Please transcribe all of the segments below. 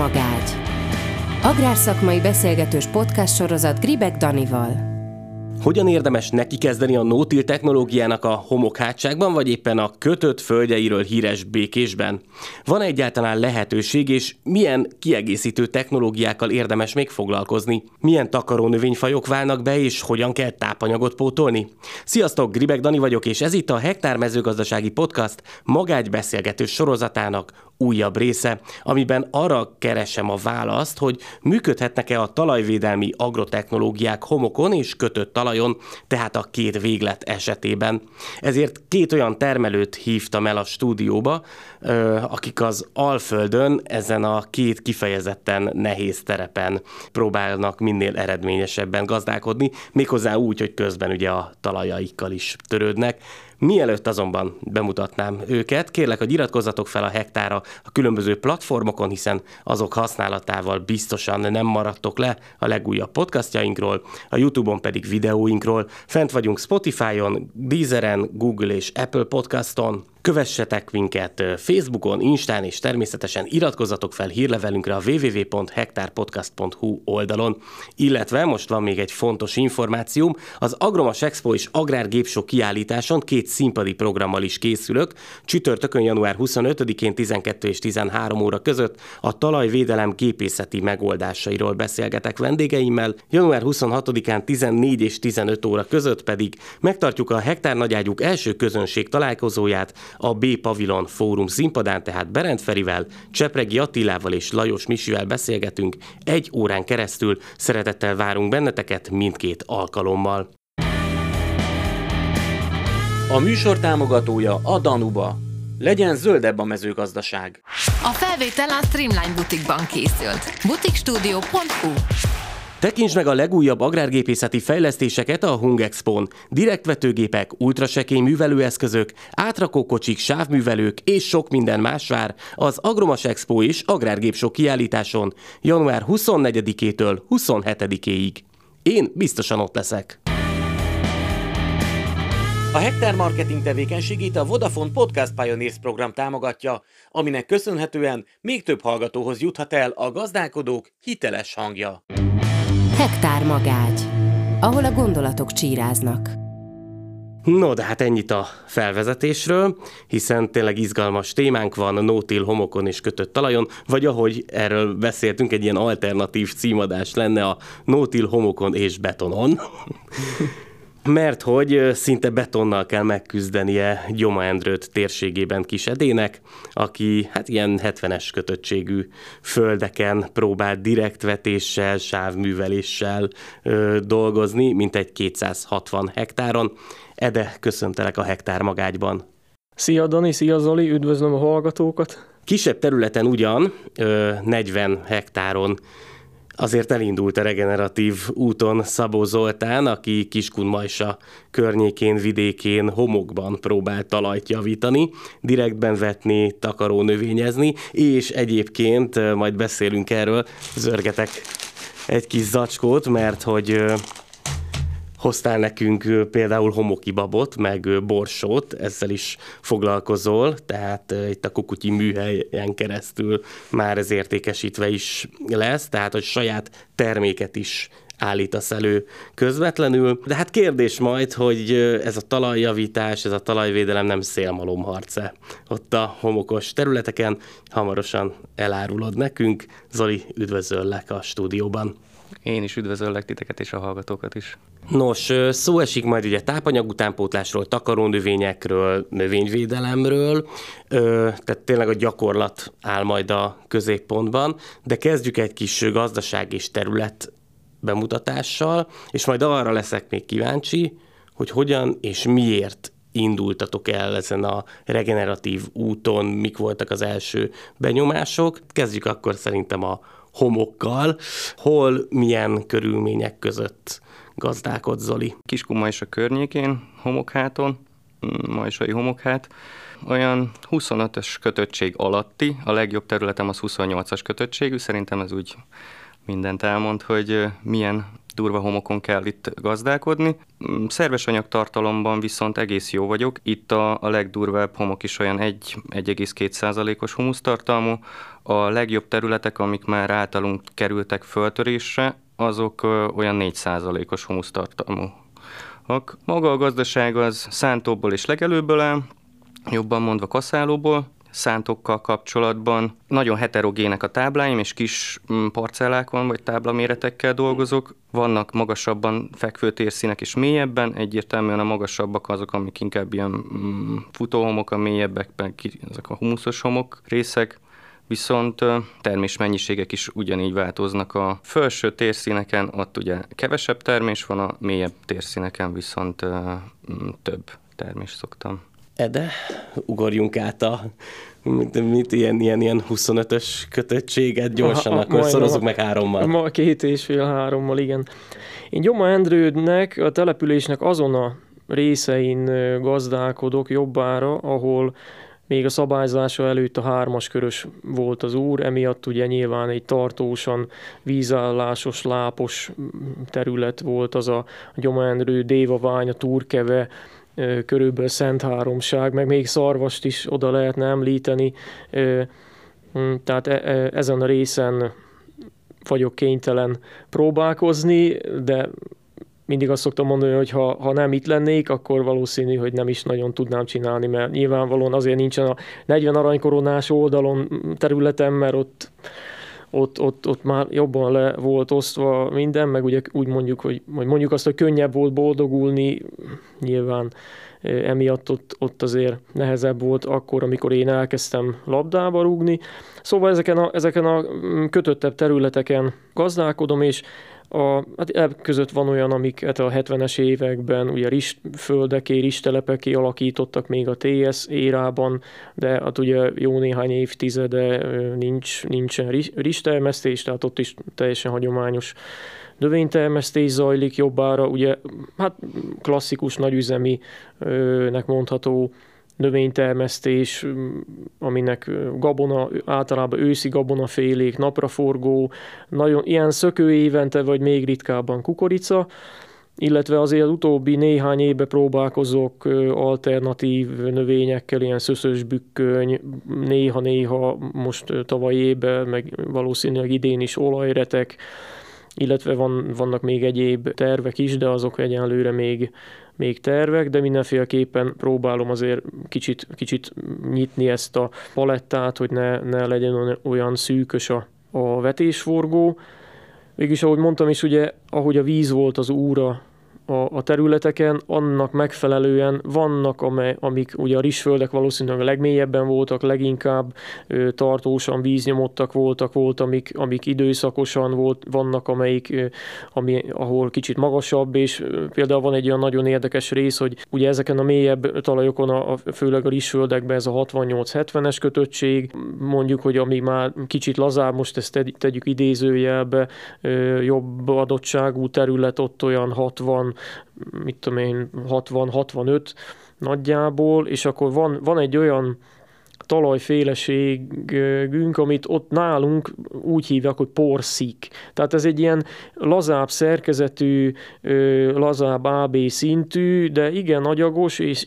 Hektármagágy Agrárszakmai beszélgetős podcast sorozat Gribek Danival. Hogyan érdemes neki kezdeni a nótil technológiának a homokhátságban, vagy éppen a kötött földjeiről híres békésben? Van egyáltalán lehetőség, és milyen kiegészítő technológiákkal érdemes még foglalkozni? Milyen takaró növényfajok válnak be, és hogyan kell tápanyagot pótolni? Sziasztok, Gribek Dani vagyok, és ez itt a Hektár mezőgazdasági podcast magágy beszélgető sorozatának újabb része, amiben arra keresem a választ, hogy működhetnek-e a talajvédelmi agrotechnológiák homokon és kötött talajon, tehát a két véglet esetében. Ezért két olyan termelőt hívtam el a stúdióba, akik az Alföldön ezen a két kifejezetten nehéz terepen próbálnak minél eredményesebben gazdálkodni, méghozzá úgy, hogy közben ugye a talajaikkal is törődnek. Mielőtt azonban bemutatnám őket, kérlek, hogy iratkozzatok fel a hektára a különböző platformokon, hiszen azok használatával biztosan nem maradtok le a legújabb podcastjainkról, a YouTube-on pedig videóinkról. Fent vagyunk Spotify-on, Deezeren, Google és Apple Podcaston, Kövessetek minket Facebookon, Instán, és természetesen iratkozzatok fel hírlevelünkre a www.hektárpodcast.hu oldalon. Illetve most van még egy fontos információm, az Agromas Expo és Agrárgépsok kiállításon két színpadi programmal is készülök. Csütörtökön január 25-én 12 és 13 óra között a talajvédelem gépészeti megoldásairól beszélgetek vendégeimmel, január 26-án 14 és 15 óra között pedig megtartjuk a Hektár Nagyágyuk első közönség találkozóját, a B Pavilon Fórum színpadán, tehát Berend Ferivel, Csepregi Attilával és Lajos Misivel beszélgetünk egy órán keresztül. Szeretettel várunk benneteket mindkét alkalommal. A műsor támogatója a Danuba. Legyen zöldebb a mezőgazdaság. A felvétel a Streamline Butikban készült. Butikstudio.hu Tekints meg a legújabb agrárgépészeti fejlesztéseket a Hung Expo-n. Direktvetőgépek, ultrasekély művelőeszközök, átrakókocsik, sávművelők és sok minden más vár az Agromas Expo és Agrárgépsok kiállításon január 24-től 27-ig. Én biztosan ott leszek. A Hektár Marketing tevékenységét a Vodafone Podcast Pioneers program támogatja, aminek köszönhetően még több hallgatóhoz juthat el a gazdálkodók hiteles hangja. Hektár magágy, ahol a gondolatok csíráznak. No, de hát ennyit a felvezetésről, hiszen tényleg izgalmas témánk van a nótil homokon és kötött talajon, vagy ahogy erről beszéltünk, egy ilyen alternatív címadás lenne a nótil homokon és betonon. Mert hogy szinte betonnal kell megküzdenie Gyoma Endrőt térségében kis edének, aki hát ilyen 70-es kötöttségű földeken próbál direktvetéssel, sávműveléssel ö, dolgozni, mint egy 260 hektáron. Ede, köszöntelek a hektár magágyban. Szia Dani, szia Zoli, üdvözlöm a hallgatókat! Kisebb területen ugyan, ö, 40 hektáron azért elindult a regeneratív úton Szabó Zoltán, aki Kiskunmajsa környékén, vidékén, homokban próbált talajt javítani, direktben vetni, takaró növényezni, és egyébként majd beszélünk erről, zörgetek egy kis zacskót, mert hogy hoztál nekünk például homoki babot, meg borsót, ezzel is foglalkozol, tehát itt a kukutyi műhelyen keresztül már ez értékesítve is lesz, tehát hogy saját terméket is állítasz elő közvetlenül. De hát kérdés majd, hogy ez a talajjavítás, ez a talajvédelem nem szélmalomharce. Ott a homokos területeken hamarosan elárulod nekünk. Zoli, üdvözöllek a stúdióban. Én is üdvözöllek titeket és a hallgatókat is. Nos, szó esik majd ugye tápanyag utánpótlásról, takarónövényekről, növényvédelemről, tehát tényleg a gyakorlat áll majd a középpontban, de kezdjük egy kis gazdaság és terület bemutatással, és majd arra leszek még kíváncsi, hogy hogyan és miért indultatok el ezen a regeneratív úton, mik voltak az első benyomások. Kezdjük akkor szerintem a homokkal, hol milyen körülmények között gazdálkod, Zoli? Kiskunmajsa környékén, homokháton, mm, majsai homokhát, olyan 25-ös kötöttség alatti, a legjobb területem az 28-as kötöttségű, szerintem ez úgy mindent elmond, hogy milyen durva homokon kell itt gazdálkodni. Mm, szerves anyagtartalomban viszont egész jó vagyok. Itt a, a legdurvább homok is olyan 1,2%-os humusztartalmú. A legjobb területek, amik már általunk kerültek föltörésre, azok olyan 4%-os humusztartalmú. Maga a gazdaság az szántóból és legelőből áll, jobban mondva kaszálóból, szántokkal kapcsolatban. Nagyon heterogének a tábláim, és kis mm, parcellákon vagy táblaméretekkel dolgozok. Vannak magasabban fekvő térszínek és mélyebben, egyértelműen a magasabbak azok, amik inkább ilyen mm, futóhomok, a mélyebbek ezek a humuszos homok részek viszont termésmennyiségek is ugyanígy változnak. A felső térszíneken ott ugye kevesebb termés van, a mélyebb térszíneken viszont több termés szoktam. Ede, ugorjunk át a mit, mit ilyen, ilyen, ilyen 25-ös kötöttséget gyorsan, Aha, akkor szorozzuk meg hárommal. Ma két és fél hárommal, igen. Én Gyoma Endrődnek, a településnek azon a részein gazdálkodok jobbára, ahol még a szabályzása előtt a hármas körös volt az úr, emiatt ugye nyilván egy tartósan vízállásos, lápos terület volt az a Gyomendrő, Dévavány, a Túrkeve, körülbelül Szent Háromság, meg még Szarvast is oda lehetne említeni. Tehát e, e, ezen a részen vagyok kénytelen próbálkozni, de mindig azt szoktam mondani, hogy ha, ha nem itt lennék, akkor valószínű, hogy nem is nagyon tudnám csinálni, mert nyilvánvalóan azért nincsen a 40 aranykoronás oldalon területem, mert ott ott, ott, ott már jobban le volt osztva minden, meg ugye úgy mondjuk, hogy, hogy mondjuk azt, hogy könnyebb volt boldogulni, nyilván emiatt ott, ott azért nehezebb volt akkor, amikor én elkezdtem labdába rúgni. Szóval ezeken a, ezeken a mm, kötöttebb területeken gazdálkodom, és a, hát között van olyan, amiket a 70-es években ugye ristföldeké, ristelepeké alakítottak még a TS érában, de hát ugye jó néhány évtizede nincs, nincsen ristermesztés, tehát ott is teljesen hagyományos növénytermesztés zajlik jobbára, ugye hát klasszikus nagyüzeminek mondható növénytermesztés, aminek gabona, általában őszi gabonafélék, napraforgó, nagyon ilyen szökő évente, vagy még ritkábban kukorica, illetve azért az utóbbi néhány évben próbálkozok alternatív növényekkel, ilyen szöszös bükköny, néha-néha most tavaly évben, meg valószínűleg idén is olajretek, illetve van, vannak még egyéb tervek is, de azok egyenlőre még, még tervek, de mindenféleképpen próbálom azért kicsit, kicsit nyitni ezt a palettát, hogy ne, ne legyen olyan szűkös a, a vetésforgó. Mégis, ahogy mondtam is, ugye, ahogy a víz volt az úra a, a területeken, annak megfelelően vannak, amely, amik ugye a rizsföldek valószínűleg a legmélyebben voltak, leginkább ö, tartósan víznyomottak voltak, volt, amik, amik időszakosan volt, vannak, amelyik, ö, ami, ahol kicsit magasabb, és ö, például van egy olyan nagyon érdekes rész, hogy ugye ezeken a mélyebb talajokon, a, a, főleg a rizsföldekben ez a 68-70-es kötöttség, mondjuk, hogy ami már kicsit lazább, most ezt tegyük idézőjelbe, ö, jobb adottságú terület, ott olyan 60 mit tudom én, 60-65 nagyjából, és akkor van, van egy olyan talajféleségünk, amit ott nálunk úgy hívják, hogy porszik. Tehát ez egy ilyen lazább szerkezetű, lazább AB szintű, de igen nagyagos, és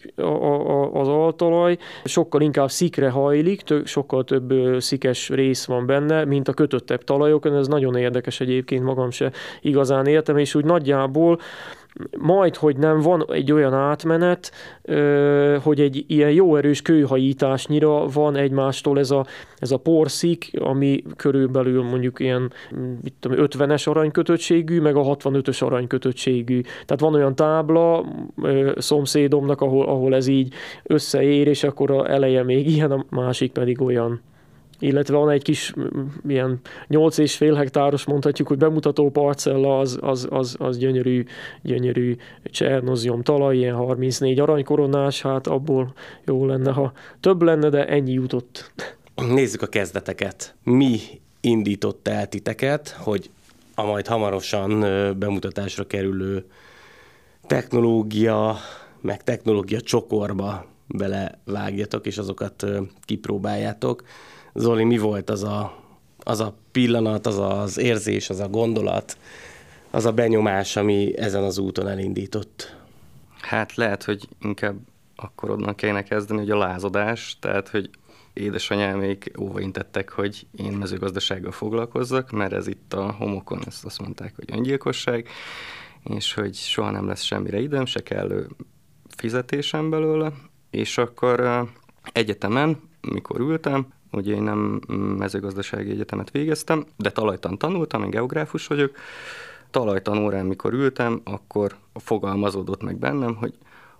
az altalaj sokkal inkább szikre hajlik, sokkal több szikes rész van benne, mint a kötöttebb talajokon. Ez nagyon érdekes egyébként, magam se igazán értem, és úgy nagyjából majd, hogy nem van egy olyan átmenet, hogy egy ilyen jó erős kőhajításnyira van egymástól ez a, ez a porszik, ami körülbelül mondjuk ilyen mit tudom, 50-es aranykötöttségű, meg a 65-ös aranykötöttségű. Tehát van olyan tábla szomszédomnak, ahol, ahol ez így összeér, és akkor a eleje még ilyen, a másik pedig olyan illetve van egy kis ilyen 8 és fél hektáros, mondhatjuk, hogy bemutató parcella, az, az, az, az gyönyörű, gyönyörű csernozium talaj, ilyen 34 aranykoronás, hát abból jó lenne, ha több lenne, de ennyi jutott. Nézzük a kezdeteket. Mi indított el titeket, hogy a majd hamarosan bemutatásra kerülő technológia, meg technológia csokorba belevágjatok, és azokat kipróbáljátok. Zoli, mi volt az a, az a pillanat, az az érzés, az a gondolat, az a benyomás, ami ezen az úton elindított? Hát lehet, hogy inkább akkor onnan kellene kezdeni, hogy a lázadás, tehát hogy édesanyámék óvaintettek, hogy én mezőgazdasággal foglalkozzak, mert ez itt a homokon, ezt azt mondták, hogy öngyilkosság, és hogy soha nem lesz semmire időm, se kellő fizetésem belőle, és akkor egyetemen, mikor ültem, ugye én nem mezőgazdasági egyetemet végeztem, de talajtan tanultam, én geográfus vagyok, talajtan órán, mikor ültem, akkor fogalmazódott meg bennem, hogy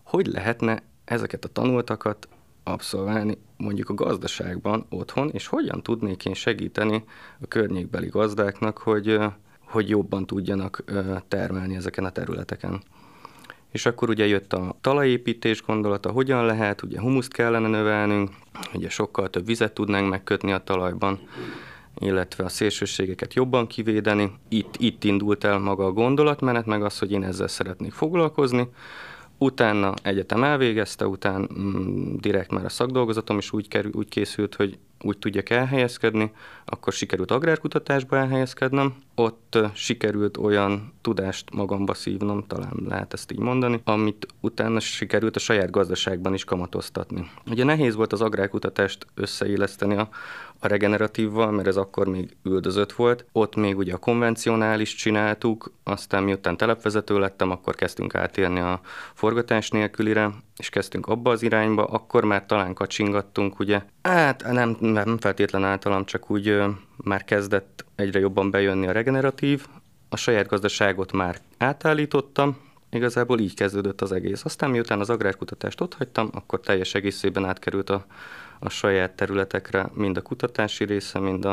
hogy lehetne ezeket a tanultakat abszolválni mondjuk a gazdaságban otthon, és hogyan tudnék én segíteni a környékbeli gazdáknak, hogy, hogy jobban tudjanak termelni ezeken a területeken. És akkor ugye jött a talajépítés gondolata, hogyan lehet, ugye humuszt kellene növelnünk, ugye sokkal több vizet tudnánk megkötni a talajban, illetve a szélsőségeket jobban kivédeni. Itt, itt indult el maga a gondolatmenet, meg az, hogy én ezzel szeretnék foglalkozni. Utána egyetem elvégezte, után mm, direkt már a szakdolgozatom is úgy, kerül, úgy készült, hogy úgy tudjak elhelyezkedni, akkor sikerült agrárkutatásba elhelyezkednem. Ott sikerült olyan tudást magamba szívnom, talán lehet ezt így mondani, amit utána sikerült a saját gazdaságban is kamatoztatni. Ugye nehéz volt az agrárkutatást összeilleszteni a, a regeneratívval, mert ez akkor még üldözött volt. Ott még ugye a konvencionális csináltuk, aztán miután telepvezető lettem, akkor kezdtünk átérni a forgatás nélkülire, és kezdtünk abba az irányba, akkor már talán kacsingattunk, ugye. Hát nem, nem feltétlen általam, csak úgy ö, már kezdett egyre jobban bejönni a regeneratív. A saját gazdaságot már átállítottam, igazából így kezdődött az egész. Aztán miután az agrárkutatást ott hagytam, akkor teljes egészében átkerült a a saját területekre, mind a kutatási része, mind a,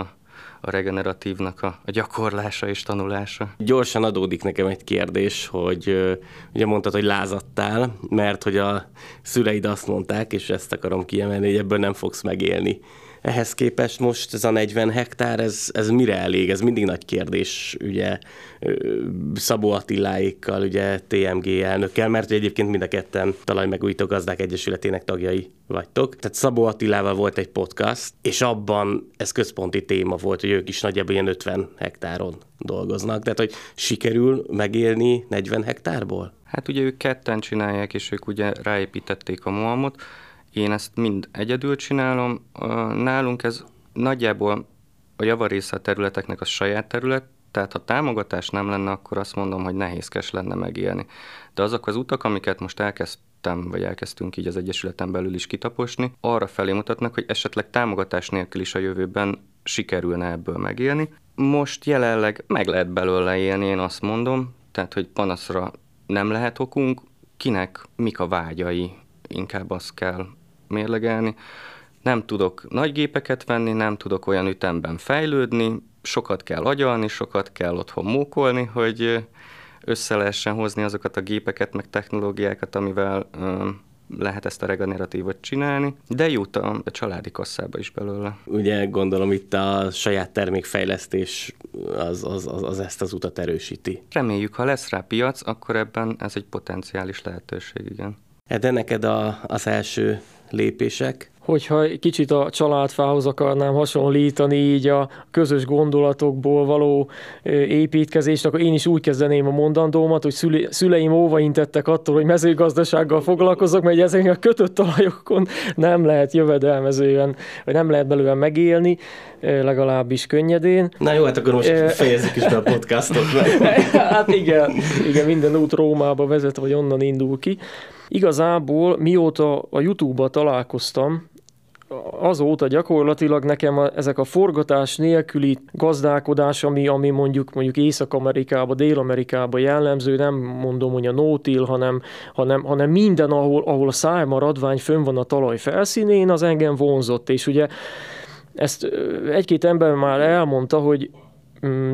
a regeneratívnak a, a gyakorlása és tanulása. Gyorsan adódik nekem egy kérdés, hogy ugye mondtad, hogy lázadtál, mert hogy a szüleid azt mondták, és ezt akarom kiemelni, hogy ebből nem fogsz megélni. Ehhez képest most ez a 40 hektár, ez, ez mire elég? Ez mindig nagy kérdés, ugye Szabó Attiláékkal, ugye TMG elnökkel, mert egyébként mind a ketten Talajmegújító Gazdák Egyesületének tagjai vagytok. Tehát Szabó Attilával volt egy podcast, és abban ez központi téma volt, hogy ők is nagyjából ilyen 50 hektáron dolgoznak. Tehát, hogy sikerül megélni 40 hektárból? Hát ugye ők ketten csinálják, és ők ugye ráépítették a Mohamot, én ezt mind egyedül csinálom. Nálunk ez nagyjából a javarésze a területeknek a saját terület, tehát ha támogatás nem lenne, akkor azt mondom, hogy nehézkes lenne megélni. De azok az utak, amiket most elkezdtem, vagy elkezdtünk így az Egyesületen belül is kitaposni, arra felé mutatnak, hogy esetleg támogatás nélkül is a jövőben sikerülne ebből megélni. Most jelenleg meg lehet belőle élni, én azt mondom, tehát hogy panaszra nem lehet okunk, kinek mik a vágyai, inkább azt kell mérlegelni. Nem tudok nagy gépeket venni, nem tudok olyan ütemben fejlődni, sokat kell agyalni, sokat kell otthon mókolni, hogy össze lehessen hozni azokat a gépeket, meg technológiákat, amivel lehet ezt a regeneratívot csinálni, de jut a, családi kasszába is belőle. Ugye gondolom itt a saját termékfejlesztés az, az, az, az ezt az utat erősíti. Reméljük, ha lesz rá piac, akkor ebben ez egy potenciális lehetőség, igen. De neked a, az első lépések? Hogyha kicsit a családfához akarnám hasonlítani így a közös gondolatokból való építkezést, akkor én is úgy kezdeném a mondandómat, hogy szüleim óvaintettek attól, hogy mezőgazdasággal foglalkozok, mert ezek a kötött talajokon nem lehet jövedelmezően, vagy nem lehet belőle megélni, legalábbis könnyedén. Na jó, hát akkor most fejezzük is be a podcastot. hát igen, igen, minden út Rómába vezet, vagy onnan indul ki. Igazából mióta a YouTube-ba találkoztam, azóta gyakorlatilag nekem a, ezek a forgatás nélküli gazdálkodás, ami, ami mondjuk mondjuk Észak-Amerikában, Dél-Amerikában jellemző, nem mondom, hogy a nótil, hanem, hanem, hanem minden, ahol, ahol a szájmaradvány fönn van a talaj felszínén, az engem vonzott, és ugye ezt egy-két ember már elmondta, hogy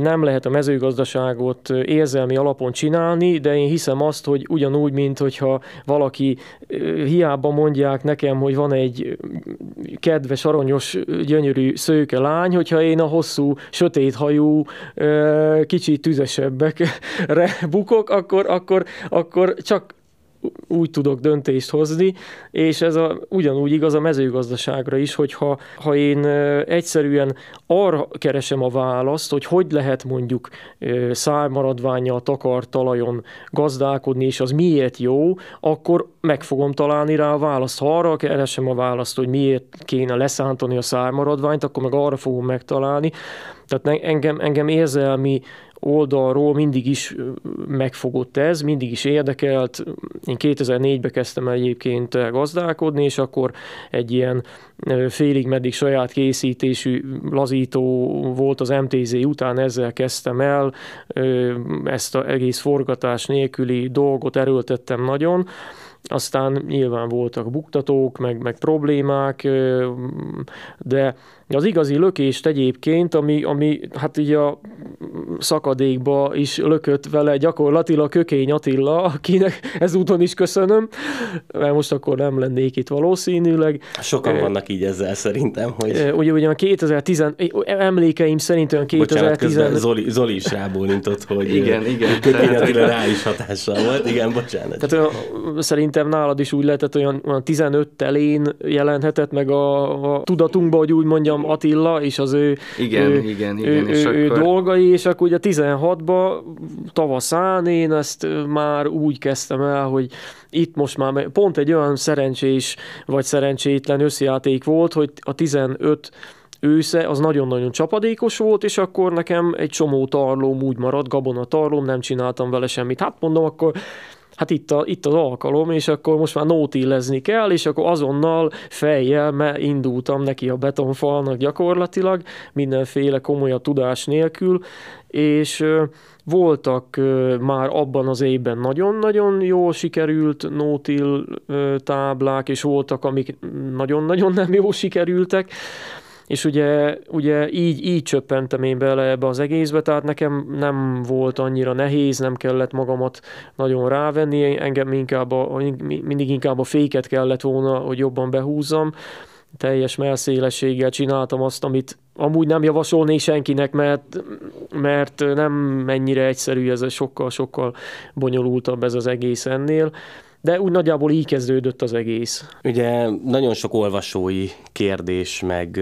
nem lehet a mezőgazdaságot érzelmi alapon csinálni, de én hiszem azt, hogy ugyanúgy, mint hogyha valaki hiába mondják nekem, hogy van egy kedves, aranyos, gyönyörű szőke lány, hogyha én a hosszú, sötét hajú, kicsit tüzesebbekre bukok, akkor, akkor, akkor csak úgy tudok döntést hozni, és ez a, ugyanúgy igaz a mezőgazdaságra is, hogyha ha én egyszerűen arra keresem a választ, hogy hogy lehet mondjuk szármaradványa takar talajon gazdálkodni, és az miért jó, akkor meg fogom találni rá a választ. Ha arra keresem a választ, hogy miért kéne leszántani a szármaradványt, akkor meg arra fogom megtalálni. Tehát engem, engem érzelmi oldalról mindig is megfogott ez, mindig is érdekelt. Én 2004-ben kezdtem egyébként gazdálkodni, és akkor egy ilyen félig meddig saját készítésű lazító volt az MTZ után, ezzel kezdtem el, ezt az egész forgatás nélküli dolgot erőltettem nagyon, aztán nyilván voltak buktatók, meg, meg problémák, de az igazi lökést egyébként, ami, ami hát így a szakadékba is lökött vele gyakorlatilag Kökény Attila, akinek ezúton is köszönöm, mert most akkor nem lennék itt valószínűleg. Sokan vannak így ezzel szerintem, hogy... Ugye, ugye a 2010, emlékeim szerint olyan 2010... Bocsánat, Zoli, Zoli is rábólintott, hogy igen, igen, Kökény Attila rá is hatással volt. Igen, bocsánat. Tehát olyan, szerintem nálad is úgy lehetett, olyan, olyan 15 telén jelenhetett meg a, a tudatunkba, hogy úgy mondjam, mondjam, Attila és az ő, igen, ő, igen, ő, igen, ő, és ő, akkor... dolgai, és akkor ugye 16-ban tavaszán én ezt már úgy kezdtem el, hogy itt most már pont egy olyan szerencsés vagy szerencsétlen összjáték volt, hogy a 15 ősze az nagyon-nagyon csapadékos volt, és akkor nekem egy csomó tarlóm úgy maradt, gabona tarlóm, nem csináltam vele semmit. Hát mondom, akkor hát itt, a, itt az alkalom, és akkor most már nótillezni kell, és akkor azonnal fejjel mert indultam neki a betonfalnak gyakorlatilag, mindenféle komolyabb tudás nélkül, és voltak már abban az évben nagyon-nagyon jól sikerült nótil táblák, és voltak, amik nagyon-nagyon nem jól sikerültek, és ugye, ugye így, így csöppentem én bele ebbe az egészbe, tehát nekem nem volt annyira nehéz, nem kellett magamat nagyon rávenni, engem inkább a, mindig inkább a féket kellett volna, hogy jobban behúzzam, teljes melszélességgel csináltam azt, amit amúgy nem javasolnék senkinek, mert, mert nem mennyire egyszerű, ez sokkal-sokkal bonyolultabb ez az egész ennél de úgy nagyjából így kezdődött az egész. Ugye nagyon sok olvasói kérdés meg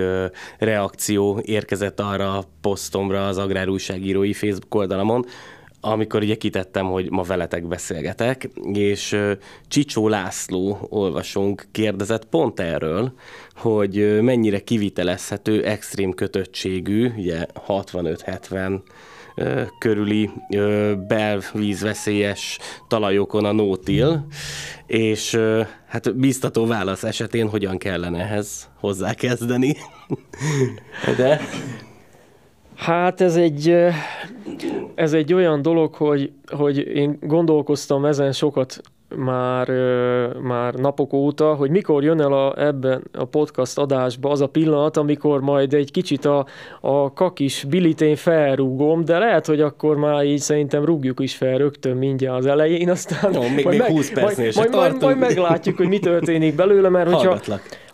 reakció érkezett arra a posztomra az Agrárújságírói Facebook oldalamon, amikor ugye kitettem, hogy ma veletek beszélgetek, és Csicsó László olvasónk kérdezett pont erről, hogy mennyire kivitelezhető extrém kötöttségű, ugye 65-70 körüli belvízveszélyes talajokon a nótil, és hát biztató válasz esetén hogyan kellene ehhez hozzákezdeni. De... Hát ez egy, ez egy olyan dolog, hogy, hogy én gondolkoztam ezen sokat már, már napok óta, hogy mikor jön el a, ebben a podcast adásba az a pillanat, amikor majd egy kicsit a, a kakis bilitén felrúgom, de lehet, hogy akkor már így szerintem rúgjuk is fel rögtön mindjárt az elején, aztán Jó, még, majd, még 20 percnél majd, majd, majd, majd meglátjuk, hogy mi történik belőle, mert hogyha,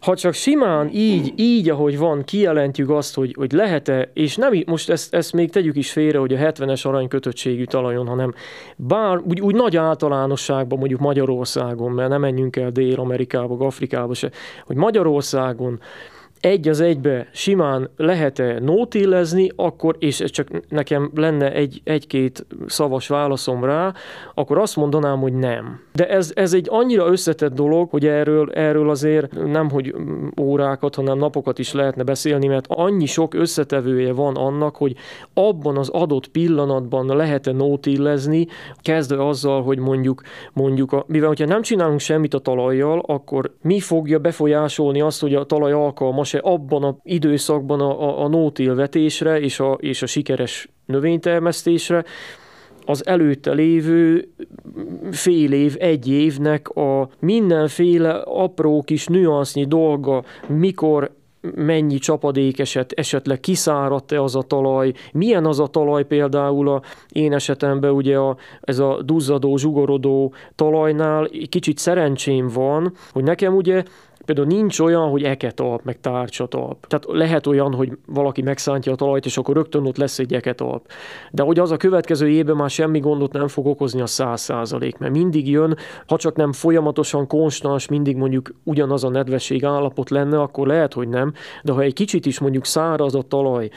ha csak simán így, így, ahogy van, kijelentjük azt, hogy, hogy lehet-e, és nem, most ezt, ezt még tegyük is félre, hogy a 70-es aranykötöttségű talajon, hanem bár úgy, úgy nagy általánosságban mondjuk Magyarországon, mert nem menjünk el Dél-Amerikába, Afrikába se, hogy Magyarországon egy az egybe simán lehet-e nótillezni, akkor, és ez csak nekem lenne egy, egy-két szavas válaszom rá, akkor azt mondanám, hogy nem. De ez, ez egy annyira összetett dolog, hogy erről, erről azért nem, hogy órákat, hanem napokat is lehetne beszélni, mert annyi sok összetevője van annak, hogy abban az adott pillanatban lehet-e nótillezni, kezdve azzal, hogy mondjuk, mondjuk a, mivel hogyha nem csinálunk semmit a talajjal, akkor mi fogja befolyásolni azt, hogy a talaj alkalmas se abban az időszakban a, a, a nótil vetésre és a, és a sikeres növénytermesztésre, az előtte lévő fél év, egy évnek a mindenféle apró kis nüansznyi dolga, mikor mennyi csapadék eset, esetleg kiszáradt-e az a talaj, milyen az a talaj például a én esetemben ugye a, ez a duzzadó, zsugorodó talajnál kicsit szerencsém van, hogy nekem ugye például nincs olyan, hogy eketalp, meg tárcsatalp. Tehát lehet olyan, hogy valaki megszántja a talajt, és akkor rögtön ott lesz egy eketalp. De hogy az a következő évben már semmi gondot nem fog okozni a száz százalék, mert mindig jön, ha csak nem folyamatosan konstans, mindig mondjuk ugyanaz a nedvesség állapot lenne, akkor lehet, hogy nem, de ha egy kicsit is mondjuk száraz a talaj,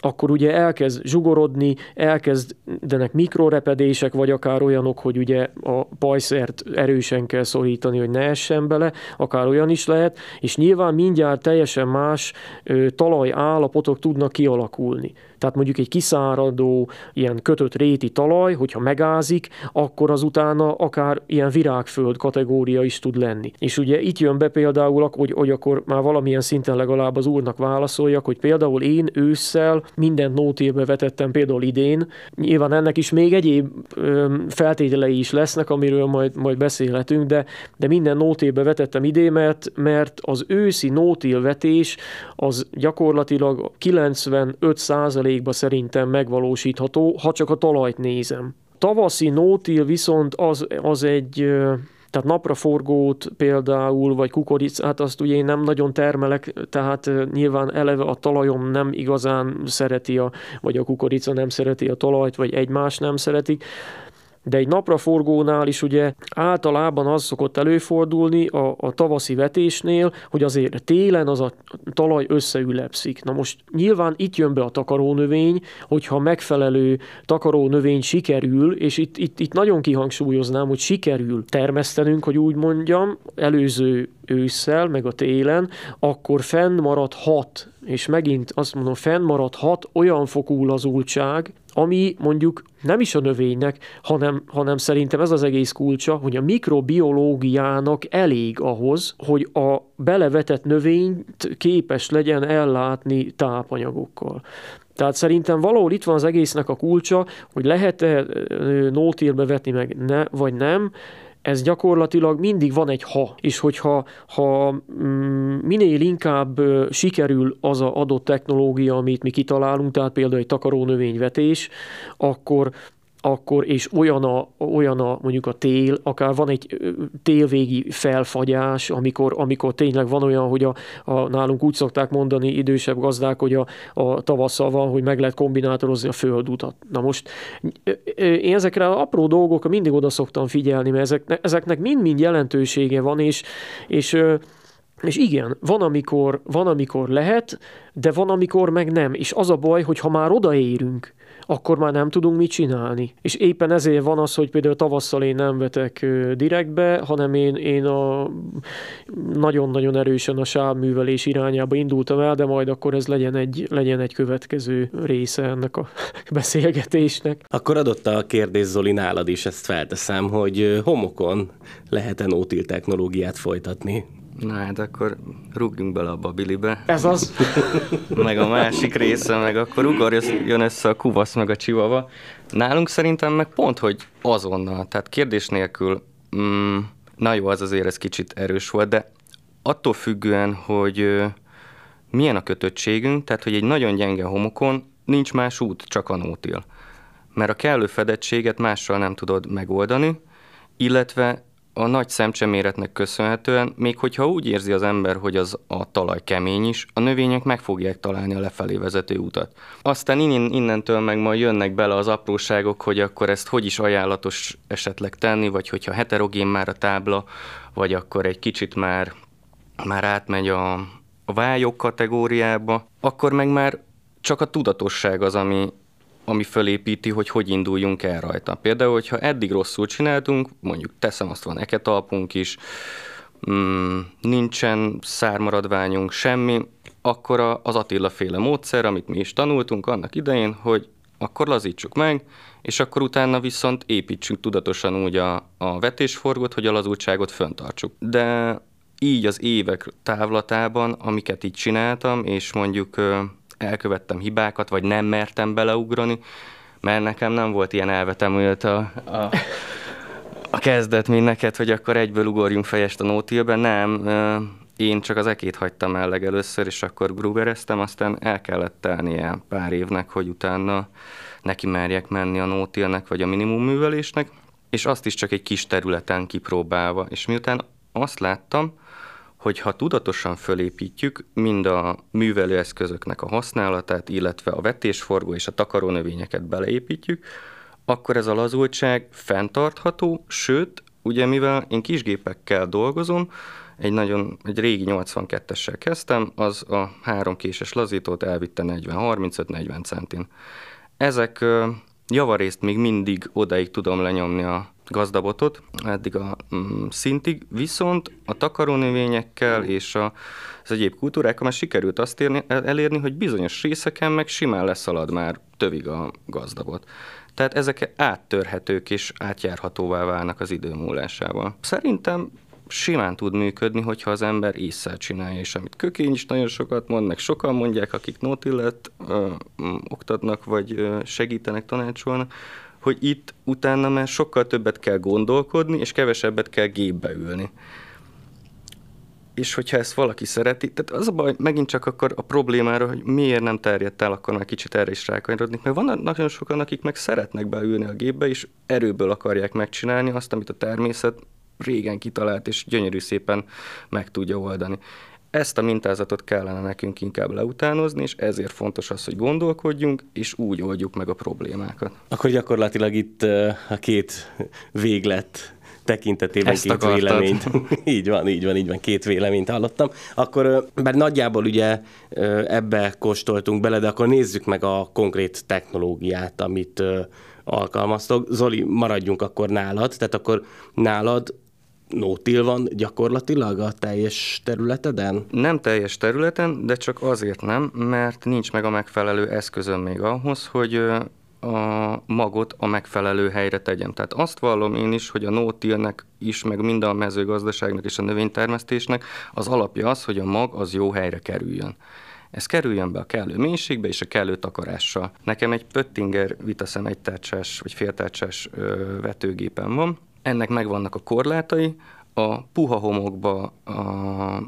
akkor ugye elkezd zsugorodni, elkezdenek mikrorepedések, vagy akár olyanok, hogy ugye a pajszert erősen kell szorítani, hogy ne essen bele, akár olyan is lehet, és nyilván mindjárt teljesen más ö, talaj állapotok tudnak kialakulni. Tehát mondjuk egy kiszáradó, ilyen kötött réti talaj, hogyha megázik, akkor az utána akár ilyen virágföld kategória is tud lenni. És ugye itt jön be például, hogy, hogy akkor már valamilyen szinten legalább az úrnak válaszoljak, hogy például én ősszel mindent nótélbe vetettem például idén. Nyilván ennek is még egyéb feltételei is lesznek, amiről majd, majd beszélhetünk, de, de minden nótélbe vetettem idén, mert, mert az őszi nótélvetés az gyakorlatilag 95 százalékban szerintem megvalósítható, ha csak a talajt nézem. Tavaszi nótil viszont az, az egy tehát napraforgót például, vagy kukoricát, azt ugye én nem nagyon termelek, tehát nyilván eleve a talajom nem igazán szereti, a, vagy a kukorica nem szereti a talajt, vagy egymás nem szeretik de egy napraforgónál is ugye általában az szokott előfordulni a, a tavaszi vetésnél, hogy azért télen az a talaj összeülepszik. Na most nyilván itt jön be a takarónövény, hogyha megfelelő takarónövény sikerül, és itt, itt, itt nagyon kihangsúlyoznám, hogy sikerül termesztenünk, hogy úgy mondjam, előző ősszel, meg a télen, akkor fennmaradhat, és megint azt mondom, fennmaradhat olyan fokú lazultság, ami mondjuk nem is a növénynek, hanem, hanem szerintem ez az egész kulcsa, hogy a mikrobiológiának elég ahhoz, hogy a belevetett növényt képes legyen ellátni tápanyagokkal. Tehát szerintem valahol itt van az egésznek a kulcsa, hogy lehet-e nótírbe vetni meg ne, vagy nem, ez gyakorlatilag mindig van egy ha, és hogyha ha, mm, minél inkább sikerül az a adott technológia, amit mi kitalálunk, tehát például egy takarónövényvetés, akkor akkor, és olyan a, olyan a mondjuk a tél, akár van egy télvégi felfagyás, amikor, amikor tényleg van olyan, hogy a, a, nálunk úgy szokták mondani idősebb gazdák, hogy a, a tavasszal van, hogy meg lehet kombinátorozni a földutat. Na most én ezekre az apró dolgokra mindig oda szoktam figyelni, mert ezeknek, ezeknek mind-mind jelentősége van, és, és és igen, van amikor, van, amikor lehet, de van, amikor meg nem. És az a baj, hogy ha már odaérünk, akkor már nem tudunk mit csinálni. És éppen ezért van az, hogy például tavasszal én nem vetek direktbe, hanem én, én a nagyon-nagyon erősen a sávművelés irányába indultam el, de majd akkor ez legyen egy, legyen egy következő része ennek a beszélgetésnek. Akkor adott a kérdés Zoli nálad is, ezt felteszem, hogy homokon lehet-e nótil technológiát folytatni? Na hát akkor rúgjunk bele a bilibe. Ez az. meg a másik része, meg akkor ugorjon össze a kuvasz meg a csivava. Nálunk szerintem meg pont, hogy azonnal, tehát kérdés nélkül, mm, na jó, az azért ez kicsit erős volt, de attól függően, hogy milyen a kötöttségünk, tehát hogy egy nagyon gyenge homokon nincs más út, csak a nótil. Mert a kellő fedettséget mással nem tudod megoldani, illetve a nagy szemcseméretnek köszönhetően, még hogyha úgy érzi az ember, hogy az a talaj kemény is, a növények meg fogják találni a lefelé vezető utat. Aztán innen, innentől meg majd jönnek bele az apróságok, hogy akkor ezt hogy is ajánlatos esetleg tenni, vagy hogyha heterogén már a tábla, vagy akkor egy kicsit már, már átmegy a, a vályok kategóriába, akkor meg már csak a tudatosság az, ami, ami fölépíti, hogy hogy induljunk el rajta. Például, hogyha eddig rosszul csináltunk, mondjuk teszem azt van eketalpunk is, mm, nincsen szármaradványunk, semmi, akkor az Attila féle módszer, amit mi is tanultunk annak idején, hogy akkor lazítsuk meg, és akkor utána viszont építsünk tudatosan úgy a, a vetésforgót, hogy a lazultságot föntartsuk. De így az évek távlatában, amiket így csináltam, és mondjuk elkövettem hibákat, vagy nem mertem beleugrani, mert nekem nem volt ilyen elvetemült a, a, a kezdet, mint neked, hogy akkor egyből ugorjunk fejest a nótilbe. Nem, én csak az ekét hagytam el legelőször, és akkor grubereztem, aztán el kellett telnie pár évnek, hogy utána neki merjek menni a nótilnek, vagy a minimum művelésnek, és azt is csak egy kis területen kipróbálva. És miután azt láttam, hogy ha tudatosan fölépítjük mind a művelőeszközöknek a használatát, illetve a vetésforgó és a takarónövényeket beleépítjük, akkor ez a lazultság fenntartható, sőt, ugye mivel én kisgépekkel dolgozom, egy nagyon, egy régi 82-essel kezdtem, az a három késes lazítót elvitte 40-35-40 centin. Ezek javarészt még mindig odaig tudom lenyomni a gazdabotot, eddig a mm, szintig, viszont a takarónövényekkel és a, az egyéb kultúrákkal már sikerült azt érni, elérni, hogy bizonyos részeken meg simán leszalad már tövig a gazdabot. Tehát ezek áttörhetők és átjárhatóvá válnak az idő múlásával. Szerintem simán tud működni, hogyha az ember észre csinálja, és amit Kökény is nagyon sokat mond, meg sokan mondják, akik Nautilus oktatnak, vagy ö, segítenek, tanácsolnak, hogy itt utána már sokkal többet kell gondolkodni, és kevesebbet kell gépbe ülni. És hogyha ezt valaki szereti, tehát az a baj, megint csak akkor a problémára, hogy miért nem terjedt el, akkor már kicsit erre is rákanyarodni, mert vannak nagyon sokan, akik meg szeretnek beülni a gépbe, és erőből akarják megcsinálni azt, amit a természet régen kitalált, és gyönyörű szépen meg tudja oldani. Ezt a mintázatot kellene nekünk inkább leutánozni, és ezért fontos az, hogy gondolkodjunk, és úgy oldjuk meg a problémákat. Akkor gyakorlatilag itt a két véglet tekintetében Ezt két akartad. véleményt. így van, így van, így van, két véleményt hallottam. Akkor, bár nagyjából ugye ebbe kóstoltunk bele, de akkor nézzük meg a konkrét technológiát, amit alkalmaztok. Zoli, maradjunk akkor nálad, tehát akkor nálad Nótil van gyakorlatilag a teljes területeden? Nem teljes területen, de csak azért nem, mert nincs meg a megfelelő eszközöm még ahhoz, hogy a magot a megfelelő helyre tegyem. Tehát azt vallom én is, hogy a nótilnek is, meg mind a mezőgazdaságnak és a növénytermesztésnek az alapja az, hogy a mag az jó helyre kerüljön. Ez kerüljön be a kellő mélységbe és a kellő takarással. Nekem egy Pöttinger Vitaszem egytárcsás vagy féltárcsás vetőgépen van, ennek megvannak a korlátai, a puha homokba, a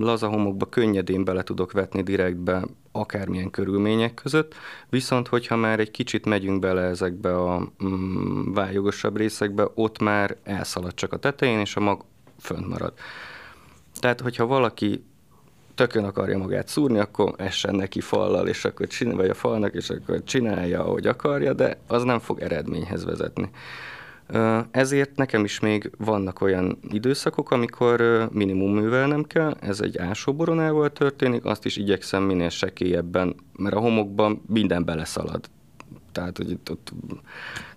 laza homokba könnyedén bele tudok vetni direktbe akármilyen körülmények között, viszont hogyha már egy kicsit megyünk bele ezekbe a mm, vályogosabb részekbe, ott már elszalad csak a tetején, és a mag fönt marad. Tehát, hogyha valaki tökön akarja magát szúrni, akkor essen neki fallal, és akkor csinálja, vagy a falnak, és akkor csinálja, ahogy akarja, de az nem fog eredményhez vezetni. Ezért nekem is még vannak olyan időszakok, amikor minimum művelnem kell, ez egy ásóboronával történik, azt is igyekszem minél sekélyebben, mert a homokban minden beleszalad. Tehát, hogy itt ott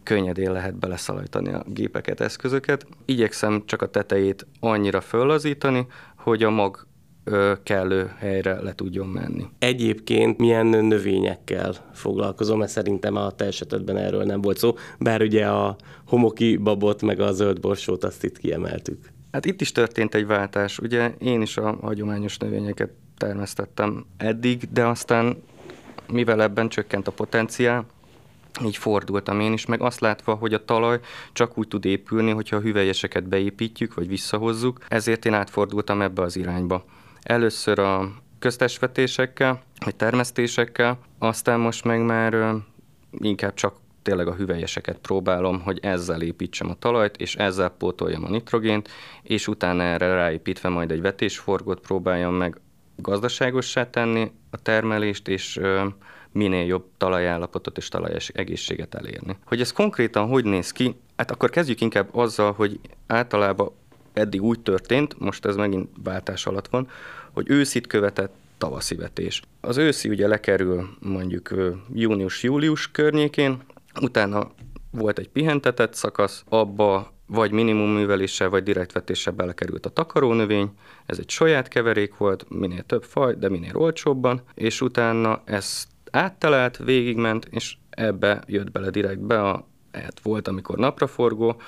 könnyedén lehet beleszalajtani a gépeket, eszközöket. Igyekszem csak a tetejét annyira föllazítani, hogy a mag kellő helyre le tudjon menni. Egyébként milyen növényekkel foglalkozom, mert szerintem a te esetedben erről nem volt szó, bár ugye a homoki babot meg a zöld borsót azt itt kiemeltük. Hát itt is történt egy váltás. Ugye én is a hagyományos növényeket termesztettem eddig, de aztán mivel ebben csökkent a potenciál, így fordultam én is, meg azt látva, hogy a talaj csak úgy tud épülni, hogyha a hüvelyeseket beépítjük, vagy visszahozzuk, ezért én átfordultam ebbe az irányba. Először a köztesvetésekkel, vagy termesztésekkel, aztán most meg már inkább csak tényleg a hüvelyeseket próbálom, hogy ezzel építsem a talajt, és ezzel pótoljam a nitrogént, és utána erre ráépítve majd egy vetésforgót próbáljam meg gazdaságossá tenni a termelést, és minél jobb talajállapotot és talajás egészséget elérni. Hogy ez konkrétan hogy néz ki, hát akkor kezdjük inkább azzal, hogy általában eddig úgy történt, most ez megint váltás alatt van, hogy őszit követett tavaszi vetés. Az őszi ugye lekerül mondjuk június-július környékén, utána volt egy pihentetett szakasz, abba vagy minimum műveléssel, vagy direktvetéssel belekerült a takarónövény, ez egy saját keverék volt, minél több faj, de minél olcsóbban, és utána ez áttelelt, végigment, és ebbe jött bele direktbe a hát volt, amikor napraforgó,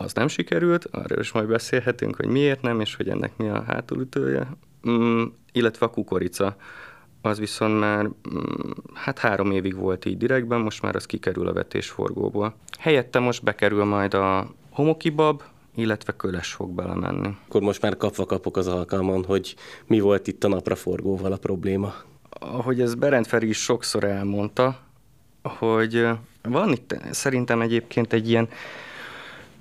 az nem sikerült, arról is majd beszélhetünk, hogy miért nem, és hogy ennek mi a hátulütője, mm, illetve a kukorica. Az viszont már mm, hát három évig volt így direktben, most már az kikerül a vetésforgóból. Helyette most bekerül majd a homokibab, illetve köles fog belemenni. Akkor most már kapva kapok az alkalmon, hogy mi volt itt a napraforgóval a probléma. Ahogy ez Berend Feri is sokszor elmondta, hogy van itt szerintem egyébként egy ilyen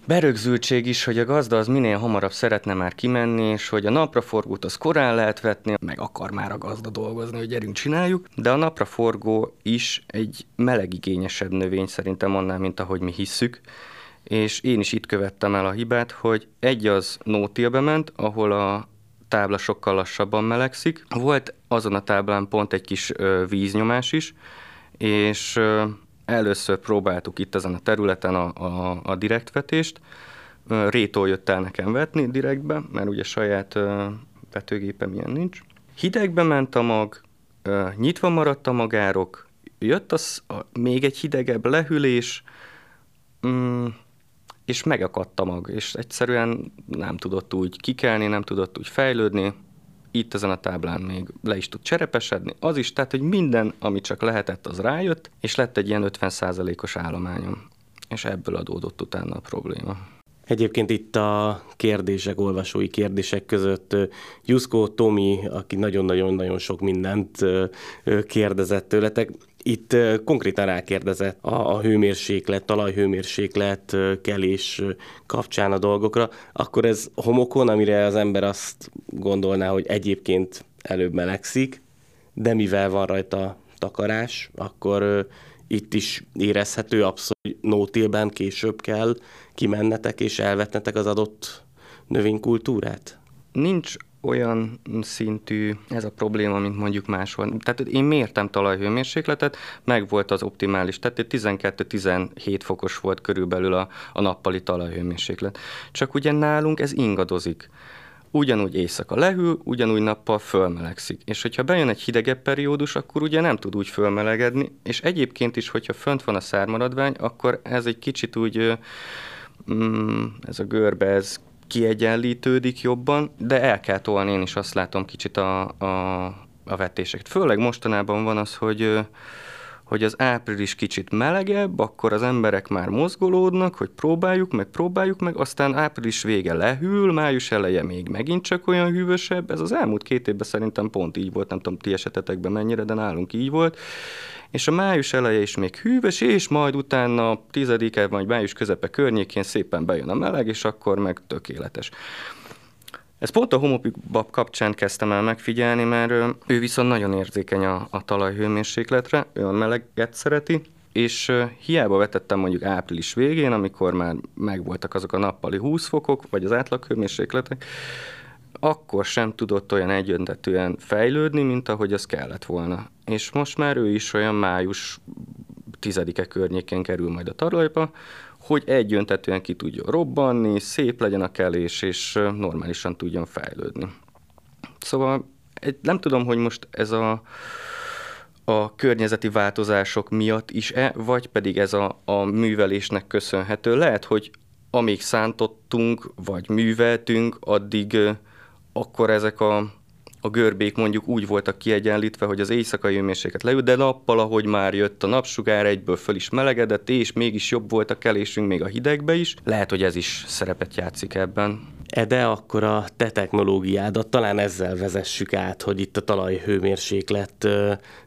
berögzültség is, hogy a gazda az minél hamarabb szeretne már kimenni, és hogy a napraforgót az korán lehet vetni, meg akar már a gazda dolgozni, hogy gyerünk csináljuk, de a napraforgó is egy melegigényesebb növény szerintem annál, mint ahogy mi hisszük, és én is itt követtem el a hibát, hogy egy az nótilbe ment, ahol a tábla sokkal lassabban melegszik. Volt azon a táblán pont egy kis víznyomás is, és először próbáltuk itt ezen a területen a, a, a direktvetést. Rétól jött el nekem vetni direktbe, mert ugye saját vetőgépem ilyen nincs. Hidegbe ment a mag, nyitva maradt a magárok, jött az, a, még egy hidegebb lehűlés, mm, és megakadt a mag, és egyszerűen nem tudott úgy kikelni, nem tudott úgy fejlődni, itt ezen a táblán még le is tud cserepesedni, az is, tehát, hogy minden, ami csak lehetett, az rájött, és lett egy ilyen 50%-os állományom. És ebből adódott utána a probléma. Egyébként itt a kérdések, olvasói kérdések között Juszko Tomi, aki nagyon-nagyon-nagyon sok mindent kérdezett tőletek, itt konkrétan rákérdezett a, a hőmérséklet, talajhőmérséklet kelés kapcsán a dolgokra, akkor ez homokon, amire az ember azt gondolná, hogy egyébként előbb melegszik, de mivel van rajta takarás, akkor itt is érezhető abszolút, hogy nótilben később kell kimennetek és elvetnetek az adott növénykultúrát? Nincs olyan szintű ez a probléma, mint mondjuk máshol. Tehát én mértem talajhőmérsékletet, meg volt az optimális, tehát 12-17 fokos volt körülbelül a, a nappali talajhőmérséklet. Csak ugye nálunk ez ingadozik ugyanúgy éjszaka lehűl, ugyanúgy nappal fölmelegszik. És hogyha bejön egy hidegebb periódus, akkor ugye nem tud úgy fölmelegedni, és egyébként is, hogyha fönt van a szármaradvány, akkor ez egy kicsit úgy, mm, ez a görbe, ez kiegyenlítődik jobban, de el kell tolni, én is azt látom kicsit a, a, a vetéseket. Főleg mostanában van az, hogy hogy az április kicsit melegebb, akkor az emberek már mozgolódnak, hogy próbáljuk meg, próbáljuk meg, aztán április vége lehűl, május eleje még megint csak olyan hűvösebb. Ez az elmúlt két évben szerintem pont így volt, nem tudom ti esetetekben mennyire, de nálunk így volt. És a május eleje is még hűvös, és majd utána tizedike vagy május közepe környékén szépen bejön a meleg, és akkor meg tökéletes. Ez pont a homopibab kapcsán kezdtem el megfigyelni, mert ő viszont nagyon érzékeny a, a talajhőmérsékletre, ő a meleget szereti, és hiába vetettem mondjuk április végén, amikor már megvoltak azok a nappali 20 fokok, vagy az átlaghőmérsékletek, akkor sem tudott olyan egyöntetően fejlődni, mint ahogy az kellett volna. És most már ő is olyan május tizedike környékén kerül majd a talajba, hogy egyöntetően ki tudjon robbanni, szép legyen a kelés, és normálisan tudjon fejlődni. Szóval nem tudom, hogy most ez a, a környezeti változások miatt is-e, vagy pedig ez a, a művelésnek köszönhető. Lehet, hogy amíg szántottunk, vagy műveltünk, addig akkor ezek a a görbék mondjuk úgy voltak kiegyenlítve, hogy az éjszakai hőmérséklet leült, de nappal, ahogy már jött a napsugár, egyből föl is melegedett, és mégis jobb volt a kelésünk még a hidegbe is. Lehet, hogy ez is szerepet játszik ebben. De akkor a te technológiádat talán ezzel vezessük át, hogy itt a talajhőmérséklet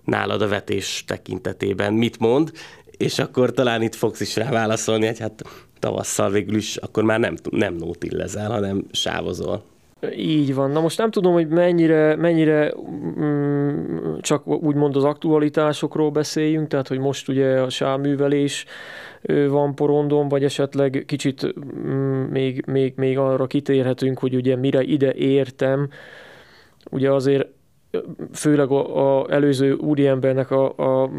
nálad a vetés tekintetében mit mond, és akkor talán itt fogsz is rá válaszolni, hogy hát tavasszal végül is akkor már nem, nem nótillezel, hanem sávozol. Így van. Na most nem tudom, hogy mennyire, mennyire mm, csak úgymond az aktualitásokról beszéljünk, tehát hogy most ugye a sávművelés van porondon, vagy esetleg kicsit mm, még, még, még arra kitérhetünk, hogy ugye mire ide értem. Ugye azért főleg a, a előző úriembernek, a, a, a,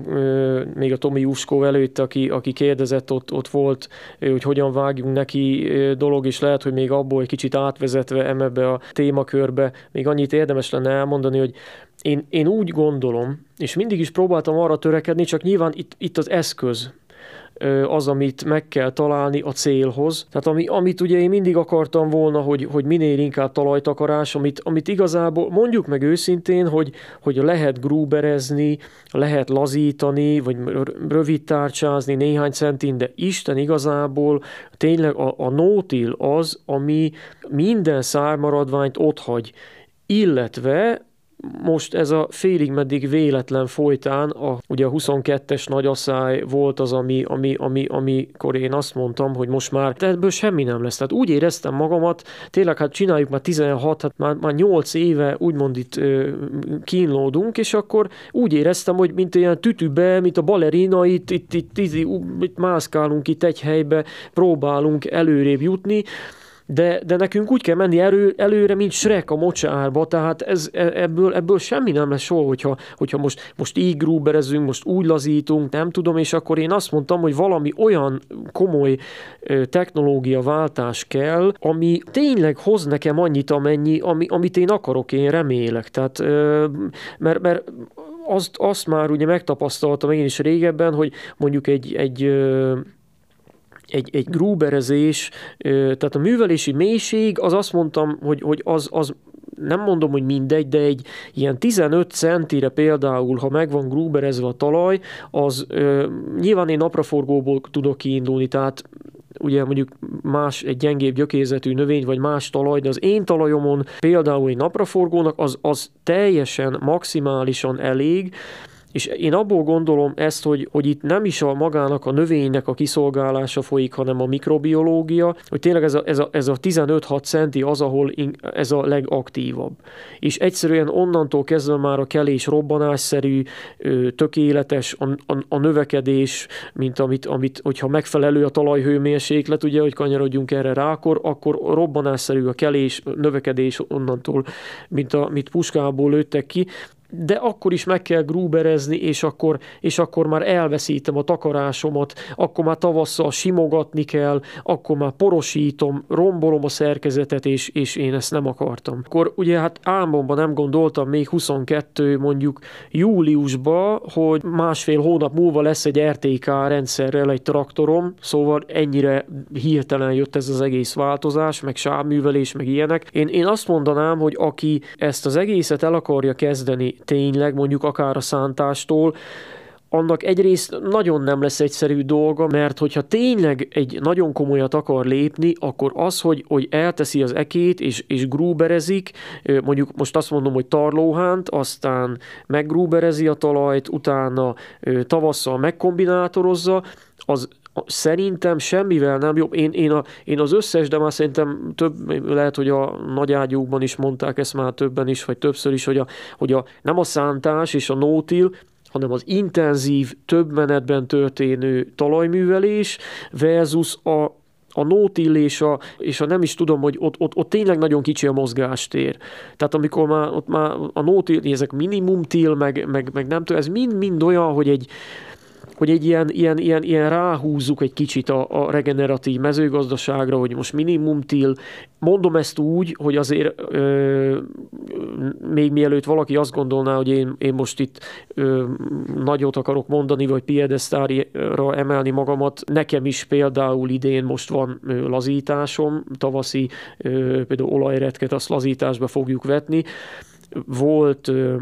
még a Tomi Juskó előtt, aki, aki kérdezett, ott, ott volt, hogy hogyan vágjunk neki dolog, és lehet, hogy még abból egy kicsit átvezetve ebbe a témakörbe, még annyit érdemes lenne elmondani, hogy én, én úgy gondolom, és mindig is próbáltam arra törekedni, csak nyilván itt, itt az eszköz, az, amit meg kell találni a célhoz. Tehát ami, amit ugye én mindig akartam volna, hogy, hogy minél inkább talajtakarás, amit, amit igazából mondjuk meg őszintén, hogy, hogy lehet grúberezni, lehet lazítani, vagy rövid tárcsázni néhány centin, de Isten igazából tényleg a, a nótil az, ami minden szármaradványt hagy, illetve most ez a félig meddig véletlen folytán, a, ugye a 22-es nagyasszály volt az, ami, ami, ami, amikor én azt mondtam, hogy most már ebből semmi nem lesz. Tehát úgy éreztem magamat, tényleg hát csináljuk már 16, hát már, már 8 éve úgymond itt ö, kínlódunk, és akkor úgy éreztem, hogy mint ilyen tütübe, mint a balerina, itt, itt, itt, itt, itt mászkálunk itt egy helybe, próbálunk előrébb jutni, de, de nekünk úgy kell menni elő, előre, mint Shrek a mocsárba, tehát ez, e, ebből, ebből semmi nem lesz soha, hogyha, hogyha most, most így grúberezünk, most úgy lazítunk, nem tudom, és akkor én azt mondtam, hogy valami olyan komoly technológiaváltás kell, ami tényleg hoz nekem annyit, amennyi, ami, amit én akarok, én remélek. Tehát, mert, mert azt, azt már ugye megtapasztaltam én is régebben, hogy mondjuk egy, egy egy, egy grúberezés, tehát a művelési mélység, az azt mondtam, hogy, hogy az, az nem mondom, hogy mindegy, de egy ilyen 15 centire például, ha megvan grúberezve a talaj, az ö, nyilván én napraforgóból tudok kiindulni, tehát ugye mondjuk más, egy gyengébb gyökézetű növény, vagy más talaj, de az én talajomon például egy napraforgónak az, az teljesen, maximálisan elég, és én abból gondolom ezt, hogy, hogy itt nem is a magának a növénynek a kiszolgálása folyik, hanem a mikrobiológia, hogy tényleg ez a, ez a, ez a 15-6 centi az, ahol ez a legaktívabb. És egyszerűen onnantól kezdve már a kelés robbanásszerű, tökéletes, a, a, a növekedés, mint amit, amit, hogyha megfelelő a talajhőmérséklet, ugye, hogy kanyarodjunk erre rá, akkor, akkor robbanásszerű a kelés, növekedés onnantól, mint amit puskából lőttek ki, de akkor is meg kell grúberezni, és akkor, és akkor már elveszítem a takarásomat, akkor már tavasszal simogatni kell, akkor már porosítom, rombolom a szerkezetet, és, és én ezt nem akartam. Akkor ugye hát álmomban nem gondoltam még 22 mondjuk júliusba, hogy másfél hónap múlva lesz egy RTK rendszerrel egy traktorom, szóval ennyire hirtelen jött ez az egész változás, meg sávművelés, meg ilyenek. Én, én azt mondanám, hogy aki ezt az egészet el akarja kezdeni, tényleg mondjuk akár a szántástól, annak egyrészt nagyon nem lesz egyszerű dolga, mert hogyha tényleg egy nagyon komolyat akar lépni, akkor az, hogy, hogy elteszi az ekét és, és grúberezik, mondjuk most azt mondom, hogy tarlóhánt, aztán meggrúberezi a talajt, utána tavasszal megkombinátorozza, az Szerintem semmivel nem jobb. Én, én, a, én az összes, de már szerintem több, lehet, hogy a nagy ágyúkban is mondták ezt már többen is, vagy többször is, hogy, a, hogy a, nem a szántás és a nótil, hanem az intenzív, több menetben történő talajművelés versus a, a nótil és a, és a nem is tudom, hogy ott, ott, ott tényleg nagyon kicsi a mozgástér. Tehát amikor már, ott már a nótil, ezek minimum til, meg, meg, meg nem tudom, ez mind-mind olyan, hogy egy, hogy egy ilyen, ilyen, ilyen, ilyen ráhúzzuk egy kicsit a, a regeneratív mezőgazdaságra, hogy most minimum till. Mondom ezt úgy, hogy azért ö, még mielőtt valaki azt gondolná, hogy én, én most itt ö, nagyot akarok mondani, vagy piedesztára emelni magamat, nekem is például idén most van lazításom, tavaszi ö, például olajretket, azt lazításba fogjuk vetni. Volt ö,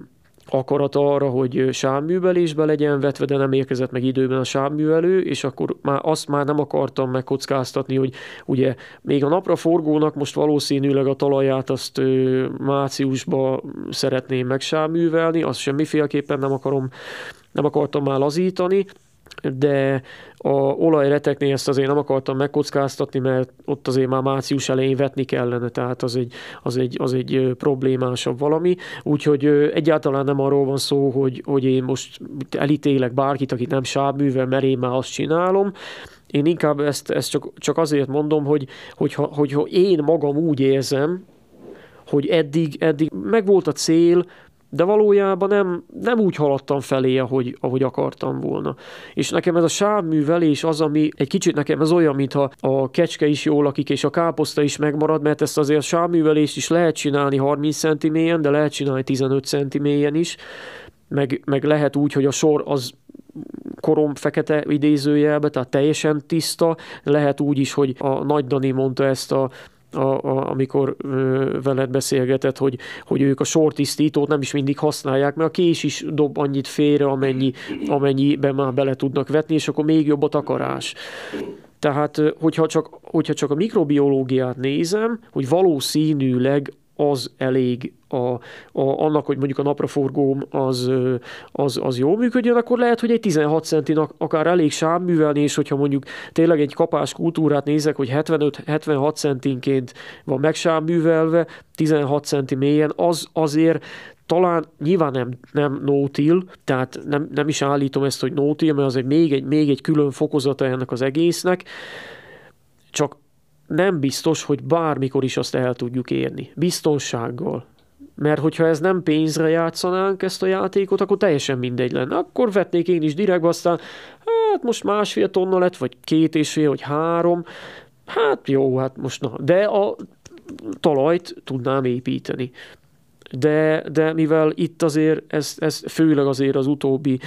akarat arra, hogy sávművelésbe legyen vetve, de nem érkezett meg időben a sávművelő, és akkor már azt már nem akartam megkockáztatni, hogy ugye még a napra forgónak most valószínűleg a talaját azt márciusba szeretném megsávművelni, azt semmiféleképpen nem akarom nem akartam már lazítani, de a olajreteknél ezt azért nem akartam megkockáztatni, mert ott azért már március elején vetni kellene, tehát az egy, az egy, az egy problémásabb valami. Úgyhogy egyáltalán nem arról van szó, hogy, hogy én most elítélek bárkit, aki nem sávművel, mert én már azt csinálom, én inkább ezt, ezt csak, csak azért mondom, hogy, hogyha, hogyha én magam úgy érzem, hogy eddig, eddig megvolt a cél, de valójában nem, nem úgy haladtam felé, ahogy, ahogy akartam volna. És nekem ez a sávművelés az, ami egy kicsit nekem ez olyan, mintha a kecske is jól lakik, és a káposzta is megmarad, mert ezt azért a sávművelést is lehet csinálni 30 cm mélyen, de lehet csinálni 15 cm mélyen is, meg, meg lehet úgy, hogy a sor az korom fekete idézőjelbe, tehát teljesen tiszta, lehet úgy is, hogy a Nagy Dani mondta ezt a a, a, amikor ö, veled beszélgetett, hogy, hogy ők a sortisztítót nem is mindig használják, mert a kés is dob annyit félre, amennyi, amennyiben már bele tudnak vetni, és akkor még jobb a takarás. Tehát, hogyha csak, hogyha csak a mikrobiológiát nézem, hogy valószínűleg az elég a, a, annak, hogy mondjuk a napraforgóm az, az, az jól működjön, akkor lehet, hogy egy 16 centin akár elég sávművelni, és hogyha mondjuk tényleg egy kapás kultúrát nézek, hogy 75-76 centinként van megsávművelve, 16 centi mélyen, az azért talán nyilván nem, nem no-till, tehát nem, nem is állítom ezt, hogy no-till, mert azért még egy, még egy külön fokozata ennek az egésznek, csak nem biztos, hogy bármikor is azt el tudjuk érni. Biztonsággal. Mert hogyha ez nem pénzre játszanánk ezt a játékot, akkor teljesen mindegy lenne. Akkor vetnék én is direkt, aztán hát most másfél tonna lett, vagy két és fél, vagy három. Hát jó, hát most na. De a talajt tudnám építeni de, de mivel itt azért ez, ez főleg azért az utóbbi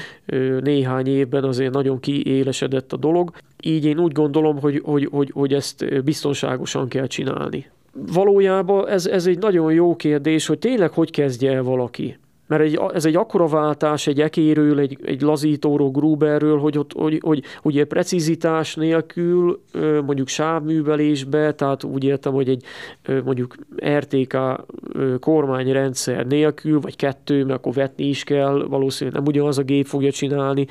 néhány évben azért nagyon kiélesedett a dolog, így én úgy gondolom, hogy, hogy, hogy, hogy ezt biztonságosan kell csinálni. Valójában ez, ez egy nagyon jó kérdés, hogy tényleg hogy kezdje el valaki mert egy, ez egy akkora váltás egy ekéről, egy, egy lazítóról, Gruberről, hogy, ott, hogy, hogy ugye precizitás nélkül mondjuk sávművelésbe, tehát úgy értem, hogy egy mondjuk RTK kormányrendszer nélkül, vagy kettő, mert akkor vetni is kell, valószínűleg nem ugyanaz a gép fogja csinálni.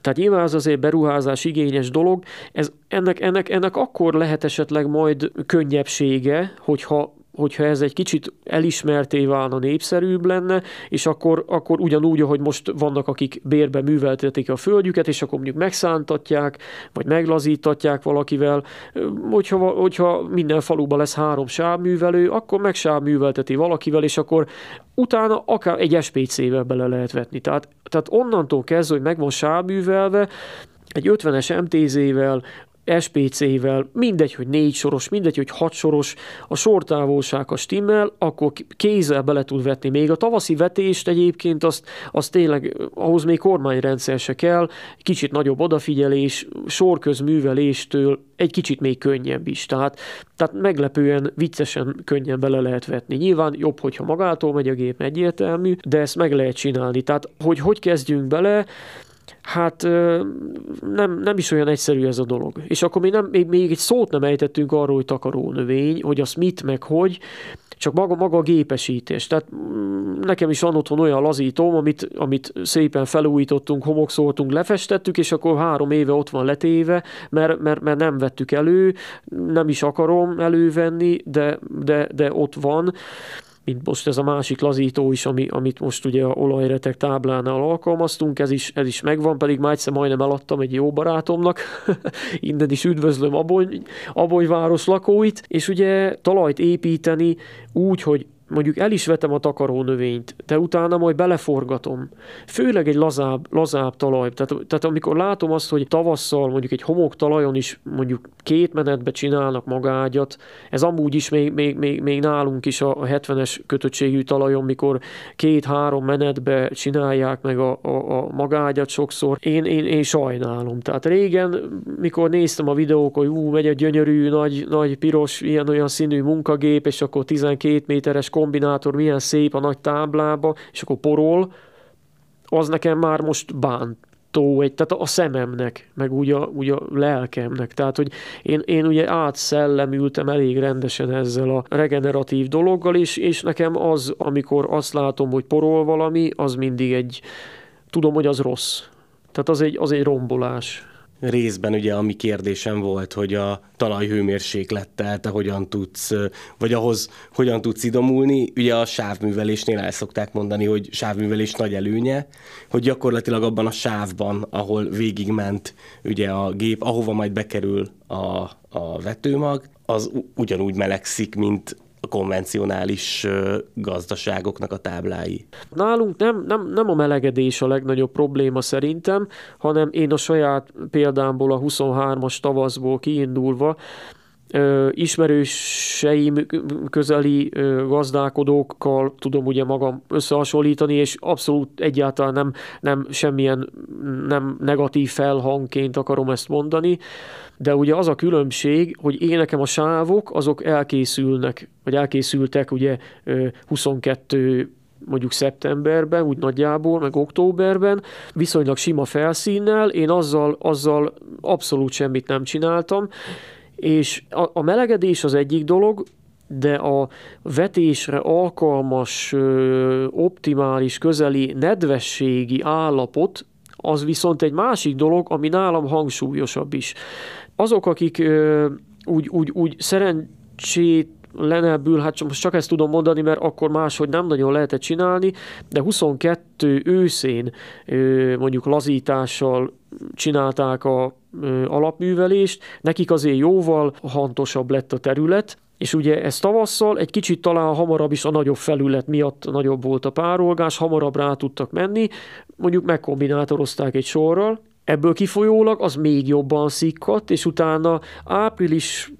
Tehát nyilván az azért beruházás igényes dolog, ez, ennek, ennek, ennek akkor lehet esetleg majd könnyebbsége, hogyha hogyha ez egy kicsit elismerté válna, népszerűbb lenne, és akkor, akkor ugyanúgy, ahogy most vannak, akik bérbe műveltetik a földjüket, és akkor mondjuk megszántatják, vagy meglazítatják valakivel, hogyha, hogyha minden faluban lesz három sávművelő, akkor meg sávművelteti valakivel, és akkor utána akár egy SPC-vel bele lehet vetni. Tehát, tehát onnantól kezdve, hogy meg van sávművelve, egy 50-es MTZ-vel, SPC-vel, mindegy, hogy négy soros, mindegy, hogy hat soros, a sortávolság a stimmel, akkor kézzel bele tud vetni. Még a tavaszi vetést egyébként azt, azt tényleg, ahhoz még kormányrendszer se kell, kicsit nagyobb odafigyelés, sorközműveléstől egy kicsit még könnyebb is. Tehát, tehát meglepően viccesen könnyen bele lehet vetni. Nyilván jobb, hogyha magától megy a gép egyértelmű, de ezt meg lehet csinálni. Tehát, hogy hogy kezdjünk bele, hát nem, nem is olyan egyszerű ez a dolog. És akkor még, nem, még, még egy szót nem ejtettünk arról, hogy takaró növény, hogy az mit, meg hogy, csak maga, maga a gépesítés. Tehát mm, nekem is van otthon olyan lazítóm, amit, amit szépen felújítottunk, homokszoltunk, lefestettük, és akkor három éve ott van letéve, mert, mert, mert nem vettük elő, nem is akarom elővenni, de, de, de ott van mint most ez a másik lazító is, ami, amit most ugye a olajretek táblánál alkalmaztunk, ez is, ez is megvan, pedig már egyszer majdnem eladtam egy jó barátomnak, innen is üdvözlöm Abony, Abonyváros lakóit, és ugye talajt építeni úgy, hogy mondjuk el is vetem a takarónövényt, de utána majd beleforgatom. Főleg egy lazább, lazább talaj. Tehát, tehát amikor látom azt, hogy tavasszal mondjuk egy homok talajon is mondjuk két menetbe csinálnak magágyat, ez amúgy is még, még, még, még nálunk is a 70-es kötöttségű talajon, mikor két-három menetbe csinálják meg a, a, a magágyat sokszor, én, én, én sajnálom. Tehát régen, mikor néztem a videók, hogy ú, megy a gyönyörű, nagy, nagy piros, ilyen-olyan színű munkagép, és akkor 12 méteres kombinátor milyen szép a nagy táblába, és akkor porol, az nekem már most bántó, egy, tehát a szememnek, meg úgy a, úgy a lelkemnek. Tehát, hogy én, én ugye átszellemültem elég rendesen ezzel a regeneratív dologgal is, és nekem az, amikor azt látom, hogy porol valami, az mindig egy, tudom, hogy az rossz. Tehát az egy, az egy rombolás részben ugye a mi kérdésem volt, hogy a talajhőmérséklettel te hogyan tudsz, vagy ahhoz hogyan tudsz idomulni. Ugye a sávművelésnél el szokták mondani, hogy sávművelés nagy előnye, hogy gyakorlatilag abban a sávban, ahol végigment ugye a gép, ahova majd bekerül a, a vetőmag, az ugyanúgy melegszik, mint a konvencionális gazdaságoknak a táblái. Nálunk nem, nem, nem a melegedés a legnagyobb probléma szerintem, hanem én a saját példámból, a 23-as tavaszból kiindulva, ismerőseim közeli gazdálkodókkal tudom ugye magam összehasonlítani, és abszolút egyáltalán nem, nem semmilyen nem negatív felhangként akarom ezt mondani, de ugye az a különbség, hogy én nekem a sávok azok elkészülnek, vagy elkészültek ugye 22 mondjuk szeptemberben, úgy nagyjából, meg októberben, viszonylag sima felszínnel, én azzal, azzal abszolút semmit nem csináltam, és a, a melegedés az egyik dolog, de a vetésre alkalmas, optimális, közeli nedvességi állapot, az viszont egy másik dolog, ami nálam hangsúlyosabb is. Azok, akik úgy, úgy, úgy szerencsét lenebbül, hát most csak ezt tudom mondani, mert akkor máshogy nem nagyon lehetett csinálni, de 22 őszén mondjuk lazítással csinálták a alapművelést, nekik azért jóval hantosabb lett a terület, és ugye ez tavasszal egy kicsit talán hamarabb is a nagyobb felület miatt nagyobb volt a párolgás, hamarabb rá tudtak menni, mondjuk megkombinátorozták egy sorral, Ebből kifolyólag az még jobban szikkadt, és utána április,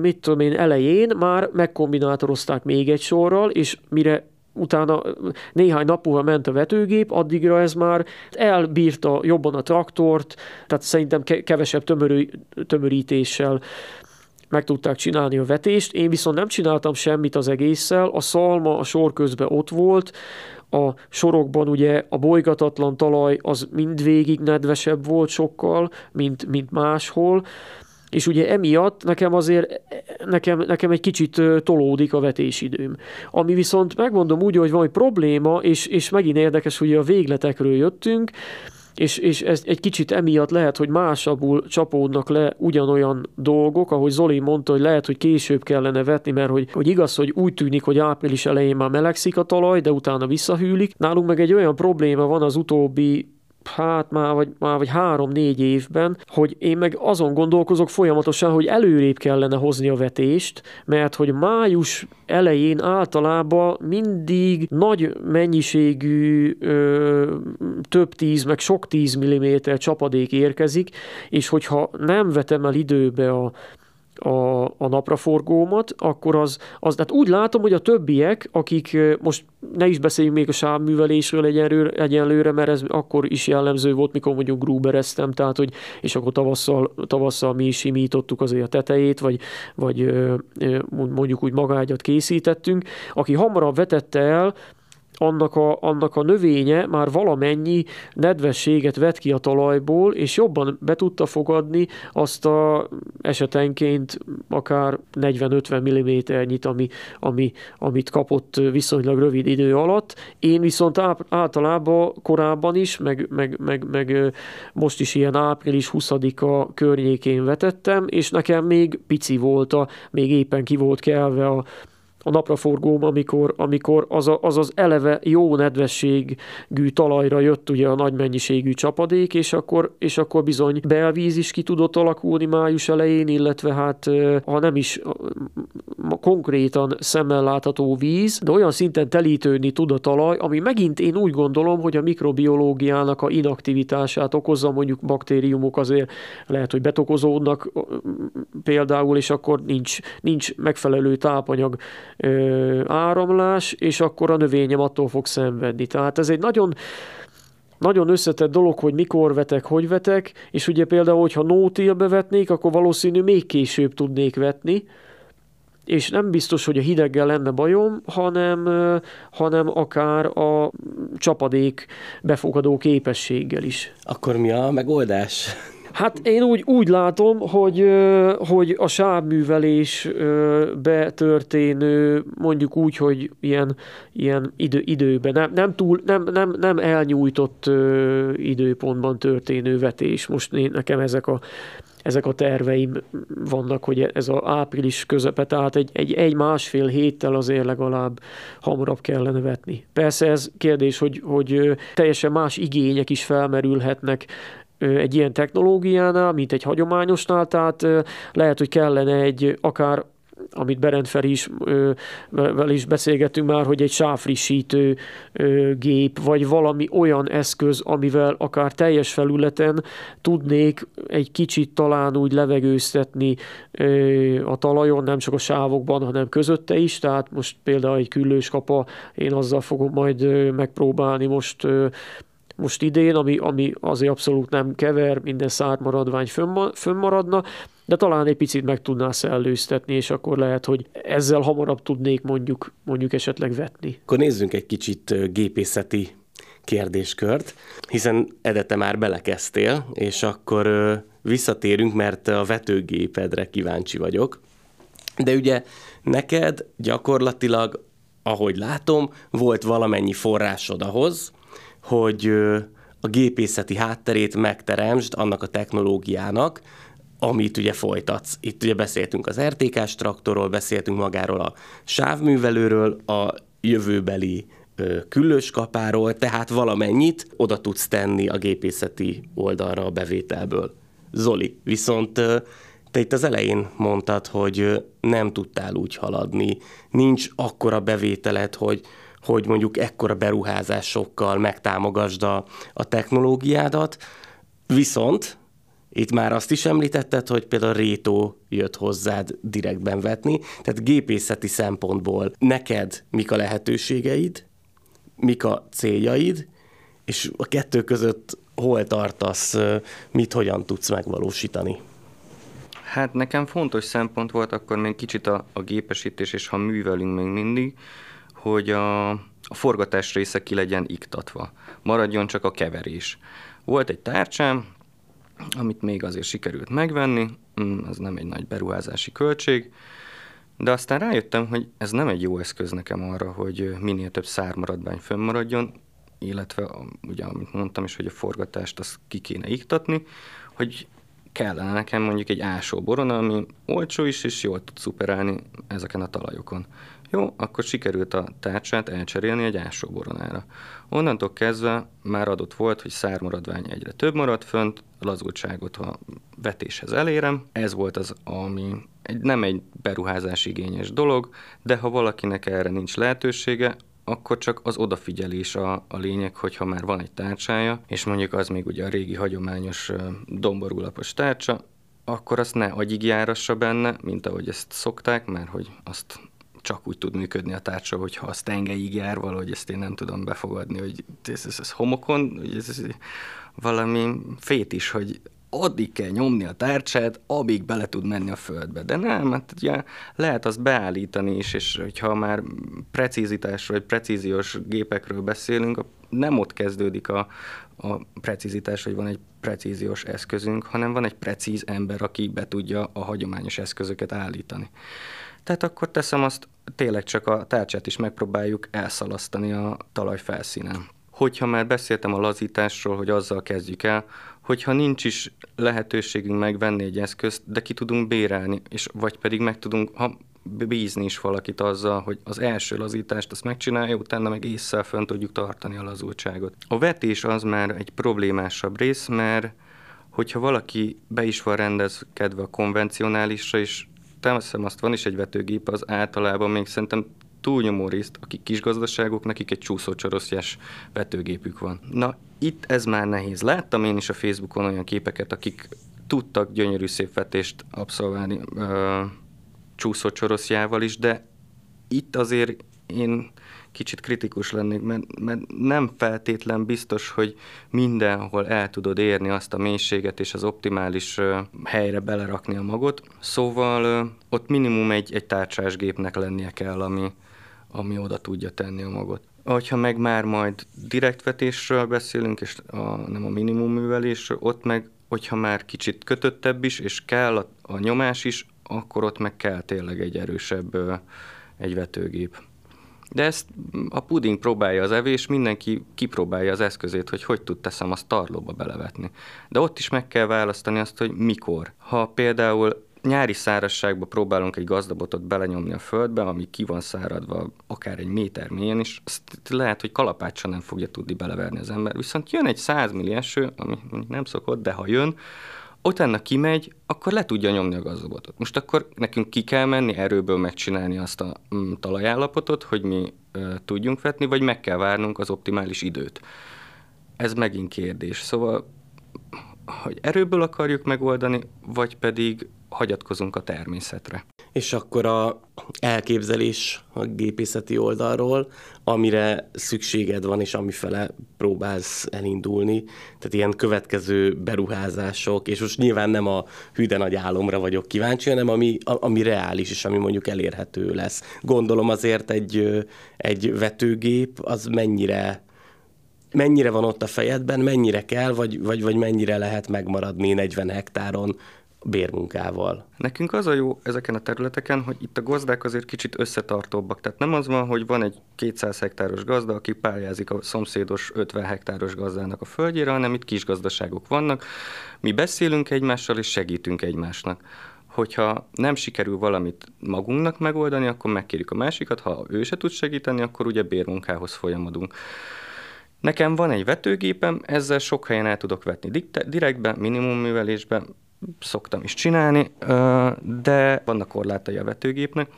mit tudom én, elején már megkombinátorozták még egy sorral, és mire utána néhány nap múlva ment a vetőgép, addigra ez már elbírta jobban a traktort, tehát szerintem kevesebb tömörű, tömörítéssel meg tudták csinálni a vetést. Én viszont nem csináltam semmit az egésszel, a szalma a sor közben ott volt, a sorokban ugye a bolygatatlan talaj az mindvégig nedvesebb volt sokkal, mint, mint máshol, és ugye emiatt nekem azért, nekem, nekem egy kicsit tolódik a vetésidőm. Ami viszont megmondom úgy, hogy van egy probléma, és, és megint érdekes, hogy a végletekről jöttünk, és, és ez egy kicsit emiatt lehet, hogy másabbul csapódnak le ugyanolyan dolgok, ahogy Zoli mondta, hogy lehet, hogy később kellene vetni, mert hogy, hogy igaz, hogy úgy tűnik, hogy április elején már melegszik a talaj, de utána visszahűlik. Nálunk meg egy olyan probléma van az utóbbi hát már vagy, már vagy három-négy évben, hogy én meg azon gondolkozok folyamatosan, hogy előrébb kellene hozni a vetést, mert hogy május elején általában mindig nagy mennyiségű ö, több tíz, meg sok tíz milliméter csapadék érkezik, és hogyha nem vetem el időbe a a, a napraforgómat, akkor az, az, tehát úgy látom, hogy a többiek, akik most ne is beszéljünk még a sávművelésről egyenlőre, egyenlőre, mert ez akkor is jellemző volt, mikor mondjuk grubereztem, tehát hogy, és akkor tavasszal, tavasszal mi is simítottuk azért a tetejét, vagy, vagy mondjuk úgy magágyat készítettünk. Aki hamarabb vetette el, annak a, annak a növénye már valamennyi nedvességet vett ki a talajból, és jobban be tudta fogadni azt a esetenként akár 40-50 mm-nyit, ami, ami, amit kapott viszonylag rövid idő alatt. Én viszont általában korábban is, meg, meg, meg, meg most is ilyen április 20-a környékén vetettem, és nekem még pici volt, a, még éppen ki volt kelve a, a napraforgóm, amikor, amikor az, a, az az eleve jó nedvességű talajra jött ugye a nagy mennyiségű csapadék, és akkor, és akkor bizony belvíz is ki tudott alakulni május elején, illetve hát ha nem is konkrétan szemmel látható víz, de olyan szinten telítődni tud a talaj, ami megint én úgy gondolom, hogy a mikrobiológiának a inaktivitását okozza, mondjuk baktériumok azért lehet, hogy betokozódnak például, és akkor nincs, nincs megfelelő tápanyag ö, áramlás, és akkor a növényem attól fog szenvedni. Tehát ez egy nagyon nagyon összetett dolog, hogy mikor vetek, hogy vetek, és ugye például, hogyha nótilbe vetnék, akkor valószínű még később tudnék vetni, és nem biztos, hogy a hideggel lenne bajom, hanem, hanem akár a csapadék befogadó képességgel is. Akkor mi a megoldás? Hát én úgy, úgy látom, hogy, hogy a sávművelésbe történő, mondjuk úgy, hogy ilyen, ilyen idő, időben, nem, nem, túl, nem, nem, nem elnyújtott időpontban történő vetés. Most én, nekem ezek a, ezek a terveim vannak, hogy ez az április közepe, tehát egy, egy, egy másfél héttel azért legalább hamarabb kellene vetni. Persze ez kérdés, hogy, hogy teljesen más igények is felmerülhetnek egy ilyen technológiánál, mint egy hagyományosnál, tehát lehet, hogy kellene egy akár amit Berend fel is, vel is beszélgettünk már, hogy egy sávfrissítő gép, vagy valami olyan eszköz, amivel akár teljes felületen tudnék egy kicsit talán úgy levegőztetni a talajon, nem csak a sávokban, hanem közötte is, tehát most például egy küllős kapa, én azzal fogom majd megpróbálni most most idén, ami, ami azért abszolút nem kever, minden szármaradvány fönnmaradna, de talán egy picit meg tudná szellőztetni, és akkor lehet, hogy ezzel hamarabb tudnék mondjuk, mondjuk esetleg vetni. Akkor nézzünk egy kicsit gépészeti kérdéskört, hiszen Edete már belekezdtél, és akkor visszatérünk, mert a vetőgépedre kíváncsi vagyok. De ugye neked gyakorlatilag, ahogy látom, volt valamennyi forrásod ahhoz, hogy a gépészeti hátterét megteremtsd annak a technológiának, amit ugye folytatsz. Itt ugye beszéltünk az RTK-s traktorról, beszéltünk magáról a sávművelőről, a jövőbeli küllős kapáról, tehát valamennyit oda tudsz tenni a gépészeti oldalra a bevételből. Zoli, viszont te itt az elején mondtad, hogy nem tudtál úgy haladni, nincs akkora bevételed, hogy, hogy mondjuk ekkora beruházásokkal megtámogasd a, a technológiádat, viszont itt már azt is említetted, hogy például Rétó jött hozzád direktben vetni, tehát gépészeti szempontból neked mik a lehetőségeid, mik a céljaid, és a kettő között hol tartasz, mit hogyan tudsz megvalósítani? Hát nekem fontos szempont volt akkor még kicsit a, a gépesítés, és ha művelünk még mindig, hogy a, a forgatás része ki legyen iktatva. Maradjon csak a keverés. Volt egy tárcsám, amit még azért sikerült megvenni, mm, az nem egy nagy beruházási költség, de aztán rájöttem, hogy ez nem egy jó eszköz nekem arra, hogy minél több szármaradvány fönnmaradjon, illetve ugye, amit mondtam is, hogy a forgatást azt ki kéne iktatni, hogy kellene nekem mondjuk egy ásó boron, ami olcsó is, és jól tud szuperálni ezeken a talajokon. Jó, akkor sikerült a tárcsát elcserélni egy ásó boronára. Onnantól kezdve már adott volt, hogy szármaradvány egyre több maradt fönt, lazultságot a vetéshez elérem. Ez volt az, ami egy, nem egy beruházás igényes dolog, de ha valakinek erre nincs lehetősége, akkor csak az odafigyelés a, a lényeg, hogyha már van egy tárcsája, és mondjuk az még ugye a régi hagyományos domborulapos tárcsa, akkor azt ne agyig járassa benne, mint ahogy ezt szokták, mert hogy azt csak úgy tud működni a tárcsa, hogyha az tengelyig jár, valahogy ezt én nem tudom befogadni, hogy ez, ez, ez homokon, hogy ez, ez valami fét is, hogy addig kell nyomni a tárcsát, amíg bele tud menni a földbe. De nem, hát ugye lehet azt beállítani is, és hogyha már precízitásról, vagy precíziós gépekről beszélünk, nem ott kezdődik a, a precízitás, hogy van egy precíziós eszközünk, hanem van egy precíz ember, aki be tudja a hagyományos eszközöket állítani. Tehát akkor teszem azt, tényleg csak a tárcsát is megpróbáljuk elszalasztani a talaj felszínen. Hogyha már beszéltem a lazításról, hogy azzal kezdjük el, hogyha nincs is lehetőségünk megvenni egy eszközt, de ki tudunk bérelni, és vagy pedig meg tudunk, ha bízni is valakit azzal, hogy az első lazítást azt megcsinálja, utána meg észre fönn tudjuk tartani a lazultságot. A vetés az már egy problémásabb rész, mert hogyha valaki be is van rendezkedve a konvencionálisra, és teszem azt, van is egy vetőgép, az általában még szerintem túlnyomó részt, akik kisgazdaságok, nekik egy csúszócsoroszjás vetőgépük van. Na, itt ez már nehéz. Láttam én is a Facebookon olyan képeket, akik tudtak gyönyörű szép vetést abszolválni csúszócsoroszjával is, de itt azért én kicsit kritikus lennék, mert, mert nem feltétlen biztos, hogy mindenhol el tudod érni azt a mélységet és az optimális helyre belerakni a magot. Szóval ott minimum egy, egy tárcsásgépnek lennie kell, ami, ami oda tudja tenni a magot. Ha meg már majd direktvetésről beszélünk, és a, nem a minimum művelésről, ott meg, hogyha már kicsit kötöttebb is, és kell a, a nyomás is, akkor ott meg kell tényleg egy erősebb egy vetőgép. De ezt a puding próbálja az evés, mindenki kipróbálja az eszközét, hogy hogy tud teszem azt tarlóba belevetni. De ott is meg kell választani azt, hogy mikor. Ha például nyári szárazságban próbálunk egy gazdabotot belenyomni a földbe, ami ki van száradva akár egy méter mélyen is, azt lehet, hogy kalapácsa nem fogja tudni beleverni az ember. Viszont jön egy 100 milli eső, ami nem szokott, de ha jön, utána kimegy, akkor le tudja nyomni a gazdabotot. Most akkor nekünk ki kell menni, erőből megcsinálni azt a mm, talajállapotot, hogy mi ö, tudjunk vetni, vagy meg kell várnunk az optimális időt. Ez megint kérdés. Szóval, hogy erőből akarjuk megoldani, vagy pedig hagyatkozunk a természetre. És akkor a elképzelés a gépészeti oldalról, amire szükséged van, és amifele próbálsz elindulni, tehát ilyen következő beruházások, és most nyilván nem a hűde nagy álomra vagyok kíváncsi, hanem ami, ami reális, és ami mondjuk elérhető lesz. Gondolom azért egy, egy vetőgép az mennyire mennyire van ott a fejedben, mennyire kell, vagy, vagy, vagy mennyire lehet megmaradni 40 hektáron bérmunkával? Nekünk az a jó ezeken a területeken, hogy itt a gazdák azért kicsit összetartóbbak. Tehát nem az van, hogy van egy 200 hektáros gazda, aki pályázik a szomszédos 50 hektáros gazdának a földjére, hanem itt kis gazdaságok vannak. Mi beszélünk egymással és segítünk egymásnak hogyha nem sikerül valamit magunknak megoldani, akkor megkérjük a másikat, ha ő se tud segíteni, akkor ugye bérmunkához folyamodunk. Nekem van egy vetőgépem, ezzel sok helyen el tudok vetni direktbe, minimum művelésbe, szoktam is csinálni, de vannak korlátai a vetőgépnek,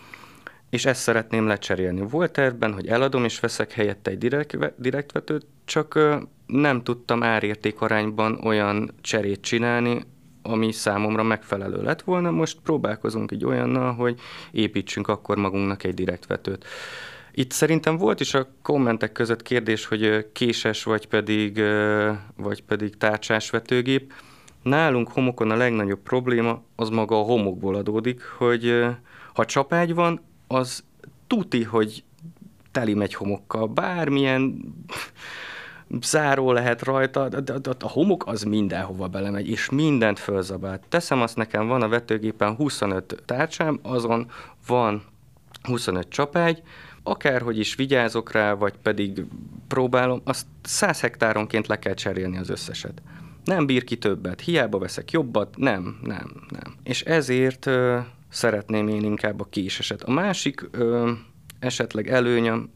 és ezt szeretném lecserélni. Volt tervben, hogy eladom és veszek helyette egy direkt, direktvetőt, csak nem tudtam árérték arányban olyan cserét csinálni, ami számomra megfelelő lett volna. Most próbálkozunk egy olyannal, hogy építsünk akkor magunknak egy direktvetőt. Itt szerintem volt is a kommentek között kérdés, hogy késes vagy pedig, vagy pedig tárcsás vetőgép. Nálunk homokon a legnagyobb probléma az maga a homokból adódik, hogy ha csapágy van, az tuti, hogy teli megy homokkal. Bármilyen záró lehet rajta, de, de, a homok az mindenhova belemegy, és mindent fölzabált. Teszem azt nekem, van a vetőgépen 25 tárcsám, azon van 25 csapágy, akárhogy is vigyázok rá, vagy pedig próbálom, azt 100 hektáronként le kell cserélni az összeset. Nem bír ki többet, hiába veszek jobbat, nem, nem, nem. És ezért ö, szeretném én inkább a késeset. A másik ö, esetleg előnyöm,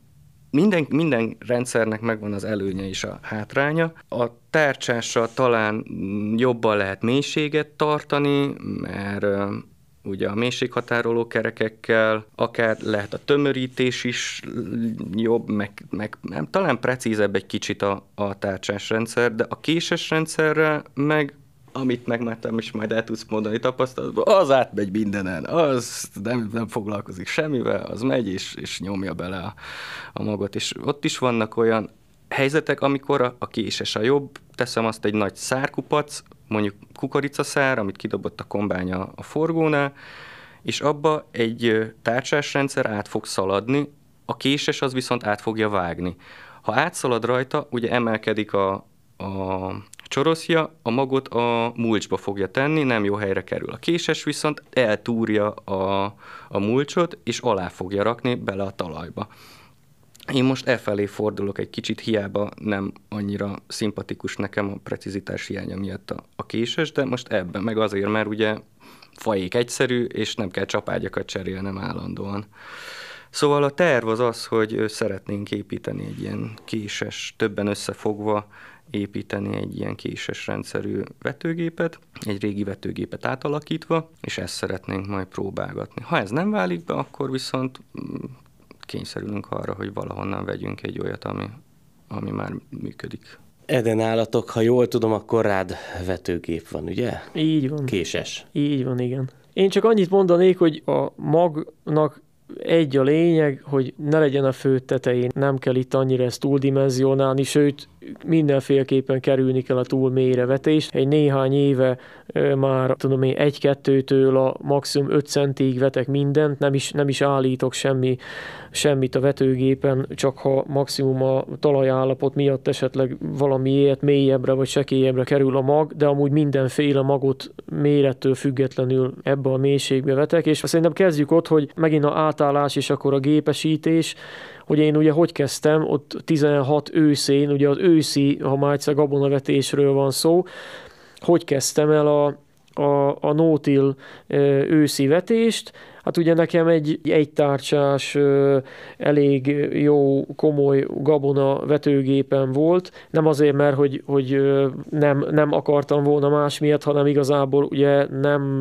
minden, minden rendszernek megvan az előnye és a hátránya. A tárcsással talán jobban lehet mélységet tartani, mert ugye a mélységhatároló kerekekkel, akár lehet a tömörítés is jobb, meg, meg nem, talán precízebb egy kicsit a, a tárcsás rendszer, de a késes rendszerre meg amit megmártam, és majd el tudsz mondani tapasztalatban, az átmegy mindenen, az nem, nem foglalkozik semmivel, az megy és, és nyomja bele a, a magot. És ott is vannak olyan helyzetek, amikor a, a késes a jobb, teszem azt egy nagy szárkupac, mondjuk kukoricaszár, amit kidobott a kombánya a forgónál, és abba egy tárcsás rendszer át fog szaladni, a késes az viszont át fogja vágni. Ha átszalad rajta, ugye emelkedik a, a csoroszja, a magot a mulcsba fogja tenni, nem jó helyre kerül. A késes viszont eltúrja a, a mulcsot, és alá fogja rakni bele a talajba. Én most e felé fordulok egy kicsit, hiába nem annyira szimpatikus nekem a precizitás hiánya miatt a, a késes, de most ebben meg azért, mert ugye fajék egyszerű, és nem kell csapágyakat cserélnem állandóan. Szóval a terv az az, hogy szeretnénk építeni egy ilyen késes, többen összefogva építeni egy ilyen késes rendszerű vetőgépet, egy régi vetőgépet átalakítva, és ezt szeretnénk majd próbálgatni. Ha ez nem válik be, akkor viszont mm, kényszerülünk arra, hogy valahonnan vegyünk egy olyat, ami, ami már működik. Eden állatok, ha jól tudom, akkor rád vetőgép van, ugye? Így van. Késes. Így van, igen. Én csak annyit mondanék, hogy a magnak egy a lényeg, hogy ne legyen a fő tetején, nem kell itt annyira ezt túldimenzionálni, sőt, mindenféleképpen kerülni kell a túl mélyrevetést. Egy néhány éve már tudom én egy-kettőtől a maximum 5 centig vetek mindent, nem is, nem is állítok semmi, semmit a vetőgépen, csak ha maximum a talajállapot miatt esetleg valamiért mélyebbre vagy sekélyebbre kerül a mag, de amúgy mindenféle magot mérettől függetlenül ebbe a mélységbe vetek, és szerintem kezdjük ott, hogy megint a átállás és akkor a gépesítés, hogy én ugye hogy kezdtem, ott 16 őszén, ugye az őszi, ha már egyszer gabonavetésről van szó, hogy kezdtem el a, a, a nótil őszi vetést, Hát ugye nekem egy egytárcsás, elég jó, komoly gabona vetőgépen volt, nem azért, mert hogy, hogy nem, nem akartam volna más miatt, hanem igazából ugye nem,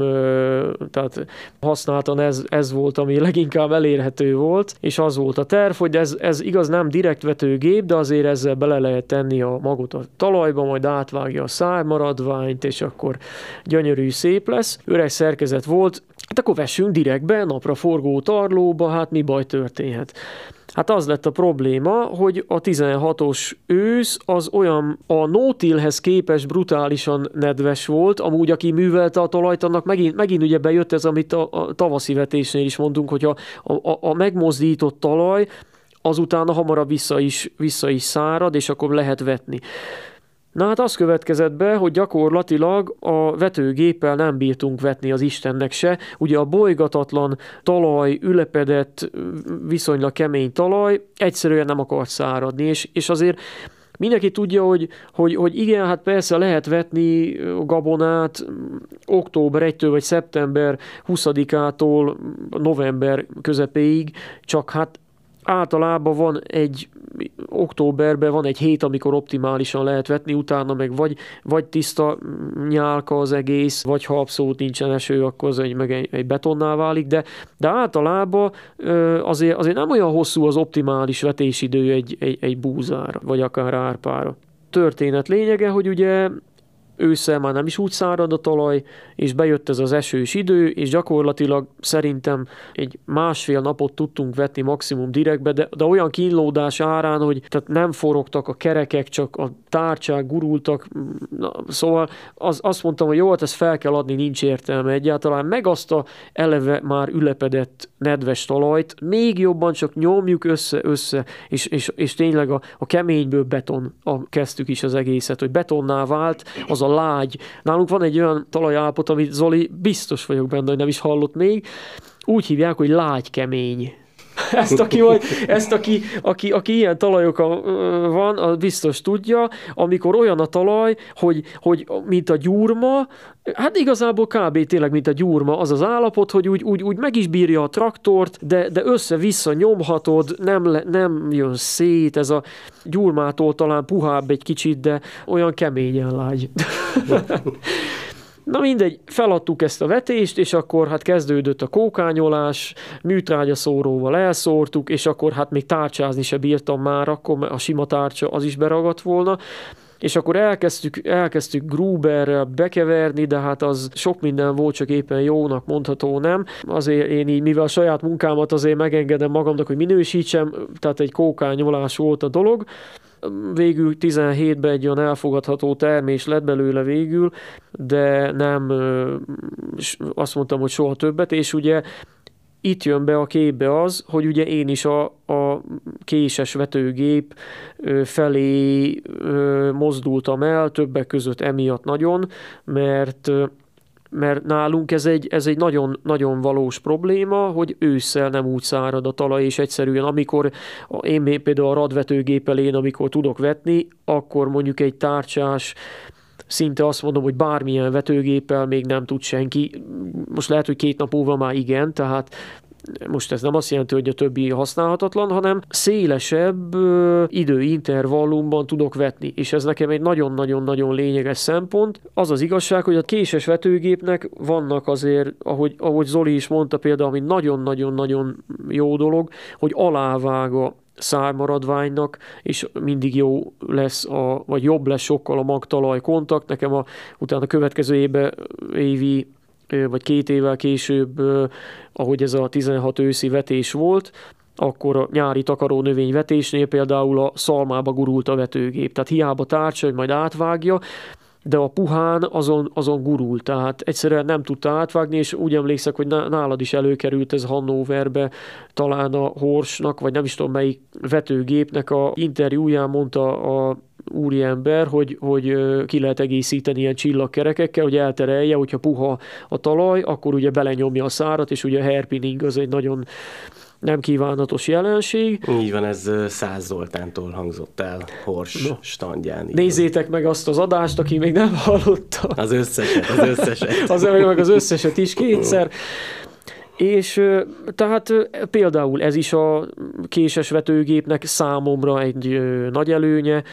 tehát használtan ez, ez volt, ami leginkább elérhető volt, és az volt a terv, hogy ez, ez igaz nem direkt vetőgép, de azért ezzel bele lehet tenni a magot a talajba, majd átvágja a szármaradványt, és akkor gyönyörű szép lesz. Öreg szerkezet volt, Hát akkor vessünk direktbe, napra forgó tarlóba, hát mi baj történhet. Hát az lett a probléma, hogy a 16-os ősz az olyan a Nótilhez képes brutálisan nedves volt, amúgy aki művelte a talajt, annak megint, megint ugye bejött ez, amit a, a tavaszi vetésnél is mondunk, hogy a, a, a megmozdított talaj, azután hamarabb vissza is, vissza is szárad, és akkor lehet vetni. Na hát az következett be, hogy gyakorlatilag a vetőgéppel nem bírtunk vetni az Istennek se. Ugye a bolygatatlan talaj, ülepedett, viszonylag kemény talaj egyszerűen nem akart száradni, és, és azért Mindenki tudja, hogy, hogy, hogy igen, hát persze lehet vetni gabonát október 1 vagy szeptember 20-ától november közepéig, csak hát általában van egy októberben van egy hét, amikor optimálisan lehet vetni, utána meg vagy, vagy tiszta nyálka az egész, vagy ha abszolút nincsen eső, akkor az egy, meg egy, egy betonná válik, de, de általában azért, azért nem olyan hosszú az optimális vetésidő egy, egy, egy búzára, vagy akár árpára. Történet lényege, hogy ugye ősszel már nem is úgy szárad a talaj, és bejött ez az esős idő, és gyakorlatilag szerintem egy másfél napot tudtunk vetni maximum direktbe, de, de olyan kínlódás árán, hogy tehát nem forogtak a kerekek, csak a tárcsák gurultak, na, szóval az, azt mondtam, hogy jó, hát ezt fel kell adni, nincs értelme egyáltalán, meg azt a eleve már ülepedett nedves talajt, még jobban csak nyomjuk össze-össze, és, és, és tényleg a, a keményből beton a, kezdtük is az egészet, hogy betonná vált, az a lágy. Nálunk van egy olyan talajállapot, amit Zoli biztos vagyok benne, hogy nem is hallott még, úgy hívják, hogy lágy kemény. Ezt, aki, vagy, ezt aki, aki, aki ilyen talajok van, az biztos tudja, amikor olyan a talaj, hogy, hogy mint a gyurma, hát igazából kb. tényleg, mint a gyurma, az az állapot, hogy úgy, úgy, úgy meg is bírja a traktort, de, de össze-vissza nyomhatod, nem, le, nem jön szét, ez a gyurmától talán puhább egy kicsit, de olyan keményen lágy. Na mindegy, feladtuk ezt a vetést, és akkor hát kezdődött a kókányolás, műtrágya szóróval elszórtuk, és akkor hát még tárcsázni se bírtam már, akkor a sima tárcsa az is beragadt volna, és akkor elkezdtük, elkezdtük Gruberrel bekeverni, de hát az sok minden volt, csak éppen jónak mondható nem. Azért én így, mivel a saját munkámat azért megengedem magamnak, hogy minősítsem, tehát egy kókányolás volt a dolog, végül 17-ben egy olyan elfogadható termés lett belőle végül, de nem azt mondtam, hogy soha többet, és ugye itt jön be a képbe az, hogy ugye én is a, a késes vetőgép felé mozdultam el, többek között emiatt nagyon, mert mert nálunk ez egy, ez egy nagyon, nagyon valós probléma, hogy ősszel nem úgy szárad a talaj, és egyszerűen amikor én például a radvetőgép én, amikor tudok vetni, akkor mondjuk egy tárcsás szinte azt mondom, hogy bármilyen vetőgéppel még nem tud senki. Most lehet, hogy két nap múlva már igen, tehát most ez nem azt jelenti, hogy a többi használhatatlan, hanem szélesebb időintervallumban tudok vetni, és ez nekem egy nagyon-nagyon-nagyon lényeges szempont. Az az igazság, hogy a késes vetőgépnek vannak azért, ahogy, ahogy Zoli is mondta például, ami nagyon-nagyon-nagyon jó dolog, hogy alávága szármaradványnak, és mindig jó lesz, a, vagy jobb lesz sokkal a magtalaj kontakt. Nekem a, utána a következő éve, évi vagy két évvel később, ahogy ez a 16 őszi vetés volt, akkor a nyári takaró növény vetésnél például a szalmába gurult a vetőgép. Tehát hiába tárcsa, hogy majd átvágja, de a puhán azon, azon gurult, tehát egyszerűen nem tudta átvágni, és úgy emlékszek, hogy nálad is előkerült ez Hannoverbe, talán a Horsnak, vagy nem is tudom melyik vetőgépnek a interjúján mondta a úriember, hogy, hogy ki lehet egészíteni ilyen csillagkerekekkel, hogy elterelje, hogyha puha a talaj, akkor ugye belenyomja a szárat, és ugye a hairpinning az egy nagyon nem kívánatos jelenség. Így van, ez Száz Zoltántól hangzott el Hors no. standján. Nézzétek meg azt az adást, aki még nem hallotta. Az összeset, az összeset. az meg az összeset is kétszer. És tehát például ez is a késes vetőgépnek számomra egy nagy előnye,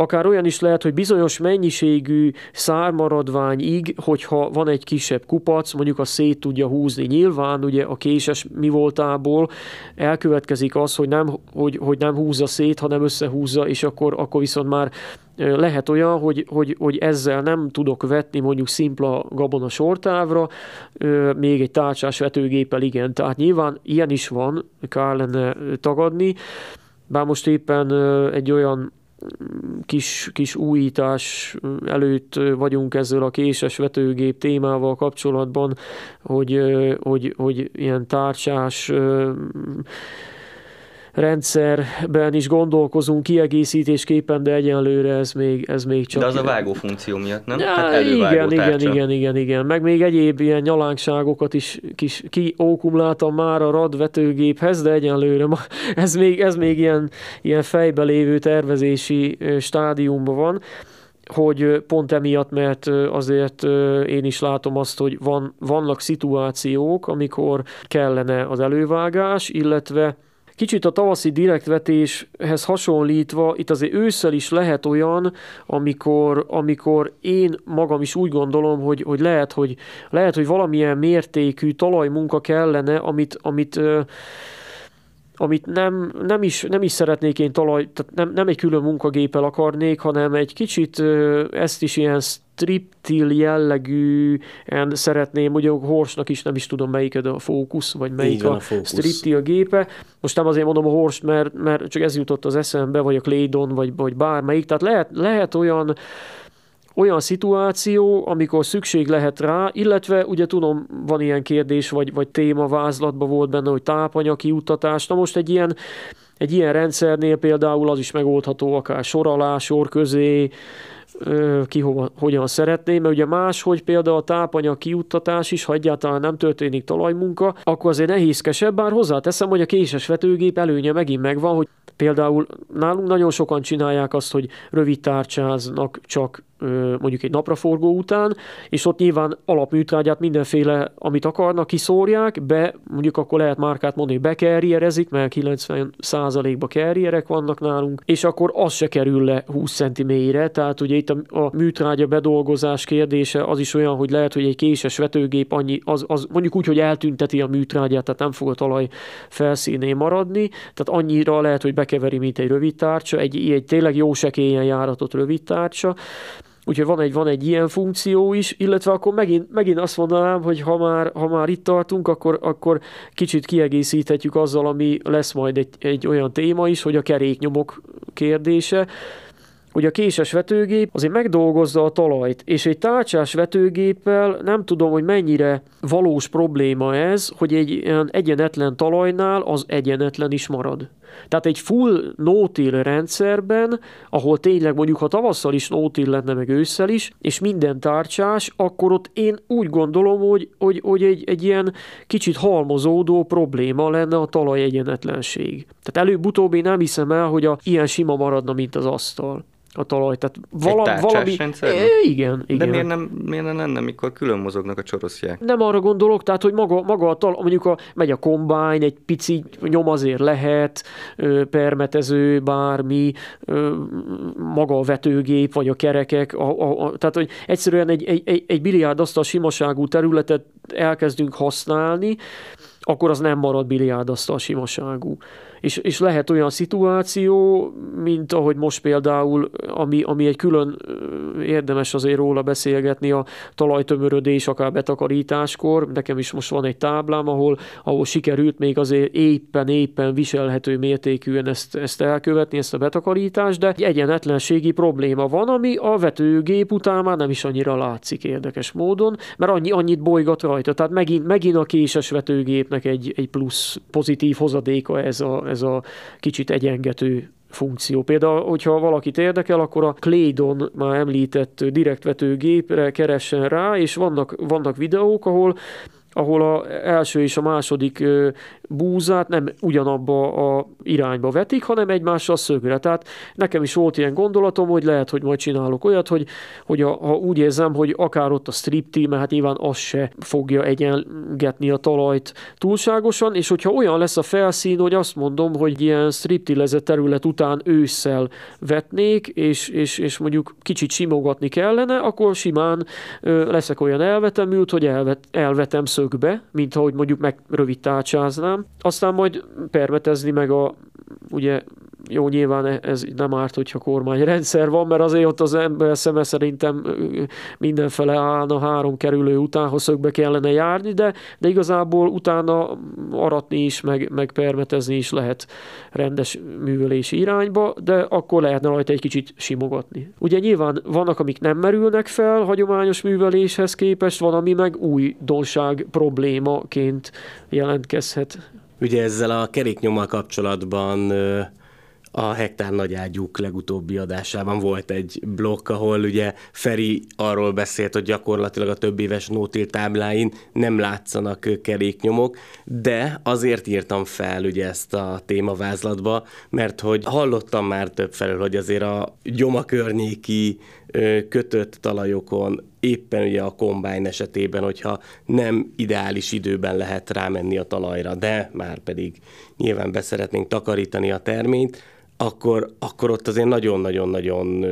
Akár olyan is lehet, hogy bizonyos mennyiségű szármaradványig, hogyha van egy kisebb kupac, mondjuk a szét tudja húzni. Nyilván ugye a késes mi voltából elkövetkezik az, hogy nem, hogy, hogy nem húzza szét, hanem összehúzza, és akkor, akkor viszont már lehet olyan, hogy, hogy, hogy ezzel nem tudok vetni mondjuk szimpla gabona sortávra, még egy tárcsás vetőgéppel igen. Tehát nyilván ilyen is van, kell lenne tagadni, bár most éppen egy olyan kis, kis újítás előtt vagyunk ezzel a késes vetőgép témával kapcsolatban, hogy, hogy, hogy ilyen tárcsás rendszerben is gondolkozunk kiegészítésképpen, de egyenlőre ez még, ez még csak... De az a vágó funkció miatt, nem? Ja, hát igen, igen, igen, igen, igen. Meg még egyéb ilyen nyalánkságokat is kis kiókumláltam már a RAD vetőgéphez, de egyenlőre ma, ez még, ez még ilyen, ilyen fejbe lévő tervezési stádiumban van hogy pont emiatt, mert azért én is látom azt, hogy van, vannak szituációk, amikor kellene az elővágás, illetve Kicsit a tavaszi direktvetéshez hasonlítva, itt azért ősszel is lehet olyan, amikor, amikor én magam is úgy gondolom, hogy, hogy, lehet, hogy lehet, hogy valamilyen mértékű talajmunka kellene, amit, amit amit nem, nem, is, nem is szeretnék én talaj, tehát nem, nem egy külön munkagépel akarnék, hanem egy kicsit ezt is ilyen striptil jellegűen szeretném, ugye a Horsnak is nem is tudom melyik a fókusz, vagy melyik a, a striptil gépe. Most nem azért mondom a Horst, mert, mert csak ez jutott az eszembe, vagy a Claydon, vagy, vagy bármelyik. Tehát lehet, lehet olyan olyan szituáció, amikor szükség lehet rá, illetve ugye tudom, van ilyen kérdés, vagy, vagy téma vázlatban volt benne, hogy tápanyag kiutatás. Na most egy ilyen, egy ilyen rendszernél például az is megoldható akár sor alá, sor közé, ki hova, hogyan szeretné, mert ugye más, hogy például a tápanyag kiuttatás is, ha egyáltalán nem történik talajmunka, akkor azért nehézkesebb, bár hozzáteszem, hogy a késes vetőgép előnye megint megvan, hogy például nálunk nagyon sokan csinálják azt, hogy rövid tárcsáznak csak mondjuk egy napraforgó után, és ott nyilván alapműtrágyát mindenféle, amit akarnak, kiszórják, be, mondjuk akkor lehet márkát mondani, bekerrierezik, mert 90%-ba kerrierek vannak nálunk, és akkor az se kerül le 20 cm-re, tehát ugye itt a, a műtrágya bedolgozás kérdése az is olyan, hogy lehet, hogy egy késes vetőgép annyi, az, az mondjuk úgy, hogy eltünteti a műtrágyát, tehát nem fog a talaj felszínén maradni, tehát annyira lehet, hogy bekeveri, mint egy rövid tárcsa, egy, egy tényleg jó sekélyen járatott rövid tárcsa, Úgyhogy van egy, van egy ilyen funkció is, illetve akkor megint, megint azt mondanám, hogy ha már, ha már itt tartunk, akkor, akkor kicsit kiegészíthetjük azzal, ami lesz majd egy, egy olyan téma is, hogy a keréknyomok kérdése hogy a késes vetőgép azért megdolgozza a talajt, és egy tárcsás vetőgéppel nem tudom, hogy mennyire valós probléma ez, hogy egy ilyen egyenetlen talajnál az egyenetlen is marad. Tehát egy full no-till rendszerben, ahol tényleg mondjuk ha tavasszal is no-till lenne, meg ősszel is, és minden tárcsás, akkor ott én úgy gondolom, hogy, hogy, hogy egy, egy ilyen kicsit halmozódó probléma lenne a talaj egyenetlenség. Tehát előbb-utóbb én nem hiszem el, hogy a, ilyen sima maradna, mint az asztal a talaj. Tehát vala, Egy valami... rendszer? Igen, igen. De miért nem, miért nem lenne, mikor külön mozognak a csoroszják? Nem arra gondolok, tehát, hogy maga, maga a talaj, mondjuk a, megy a kombány, egy pici nyom azért lehet, permetező, bármi, maga a vetőgép, vagy a kerekek, a, a, a, tehát, hogy egyszerűen egy, egy, egy, egy biliárdasztal simaságú területet elkezdünk használni, akkor az nem marad biliárdasztal simaságú és, és lehet olyan szituáció, mint ahogy most például, ami, ami egy külön érdemes azért róla beszélgetni, a talajtömörödés, akár betakarításkor. Nekem is most van egy táblám, ahol, ahol sikerült még azért éppen, éppen viselhető mértékűen ezt, ezt elkövetni, ezt a betakarítást, de egy egyenetlenségi probléma van, ami a vetőgép után már nem is annyira látszik érdekes módon, mert annyi, annyit bolygat rajta. Tehát megint, megint a késes vetőgépnek egy, egy plusz pozitív hozadéka ez a, ez a kicsit egyengető funkció. Például, hogyha valakit érdekel, akkor a Claydon már említett direktvetőgépre keressen rá, és vannak, vannak videók, ahol ahol a első és a második búzát nem ugyanabba a irányba vetik, hanem egymással szögre. Tehát nekem is volt ilyen gondolatom, hogy lehet, hogy majd csinálok olyat, hogy, hogy a, ha úgy érzem, hogy akár ott a stripti, mert hát nyilván az se fogja egyengetni a talajt túlságosan, és hogyha olyan lesz a felszín, hogy azt mondom, hogy ilyen striptilezett terület után ősszel vetnék, és, és, és mondjuk kicsit simogatni kellene, akkor simán ö, leszek olyan elvetemült, hogy elvet, elvetem szögbe, mint ahogy mondjuk meg rövid tárcsáznám, aztán majd permetezni meg a, ugye jó, nyilván ez nem árt, hogyha kormányrendszer van, mert azért ott az ember szeme szerintem mindenfele állna három kerülő után, ha szögbe kellene járni, de, de igazából utána aratni is, meg, meg permetezni is lehet rendes művelési irányba, de akkor lehetne rajta egy kicsit simogatni. Ugye nyilván vannak, amik nem merülnek fel hagyományos műveléshez képest, van, ami meg új donság problémaként jelentkezhet Ugye ezzel a keréknyommal kapcsolatban a Hektár nagyágyúk legutóbbi adásában volt egy blokk, ahol ugye Feri arról beszélt, hogy gyakorlatilag a több éves nótil tábláin nem látszanak keréknyomok, de azért írtam fel ugye ezt a témavázlatba, mert hogy hallottam már több felől, hogy azért a gyoma környéki kötött talajokon éppen ugye a kombány esetében, hogyha nem ideális időben lehet rámenni a talajra, de már pedig nyilván beszeretnénk takarítani a terményt, akkor, akkor ott azért nagyon-nagyon-nagyon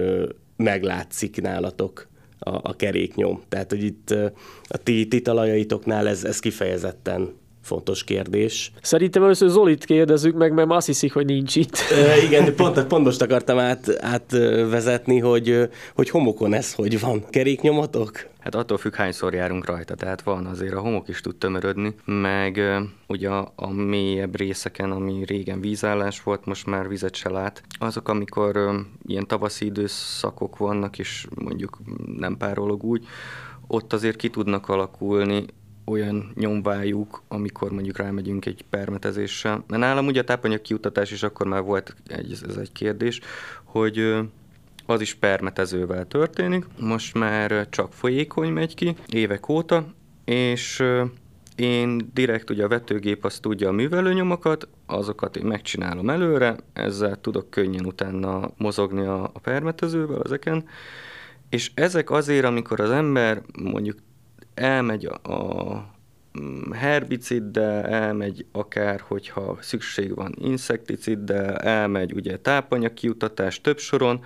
meglátszik nálatok a, a keréknyom. Tehát, hogy itt a ti, ti talajaitoknál ez, ez kifejezetten fontos kérdés. Szerintem először Zolit kérdezzük meg, mert azt hiszik, hogy nincs itt. E, igen, pont, pont most akartam át, átvezetni, hogy, hogy homokon ez hogy van. Keréknyomatok? Hát attól függ, hányszor járunk rajta, tehát van azért a homok is tud tömörödni, meg ugye a, a mélyebb részeken, ami régen vízállás volt, most már vizet se lát. Azok, amikor ö, ilyen tavaszi időszakok vannak, és mondjuk nem párolog úgy, ott azért ki tudnak alakulni olyan nyomvájuk, amikor mondjuk rámegyünk egy permetezéssel. Mert nálam ugye a tápanyag kiutatás is akkor már volt egy, ez egy kérdés, hogy az is permetezővel történik. Most már csak folyékony megy ki évek óta, és én direkt ugye a vetőgép azt tudja a művelőnyomokat, azokat én megcsinálom előre, ezzel tudok könnyen utána mozogni a, a permetezővel ezeken, és ezek azért, amikor az ember mondjuk elmegy a, a mm, herbiciddel, elmegy akár, hogyha szükség van inszekticiddel, elmegy ugye tápanyag kiutatás több soron,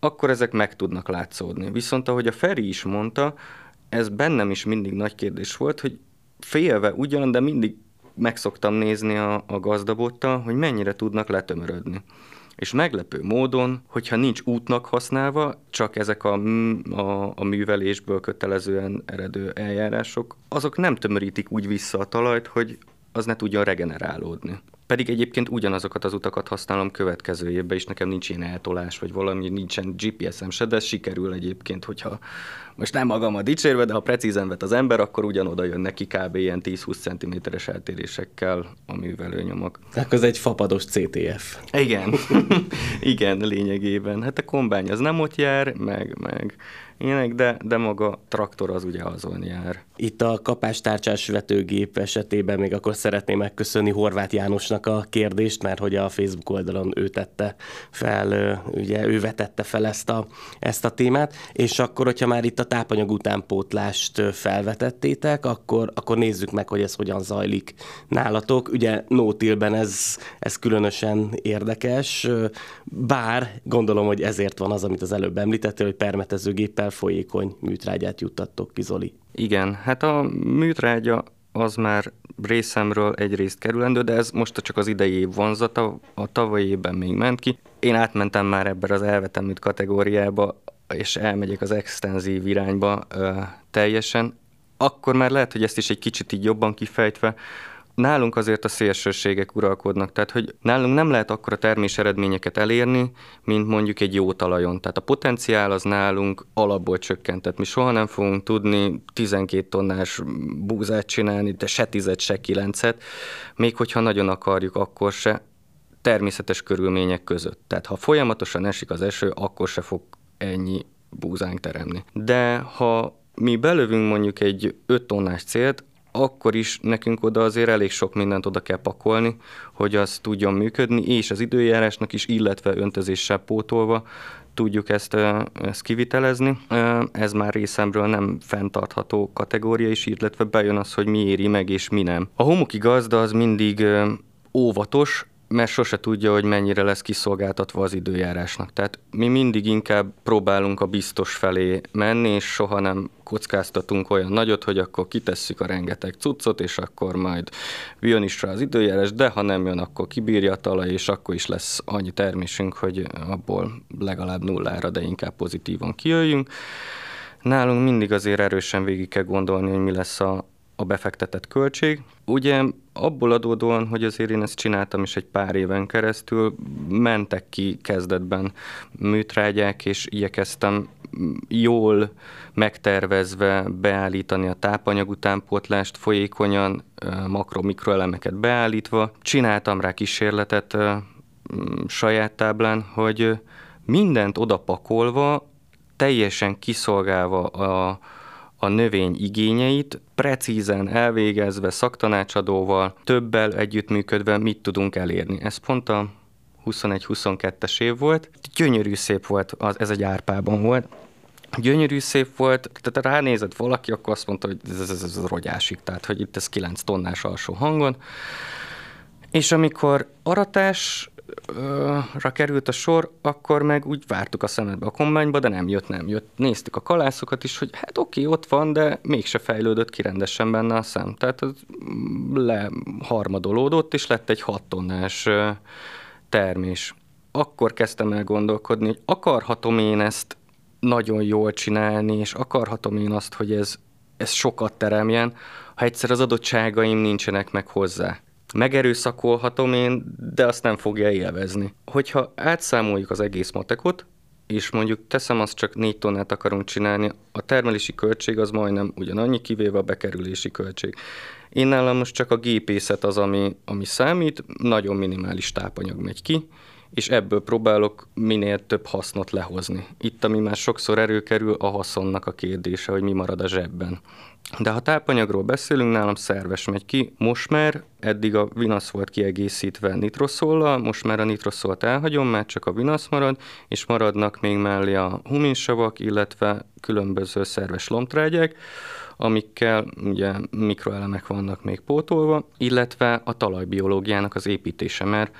akkor ezek meg tudnak látszódni. Viszont ahogy a Feri is mondta, ez bennem is mindig nagy kérdés volt, hogy félve ugyan, de mindig megszoktam nézni a, a gazdabottal, hogy mennyire tudnak letömörödni és meglepő módon, hogyha nincs útnak használva, csak ezek a, a, a művelésből kötelezően eredő eljárások, azok nem tömörítik úgy vissza a talajt, hogy az ne tudjon regenerálódni. Pedig egyébként ugyanazokat az utakat használom következő évben is, nekem nincs ilyen eltolás, vagy valami, nincsen GPS-em se, de sikerül egyébként, hogyha most nem magam a dicsérve, de ha precízen vet az ember, akkor ugyanoda jön neki kb. ilyen 10-20 cm-es eltérésekkel a művelőnyomok. Akkor ez egy fapados CTF. Igen, igen, lényegében. Hát a kombány az nem ott jár, meg, meg ilyenek, de, de maga traktor az ugye azon jár. Itt a kapástárcsás vetőgép esetében még akkor szeretném megköszönni Horváth Jánosnak a kérdést, mert hogy a Facebook oldalon ő tette fel, ugye ő vetette fel ezt a, ezt a témát, és akkor, hogyha már itt a tápanyag utánpótlást felvetettétek, akkor, akkor nézzük meg, hogy ez hogyan zajlik nálatok. Ugye Nótilben ez, ez különösen érdekes, bár gondolom, hogy ezért van az, amit az előbb említettél, hogy permetezőgéppel folyékony műtrágyát juttattok ki, Zoli. Igen, hát a műtrágya az már részemről egyrészt kerülendő, de ez most csak az idei év vonzata, a tavalyi évben még ment ki. Én átmentem már ebben az elvetemült kategóriába, és elmegyek az extenzív irányba ö, teljesen, akkor már lehet, hogy ezt is egy kicsit így jobban kifejtve, nálunk azért a szélsőségek uralkodnak, tehát hogy nálunk nem lehet akkora termés eredményeket elérni, mint mondjuk egy jó talajon. Tehát a potenciál az nálunk alapból csökkentett. Mi soha nem fogunk tudni 12 tonnás búzát csinálni, de se 10 se 9 még hogyha nagyon akarjuk, akkor se természetes körülmények között. Tehát ha folyamatosan esik az eső, akkor se fog ennyi búzánk teremni. De ha mi belövünk mondjuk egy 5 tonnás célt, akkor is nekünk oda azért elég sok mindent oda kell pakolni, hogy az tudjon működni, és az időjárásnak is, illetve öntözéssel pótolva tudjuk ezt, ezt kivitelezni. Ez már részemről nem fenntartható kategória is, illetve bejön az, hogy mi éri meg és mi nem. A homoki gazda az mindig óvatos, mert sose tudja, hogy mennyire lesz kiszolgáltatva az időjárásnak. Tehát mi mindig inkább próbálunk a biztos felé menni, és soha nem kockáztatunk olyan nagyot, hogy akkor kitesszük a rengeteg cuccot, és akkor majd jön is rá az időjárás, de ha nem jön, akkor kibírja a talaj, és akkor is lesz annyi termésünk, hogy abból legalább nullára, de inkább pozitívan kijöjjünk. Nálunk mindig azért erősen végig kell gondolni, hogy mi lesz a, a befektetett költség. Ugye abból adódóan, hogy azért én ezt csináltam is egy pár éven keresztül, mentek ki kezdetben műtrágyák, és igyekeztem jól megtervezve beállítani a tápanyag utánpótlást folyékonyan, makro-mikroelemeket beállítva. Csináltam rá kísérletet saját táblán, hogy mindent odapakolva, teljesen kiszolgálva a, a növény igényeit, precízen elvégezve, szaktanácsadóval, többel együttműködve mit tudunk elérni. Ez pont a 21-22-es év volt. Gyönyörű szép volt, az, ez egy árpában volt. Gyönyörű szép volt, tehát ránézett valaki, akkor azt mondta, hogy ez, ez, ez, ez rogyásik, tehát hogy itt ez 9 tonnás alsó hangon. És amikor aratás ra került a sor, akkor meg úgy vártuk a szemedbe a kombányba, de nem jött, nem jött. Néztük a kalászokat is, hogy hát oké, ott van, de mégse fejlődött ki rendesen benne a szem. Tehát az le harmadolódott, és lett egy 6 tonnás termés. Akkor kezdtem el gondolkodni, hogy akarhatom én ezt nagyon jól csinálni, és akarhatom én azt, hogy ez, ez sokat teremjen, ha egyszer az adottságaim nincsenek meg hozzá megerőszakolhatom én, de azt nem fogja élvezni. Hogyha átszámoljuk az egész matekot, és mondjuk teszem azt csak négy tonnát akarunk csinálni, a termelési költség az majdnem ugyanannyi, kivéve a bekerülési költség. Én nálam most csak a gépészet az, ami, ami számít, nagyon minimális tápanyag megy ki, és ebből próbálok minél több hasznot lehozni. Itt, ami már sokszor erőkerül, a haszonnak a kérdése, hogy mi marad a zsebben. De ha tápanyagról beszélünk, nálam szerves megy ki. Most már eddig a vinasz volt kiegészítve nitroszollal, most már a nitroszolt elhagyom, mert csak a vinasz marad, és maradnak még mellé a huminsavak, illetve különböző szerves lomtrágyák, amikkel ugye mikroelemek vannak még pótolva, illetve a talajbiológiának az építése, mert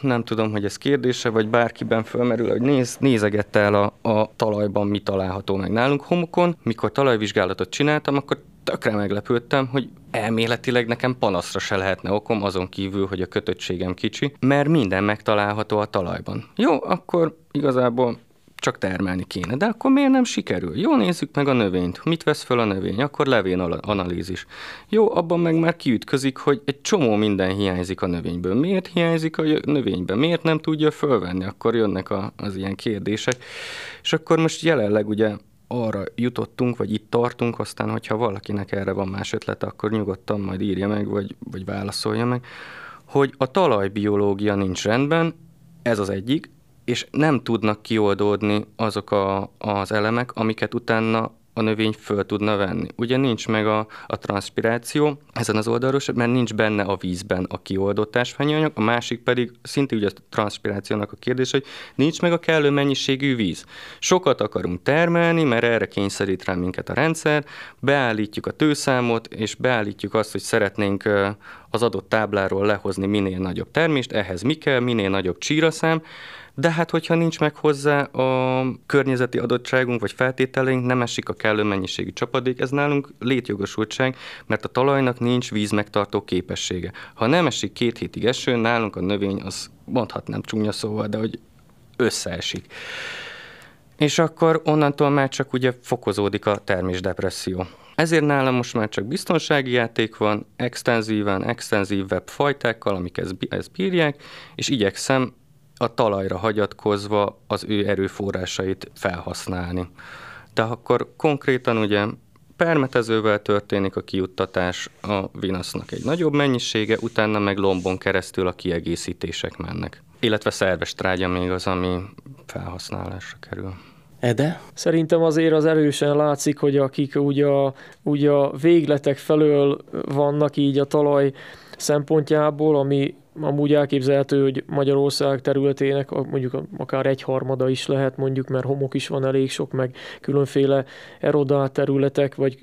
nem tudom, hogy ez kérdése, vagy bárkiben fölmerül, hogy néz, nézegette el a, a talajban mi található meg nálunk homokon. Mikor talajvizsgálatot csináltam, akkor tökre meglepődtem, hogy elméletileg nekem panaszra se lehetne okom, azon kívül, hogy a kötöttségem kicsi, mert minden megtalálható a talajban. Jó, akkor igazából csak termelni kéne. De akkor miért nem sikerül? Jó, nézzük meg a növényt. Mit vesz föl a növény? Akkor levén analízis. Jó, abban meg már kiütközik, hogy egy csomó minden hiányzik a növényből. Miért hiányzik a növényben? Miért nem tudja fölvenni? Akkor jönnek a, az ilyen kérdések. És akkor most jelenleg ugye arra jutottunk, vagy itt tartunk, aztán, hogyha valakinek erre van más ötlete, akkor nyugodtan majd írja meg, vagy, vagy válaszolja meg, hogy a talajbiológia nincs rendben, ez az egyik, és nem tudnak kioldódni azok a, az elemek, amiket utána a növény föl tudna venni. Ugye nincs meg a, a transpiráció ezen az oldalról, mert nincs benne a vízben a kioldott ásványanyag, a másik pedig szintén ugye a transpirációnak a kérdés, hogy nincs meg a kellő mennyiségű víz. Sokat akarunk termelni, mert erre kényszerít rá minket a rendszer, beállítjuk a tőszámot, és beállítjuk azt, hogy szeretnénk az adott tábláról lehozni minél nagyobb termést, ehhez mi kell, minél nagyobb csíraszám, de hát hogyha nincs meg hozzá a környezeti adottságunk vagy feltételeink, nem esik a kellő mennyiségű csapadék, ez nálunk létjogosultság, mert a talajnak nincs víz megtartó képessége. Ha nem esik két hétig eső, nálunk a növény az mondhatnám csúnya szóval, de hogy összeesik. És akkor onnantól már csak ugye fokozódik a termésdepresszió. Ezért nálam most már csak biztonsági játék van, extenzíven, extenzívebb fajtákkal, amik ezt bírják, és igyekszem a talajra hagyatkozva az ő erőforrásait felhasználni. De akkor konkrétan ugye permetezővel történik a kijuttatás a vinasznak egy nagyobb mennyisége, utána meg lombon keresztül a kiegészítések mennek. Illetve szerves trágya még az, ami felhasználásra kerül. Ede? Szerintem azért az erősen látszik, hogy akik ugye a, ugye a végletek felől vannak így a talaj szempontjából, ami amúgy elképzelhető, hogy Magyarország területének mondjuk akár egy harmada is lehet mondjuk, mert homok is van elég sok, meg különféle erodált területek, vagy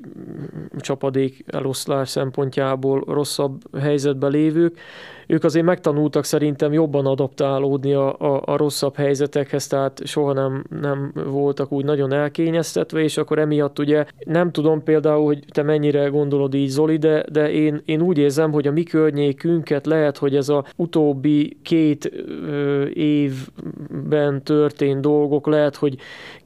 csapadék eloszlás szempontjából rosszabb helyzetben lévők ők azért megtanultak szerintem jobban adaptálódni a, a, a rosszabb helyzetekhez, tehát soha nem, nem voltak úgy nagyon elkényeztetve, és akkor emiatt ugye nem tudom például, hogy te mennyire gondolod így Zoli, de, de én, én úgy érzem, hogy a mi környékünket lehet, hogy ez a utóbbi két ö, évben történt dolgok lehet, hogy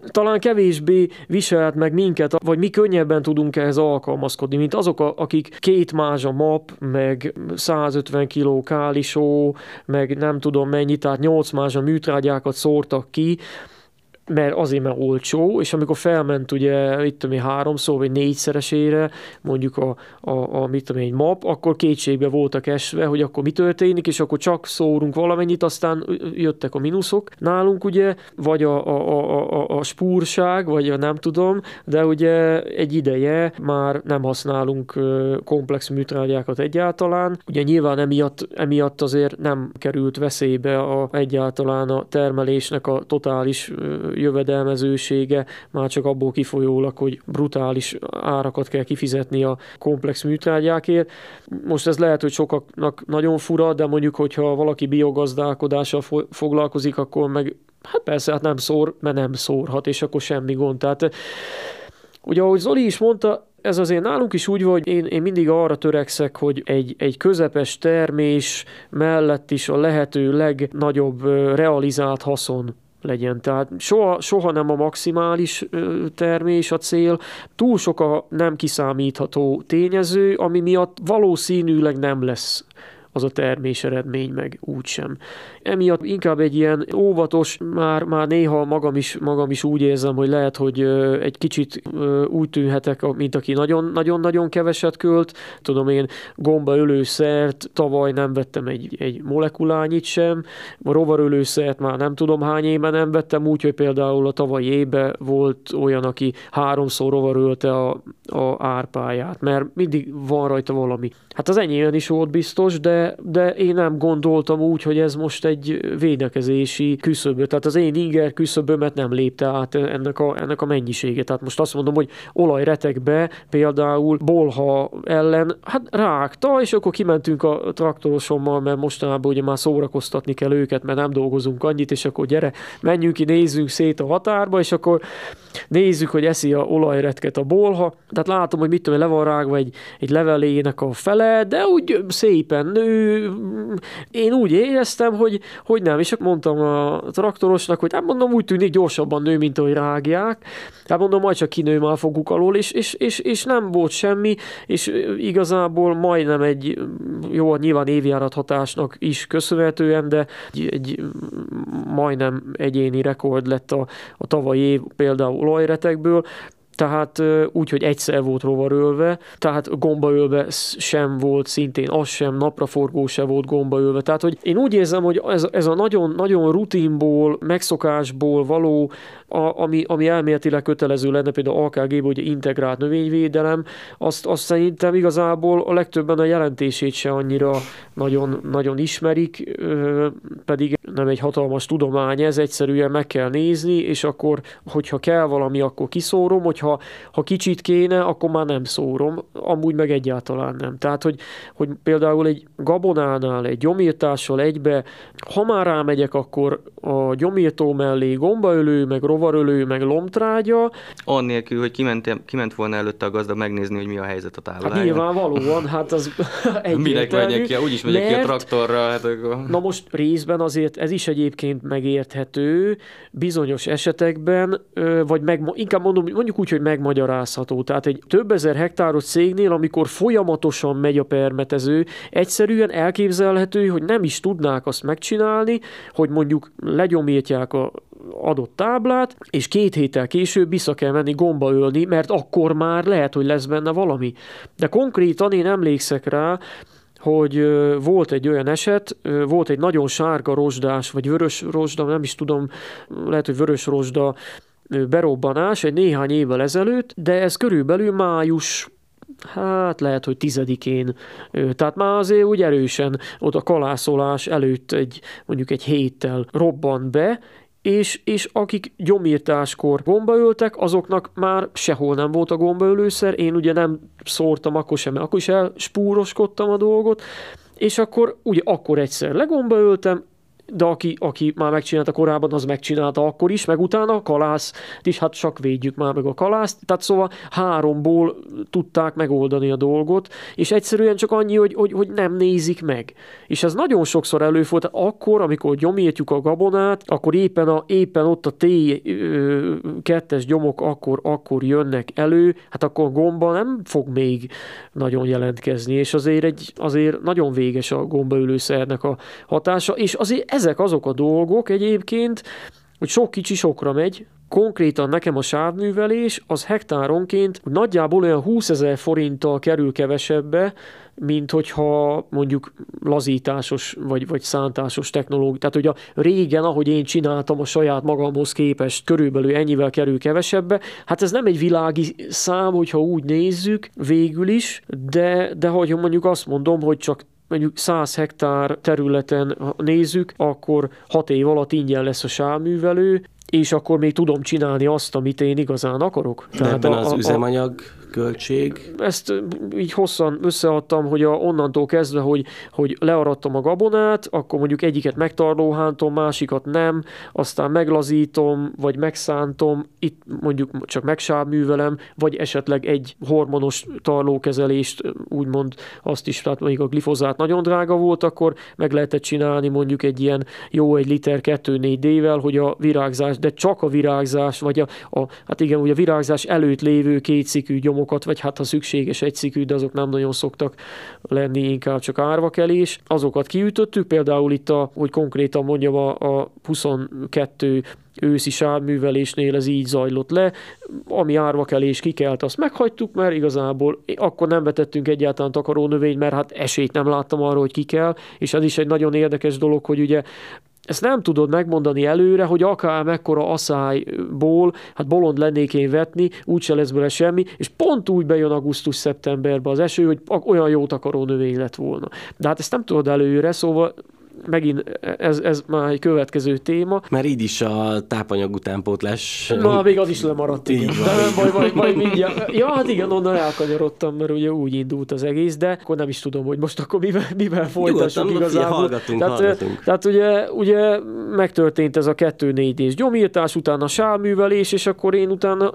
talán kevésbé viselt meg minket, vagy mi könnyebben tudunk ehhez alkalmazkodni, mint azok, akik két mázsa map, meg 150 kg kálisó, meg nem tudom mennyi, tehát 8 mázsa műtrágyákat szórtak ki, mert azért, mert olcsó, és amikor felment ugye, itt tudom én, háromszor vagy négyszeresére, mondjuk a, a, a mit tudom egy map, akkor kétségbe voltak esve, hogy akkor mi történik, és akkor csak szórunk valamennyit, aztán jöttek a mínuszok nálunk, ugye, vagy a, a, a, a, a spúrság, vagy a nem tudom, de ugye egy ideje már nem használunk komplex műtrágyákat egyáltalán. Ugye nyilván emiatt, emiatt azért nem került veszélybe a, egyáltalán a termelésnek a totális jövedelmezősége, már csak abból kifolyólag, hogy brutális árakat kell kifizetni a komplex műtrágyákért. Most ez lehet, hogy sokaknak nagyon fura, de mondjuk, hogyha valaki biogazdálkodással foglalkozik, akkor meg hát persze, hát nem szór, mert nem szórhat, és akkor semmi gond. Tehát ugye, ahogy Zoli is mondta, ez azért nálunk is úgy van, hogy én, én mindig arra törekszek, hogy egy, egy közepes termés mellett is a lehető legnagyobb realizált haszon legyen. Tehát soha, soha nem a maximális termés a cél, túl sok a nem kiszámítható tényező, ami miatt valószínűleg nem lesz az a termés eredmény meg úgysem. Emiatt inkább egy ilyen óvatos, már, már néha magam is, magam is úgy érzem, hogy lehet, hogy egy kicsit úgy tűnhetek, mint aki nagyon-nagyon keveset költ. Tudom én, gombaölőszert tavaly nem vettem egy, egy molekulányit sem, a rovarölőszert már nem tudom hány éve nem vettem, úgyhogy például a tavalyi éve volt olyan, aki háromszor rovarölte a, a árpáját, mert mindig van rajta valami. Hát az enyémen is volt biztos, de, de én nem gondoltam úgy, hogy ez most egy védekezési küszöbö. Tehát az én inger küszöbömet nem lépte át ennek a, ennek a mennyisége. Tehát most azt mondom, hogy olajretekbe például bolha ellen, hát rágta, és akkor kimentünk a traktorosommal, mert mostanában ugye már szórakoztatni kell őket, mert nem dolgozunk annyit, és akkor gyere, menjünk ki, nézzünk szét a határba, és akkor nézzük, hogy eszi a olajretket a bolha. Tehát látom, hogy mit tudom, le van rágva egy, egy levelének a fele, de úgy szépen nő. Én úgy éreztem, hogy, hogy nem, és mondtam a traktorosnak, hogy hát mondom, úgy tűnik gyorsabban nő, mint ahogy rágják. Hát mondom, majd csak kinő már foguk alól, és, és, és, és nem volt semmi, és igazából majdnem egy, jó, nyilván évjárat hatásnak is köszönhetően, de egy, egy majdnem egyéni rekord lett a, a tavalyi év például olajretekből, tehát úgy, hogy egyszer volt rovarölve, tehát gombaölve sem volt szintén, az sem, napraforgó se volt gombaölve. Tehát, hogy én úgy érzem, hogy ez, ez a nagyon, nagyon rutinból, megszokásból való, a, ami, ami elméletileg kötelező lenne, például AKG-ban, hogy integrált növényvédelem, azt, azt szerintem igazából a legtöbben a jelentését se annyira nagyon, nagyon ismerik, pedig nem egy hatalmas tudomány ez, egyszerűen meg kell nézni, és akkor, hogyha kell valami, akkor kiszórom, hogyha ha, kicsit kéne, akkor már nem szórom, amúgy meg egyáltalán nem. Tehát, hogy, hogy például egy gabonánál, egy gyomírtással egybe, ha már rámegyek, akkor a gyomírtó mellé gombaölő, meg rovarölő, meg lomtrágya. Annélkül, hogy kiment, kiment volna előtte a gazda megnézni, hogy mi a helyzet a távoláján. Hát nyilvánvalóan, hát az egyértelmű. Minek megyek ki, úgyis megyek mert, ki a traktorra. Hát akkor... Na most részben azért ez is egyébként megérthető, bizonyos esetekben, vagy meg, inkább mondom, mondjuk úgy, hogy megmagyarázható. Tehát egy több ezer hektáros cégnél, amikor folyamatosan megy a permetező, egyszerűen elképzelhető, hogy nem is tudnák azt megcsinálni, hogy mondjuk legyomítják a adott táblát, és két héttel később vissza kell menni gomba mert akkor már lehet, hogy lesz benne valami. De konkrétan én emlékszek rá, hogy volt egy olyan eset, volt egy nagyon sárga rozsdás, vagy vörös rozsda, nem is tudom, lehet, hogy vörös rozsda berobbanás egy néhány évvel ezelőtt, de ez körülbelül május hát lehet, hogy tizedikén, tehát már azért úgy erősen ott a kalászolás előtt egy, mondjuk egy héttel robbant be, és, és akik gyomírtáskor gombaöltek, azoknak már sehol nem volt a gombaölőszer, én ugye nem szórtam akkor sem, akkor is elspúroskodtam a dolgot, és akkor ugye akkor egyszer legombaöltem, de aki, aki már megcsinálta korábban, az megcsinálta akkor is, meg utána a kalász is, hát csak védjük már meg a kalászt. Tehát szóval háromból tudták megoldani a dolgot, és egyszerűen csak annyi, hogy, hogy, hogy nem nézik meg. És ez nagyon sokszor előfordul, tehát akkor, amikor gyomítjuk a gabonát, akkor éppen, a, éppen ott a T2-es gyomok akkor, akkor jönnek elő, hát akkor gomba nem fog még nagyon jelentkezni, és azért, egy, azért nagyon véges a gombaülőszernek a hatása, és azért ez ezek azok a dolgok egyébként, hogy sok kicsi sokra megy, konkrétan nekem a sávművelés az hektáronként nagyjából olyan 20 ezer forinttal kerül kevesebbe, mint hogyha mondjuk lazításos vagy, vagy szántásos technológia. Tehát, hogy a régen, ahogy én csináltam a saját magamhoz képest, körülbelül ennyivel kerül kevesebbe. Hát ez nem egy világi szám, hogyha úgy nézzük végül is, de, de hogy mondjuk azt mondom, hogy csak mondjuk 100 hektár területen nézzük, akkor 6 év alatt ingyen lesz a sávművelő, és akkor még tudom csinálni azt, amit én igazán akarok. Tehát Ebben a, az a, üzemanyag költség? Ezt így hosszan összeadtam, hogy a, onnantól kezdve, hogy, hogy learadtam a gabonát, akkor mondjuk egyiket megtarlóhántom, másikat nem, aztán meglazítom, vagy megszántom, itt mondjuk csak megsávművelem, vagy esetleg egy hormonos tarlókezelést, úgymond azt is, tehát mondjuk a glifozát nagyon drága volt, akkor meg lehetett csinálni mondjuk egy ilyen jó egy liter 2-4 D-vel, hogy a virágzás, de csak a virágzás, vagy a, a hát igen, ugye a virágzás előtt lévő kétszikű gyomor számokat, vagy hát ha szükséges egy szikű, de azok nem nagyon szoktak lenni, inkább csak árvakelés. Azokat kiütöttük, például itt, a, hogy konkrétan mondjam, a, a 22 őszi sávművelésnél ez így zajlott le, ami árvakelés kikelt, azt meghagytuk, mert igazából akkor nem vetettünk egyáltalán takarónövény, mert hát esélyt nem láttam arra, hogy ki kell, és ez is egy nagyon érdekes dolog, hogy ugye ezt nem tudod megmondani előre, hogy akár mekkora asszályból, hát bolond lennék én vetni, úgyse lesz bele semmi, és pont úgy bejön augusztus-szeptemberbe az eső, hogy olyan jó takaró növény lett volna. De hát ezt nem tudod előre, szóval megint ez, ez már egy következő téma. Mert így is a tápanyag utánpótlás... Na, még az is lemaradt, igen. Így van. De nem baj, majd, majd mindjárt. Ja, hát igen, onnan elkanyarodtam, mert ugye úgy indult az egész, de akkor nem is tudom, hogy most akkor mivel, mivel folytassuk Nyugodtan, igazából. Hallgatunk, tehát, hallgatunk. tehát ugye, ugye megtörtént ez a 2-4 és gyomírtás, utána sálművelés, és akkor én utána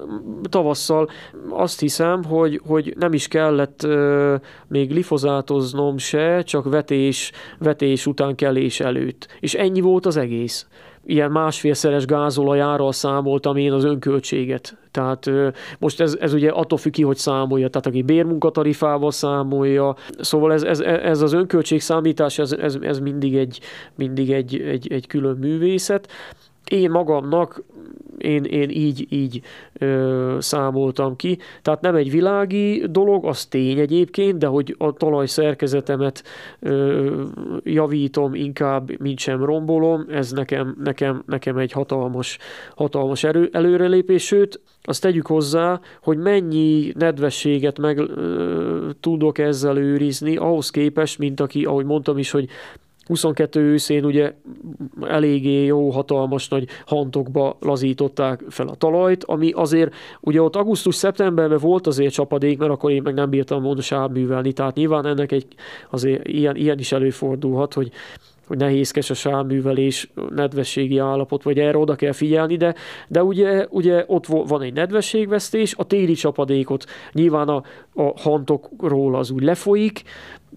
tavasszal azt hiszem, hogy, hogy nem is kellett uh, még glifozátoznom se, csak vetés, vetés után kell termelés előtt. És ennyi volt az egész. Ilyen másfélszeres gázolajárral számoltam én az önköltséget. Tehát most ez, ez ugye attól függ ki, hogy számolja. Tehát aki bérmunkatarifával számolja. Szóval ez, ez, ez az önköltség számítás, ez, ez, ez mindig, egy, mindig egy, egy, egy külön művészet. Én magamnak én, én így, így ö, számoltam ki. Tehát nem egy világi dolog, az tény egyébként, de hogy a talaj szerkezetemet ö, javítom inkább, mint sem rombolom, ez nekem, nekem, nekem egy hatalmas, hatalmas erő, előrelépés, sőt, azt tegyük hozzá, hogy mennyi nedvességet meg ö, tudok ezzel őrizni, ahhoz képest, mint aki, ahogy mondtam is, hogy 22 őszén ugye eléggé jó, hatalmas nagy hantokba lazították fel a talajt, ami azért, ugye ott augusztus-szeptemberben volt azért csapadék, mert akkor én meg nem bírtam volna sávművelni, tehát nyilván ennek egy, azért ilyen, ilyen is előfordulhat, hogy hogy nehézkes a sávművelés, nedvességi állapot, vagy erre oda kell figyelni, de, de ugye, ugye ott van egy nedvességvesztés, a téli csapadékot nyilván a, a hantokról az úgy lefolyik,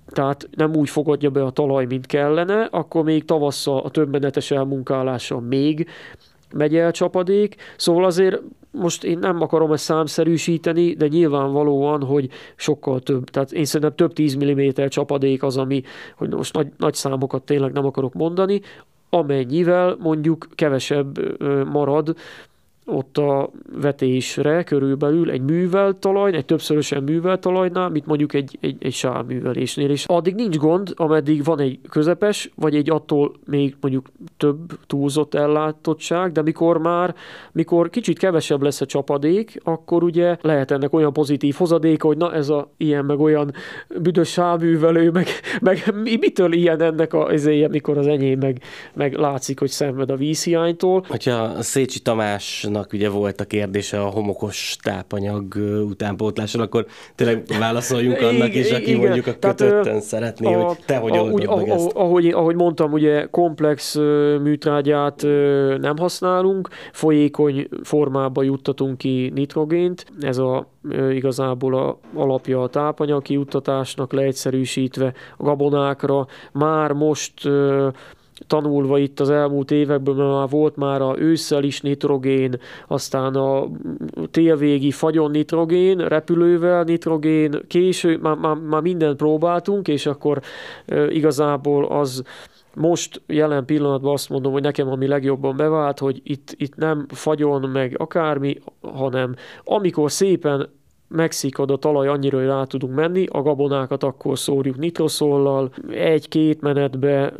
tehát nem úgy fogadja be a talaj, mint kellene, akkor még tavasszal a többenetes elmunkálása még megy el csapadék, szóval azért most én nem akarom ezt számszerűsíteni, de nyilvánvalóan, hogy sokkal több. Tehát én szerintem több 10 mm csapadék az, ami, hogy most nagy, nagy számokat tényleg nem akarok mondani, amennyivel mondjuk kevesebb marad ott a vetésre körülbelül egy művelt talaj, egy többszörösen művelt talajnál, mint mondjuk egy, egy, egy sávművelésnél. És addig nincs gond, ameddig van egy közepes, vagy egy attól még mondjuk több túlzott ellátottság, de mikor már, mikor kicsit kevesebb lesz a csapadék, akkor ugye lehet ennek olyan pozitív hozadéka, hogy na ez a ilyen meg olyan büdös sávművelő, meg, meg mitől ilyen ennek a, az mikor az enyém meg, meg látszik, hogy szenved a vízhiánytól. Hogyha Szécsi Tamás annak ugye volt a kérdése a homokos tápanyag utánpótlásról, akkor tényleg válaszoljunk annak is, aki igen, mondjuk a kötötten tehát, szeretné, a, hogy te hogy a, úgy, meg ezt. Ahogy, ahogy mondtam, ugye komplex műtrágyát nem használunk, folyékony formába juttatunk ki nitrogént, ez a igazából a alapja a tápanyag kijuttatásnak leegyszerűsítve a gabonákra. Már most tanulva itt az elmúlt években, mert már volt már a ősszel is nitrogén, aztán a télvégi fagyon nitrogén, repülővel nitrogén, késő, már, már, már mindent próbáltunk, és akkor igazából az most jelen pillanatban azt mondom, hogy nekem ami legjobban bevált, hogy itt, itt nem fagyon meg akármi, hanem amikor szépen megszikad a talaj annyira, hogy rá tudunk menni, a gabonákat akkor szórjuk nitroszollal, egy-két menetbe,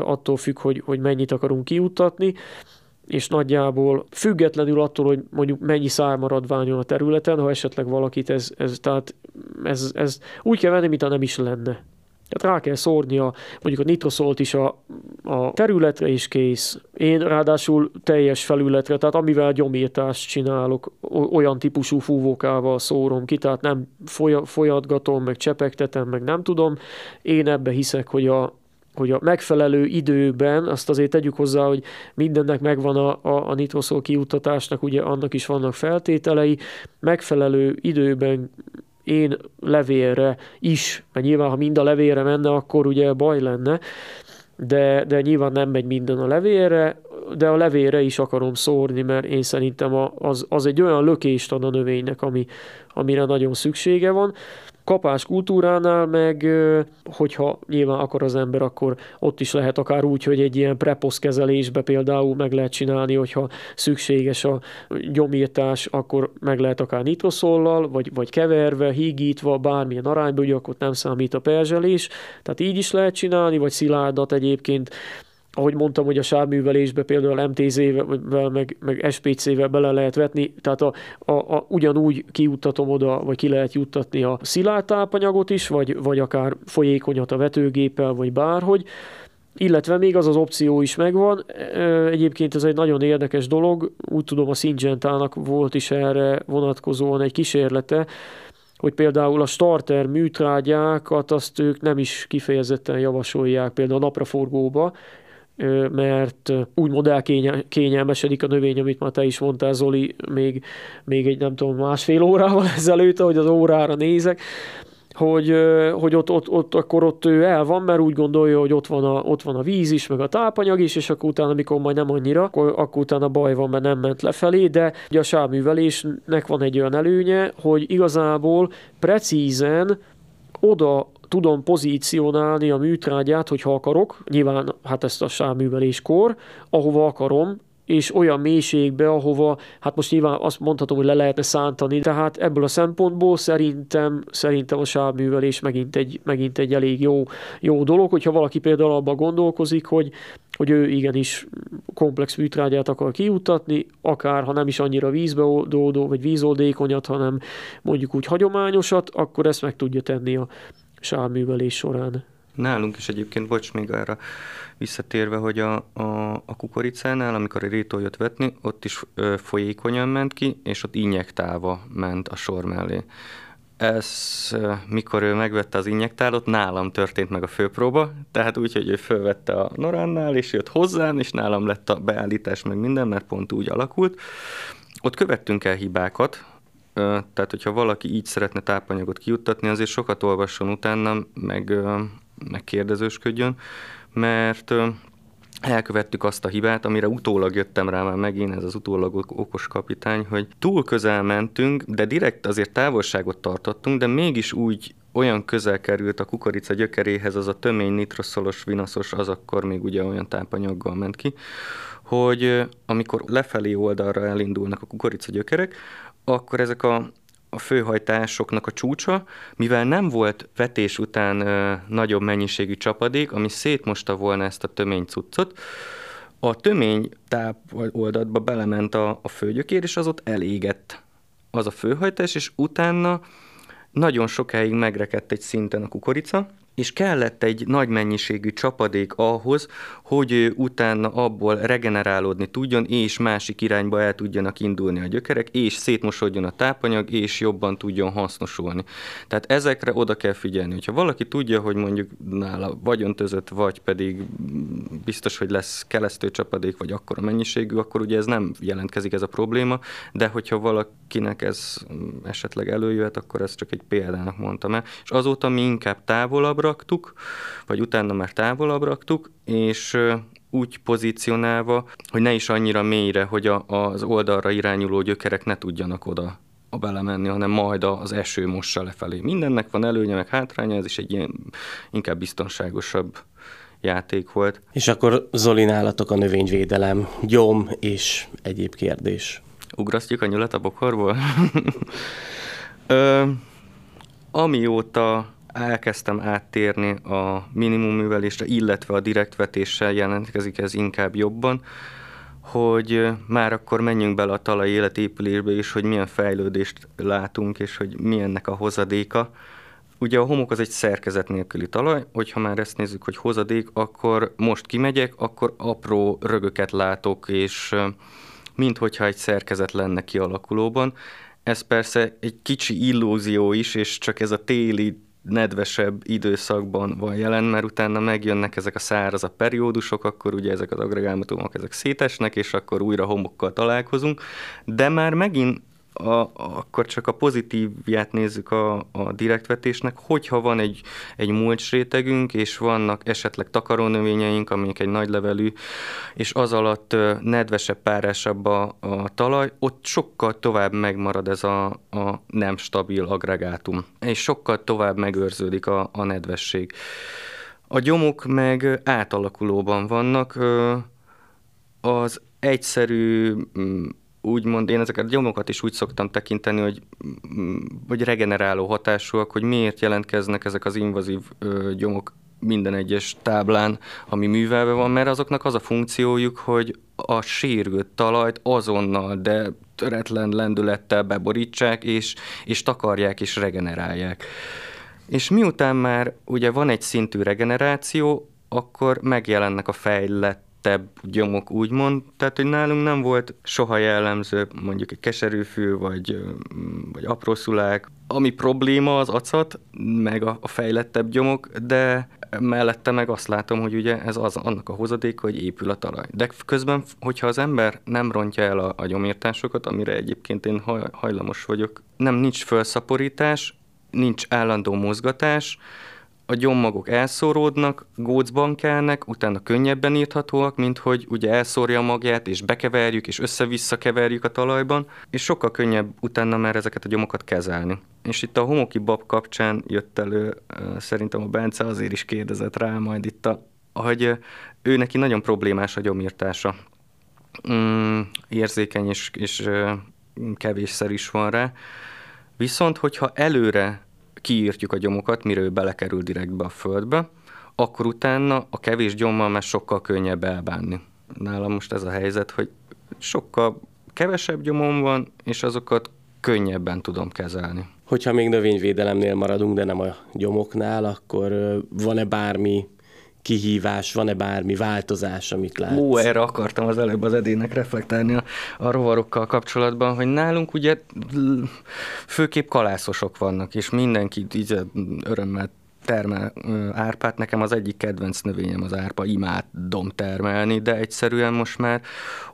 attól függ, hogy, hogy mennyit akarunk kiutatni, és nagyjából függetlenül attól, hogy mondjuk mennyi szármaradvány a területen, ha esetleg valakit ez, ez, tehát ez, ez úgy kell venni, mintha nem is lenne. Tehát rá kell szórni a, mondjuk a nitroszolt is a, a területre, és kész. Én ráadásul teljes felületre, tehát amivel gyomírtást csinálok, olyan típusú fúvókával szórom ki, tehát nem folyatgatom, meg csepegtetem, meg nem tudom. Én ebbe hiszek, hogy a, hogy a megfelelő időben, azt azért tegyük hozzá, hogy mindennek megvan a, a, a nitroszol kiutatásnak, ugye annak is vannak feltételei, megfelelő időben én levélre is, mert nyilván ha mind a levélre menne, akkor ugye baj lenne, de, de nyilván nem megy minden a levélre, de a levélre is akarom szórni, mert én szerintem az, az egy olyan lökést ad a növénynek, ami, amire nagyon szüksége van. Kapás kultúránál meg, hogyha nyilván akar az ember, akkor ott is lehet akár úgy, hogy egy ilyen preposz kezelésbe például meg lehet csinálni, hogyha szükséges a gyomírtás, akkor meg lehet akár nitroszollal, vagy, vagy keverve, hígítva, bármilyen arányban, ugye akkor nem számít a perzselés, tehát így is lehet csinálni, vagy szilárdat egyébként ahogy mondtam, hogy a sávművelésbe például MTZ-vel, meg, meg SPC-vel bele lehet vetni, tehát a, a, a, ugyanúgy kiuttatom oda, vagy ki lehet juttatni a szilárd is, vagy, vagy akár folyékonyat a vetőgéppel, vagy bárhogy, illetve még az az opció is megvan. Egyébként ez egy nagyon érdekes dolog, úgy tudom a Syngentának volt is erre vonatkozóan egy kísérlete, hogy például a starter műtrágyákat azt ők nem is kifejezetten javasolják például a napraforgóba, mert úgymond elkényelmesedik a növény, amit már te is mondtál, Zoli, még, még egy nem tudom, másfél órával ezelőtt, hogy az órára nézek, hogy, hogy ott, ott, ott, akkor ott ő el van, mert úgy gondolja, hogy ott van, a, ott van a víz is, meg a tápanyag is, és akkor utána, amikor majd nem annyira, akkor, akkor utána baj van, mert nem ment lefelé, de ugye a sávművelésnek van egy olyan előnye, hogy igazából precízen oda tudom pozícionálni a műtrágyát, hogyha akarok, nyilván hát ezt a sávműveléskor, ahova akarom, és olyan mélységbe, ahova, hát most nyilván azt mondhatom, hogy le lehetne szántani, tehát ebből a szempontból szerintem, szerintem a sávművelés megint egy, megint egy elég jó, jó dolog, hogyha valaki például abban gondolkozik, hogy, hogy ő igenis komplex műtrágyát akar kiutatni, akár ha nem is annyira vízbeoldódó, vagy vízoldékonyat, hanem mondjuk úgy hagyományosat, akkor ezt meg tudja tenni a sávművelés során. Nálunk is egyébként, bocs, még arra visszatérve, hogy a, a, a kukoricánál, amikor a rétó jött vetni, ott is ö, folyékonyan ment ki, és ott injektálva ment a sor mellé. Ez, mikor ő megvette az injektálot, nálam történt meg a főpróba, tehát úgy, hogy ő fölvette a Noránnál, és jött hozzám, és nálam lett a beállítás, meg minden, mert pont úgy alakult. Ott követtünk el hibákat, tehát hogyha valaki így szeretne tápanyagot kijuttatni, azért sokat olvasson utána, meg, meg kérdezősködjön, mert elkövettük azt a hibát, amire utólag jöttem rá már megint, ez az utólag okos kapitány, hogy túl közel mentünk, de direkt azért távolságot tartottunk, de mégis úgy olyan közel került a kukorica gyökeréhez az a tömény nitroszolos, vinaszos, az akkor még ugye olyan tápanyaggal ment ki, hogy amikor lefelé oldalra elindulnak a kukorica gyökerek, akkor ezek a, a főhajtásoknak a csúcsa, mivel nem volt vetés után ö, nagyobb mennyiségű csapadék, ami szétmosta volna ezt a tömény cuccot, a tömény táp oldatba belement a, a főgyökér, és az ott elégett az a főhajtás, és utána nagyon sokáig megrekedt egy szinten a kukorica, és kellett egy nagy mennyiségű csapadék ahhoz, hogy utána abból regenerálódni tudjon, és másik irányba el tudjanak indulni a gyökerek, és szétmosodjon a tápanyag, és jobban tudjon hasznosulni. Tehát ezekre oda kell figyelni. Hogyha valaki tudja, hogy mondjuk nála vagyontözött, vagy pedig biztos, hogy lesz kelesztő csapadék, vagy akkora mennyiségű, akkor ugye ez nem jelentkezik ez a probléma, de hogyha valakinek ez esetleg előjöhet, akkor ez csak egy példának mondtam el. És azóta mi inkább távolabbra raktuk, vagy utána már távolabb raktuk, és úgy pozícionálva, hogy ne is annyira mélyre, hogy a, az oldalra irányuló gyökerek ne tudjanak oda a belemenni, hanem majd az eső mossa lefelé. Mindennek van előnye, meg hátránya, ez is egy ilyen inkább biztonságosabb játék volt. És akkor Zoli nálatok a növényvédelem, gyom és egyéb kérdés. Ugrasztjuk a nyulat a bokorból? Ö, amióta elkezdtem áttérni a minimum művelésre, illetve a direktvetéssel jelentkezik ez inkább jobban, hogy már akkor menjünk bele a talaj életépülésbe is, hogy milyen fejlődést látunk, és hogy milyennek a hozadéka. Ugye a homok az egy szerkezet nélküli talaj, hogyha már ezt nézzük, hogy hozadék, akkor most kimegyek, akkor apró rögöket látok, és minthogyha egy szerkezet lenne kialakulóban. Ez persze egy kicsi illúzió is, és csak ez a téli nedvesebb időszakban van jelen, mert utána megjönnek ezek a szárazabb periódusok, akkor ugye ezek az agregátumok ezek szétesnek, és akkor újra homokkal találkozunk, de már megint a, akkor csak a pozitívját nézzük a, a direktvetésnek, hogyha van egy, egy mulcs rétegünk, és vannak esetleg takarónövényeink, amik egy nagy levelű, és az alatt nedvesebb, párásabb a, a talaj, ott sokkal tovább megmarad ez a, a nem stabil agregátum, és sokkal tovább megőrződik a, a nedvesség. A gyomok meg átalakulóban vannak, az egyszerű úgymond én ezeket a gyomokat is úgy szoktam tekinteni, hogy, hogy regeneráló hatásúak, hogy miért jelentkeznek ezek az invazív ö, gyomok minden egyes táblán, ami művelve van, mert azoknak az a funkciójuk, hogy a sérült talajt azonnal, de töretlen lendülettel beborítsák, és, és takarják és regenerálják. És miután már ugye van egy szintű regeneráció, akkor megjelennek a fejlett fekettebb gyomok, úgymond. Tehát, hogy nálunk nem volt soha jellemző mondjuk egy keserűfű, vagy, vagy aprószulák. Ami probléma az acat, meg a, a fejlettebb gyomok, de mellette meg azt látom, hogy ugye ez az annak a hozadéka, hogy épül a talaj. De közben, hogyha az ember nem rontja el a, a gyomírtásokat, amire egyébként én haj, hajlamos vagyok, nem nincs felszaporítás, nincs állandó mozgatás, a gyommagok elszóródnak, gócban kelnek, utána könnyebben írthatóak, mint hogy ugye elszórja magját, és bekeverjük, és össze-vissza keverjük a talajban, és sokkal könnyebb utána már ezeket a gyomokat kezelni. És itt a homoki bab kapcsán jött elő, szerintem a Bence azért is kérdezett rá majd itt, a, hogy ő neki nagyon problémás a gyomírtása. Mm, érzékeny és, és kevésszer is van rá. Viszont, hogyha előre kiírtjuk a gyomokat, mire ő belekerül direktbe a földbe, akkor utána a kevés gyommal már sokkal könnyebb elbánni. Nálam most ez a helyzet, hogy sokkal kevesebb gyomom van, és azokat könnyebben tudom kezelni. Hogyha még növényvédelemnél maradunk, de nem a gyomoknál, akkor van-e bármi kihívás, van-e bármi változás, amit látsz? Ó, erre akartam az előbb az edének reflektálni a, a rovarokkal kapcsolatban, hogy nálunk ugye főképp kalászosok vannak, és mindenki így örömmel termel árpát. Nekem az egyik kedvenc növényem az árpa, imádom termelni, de egyszerűen most már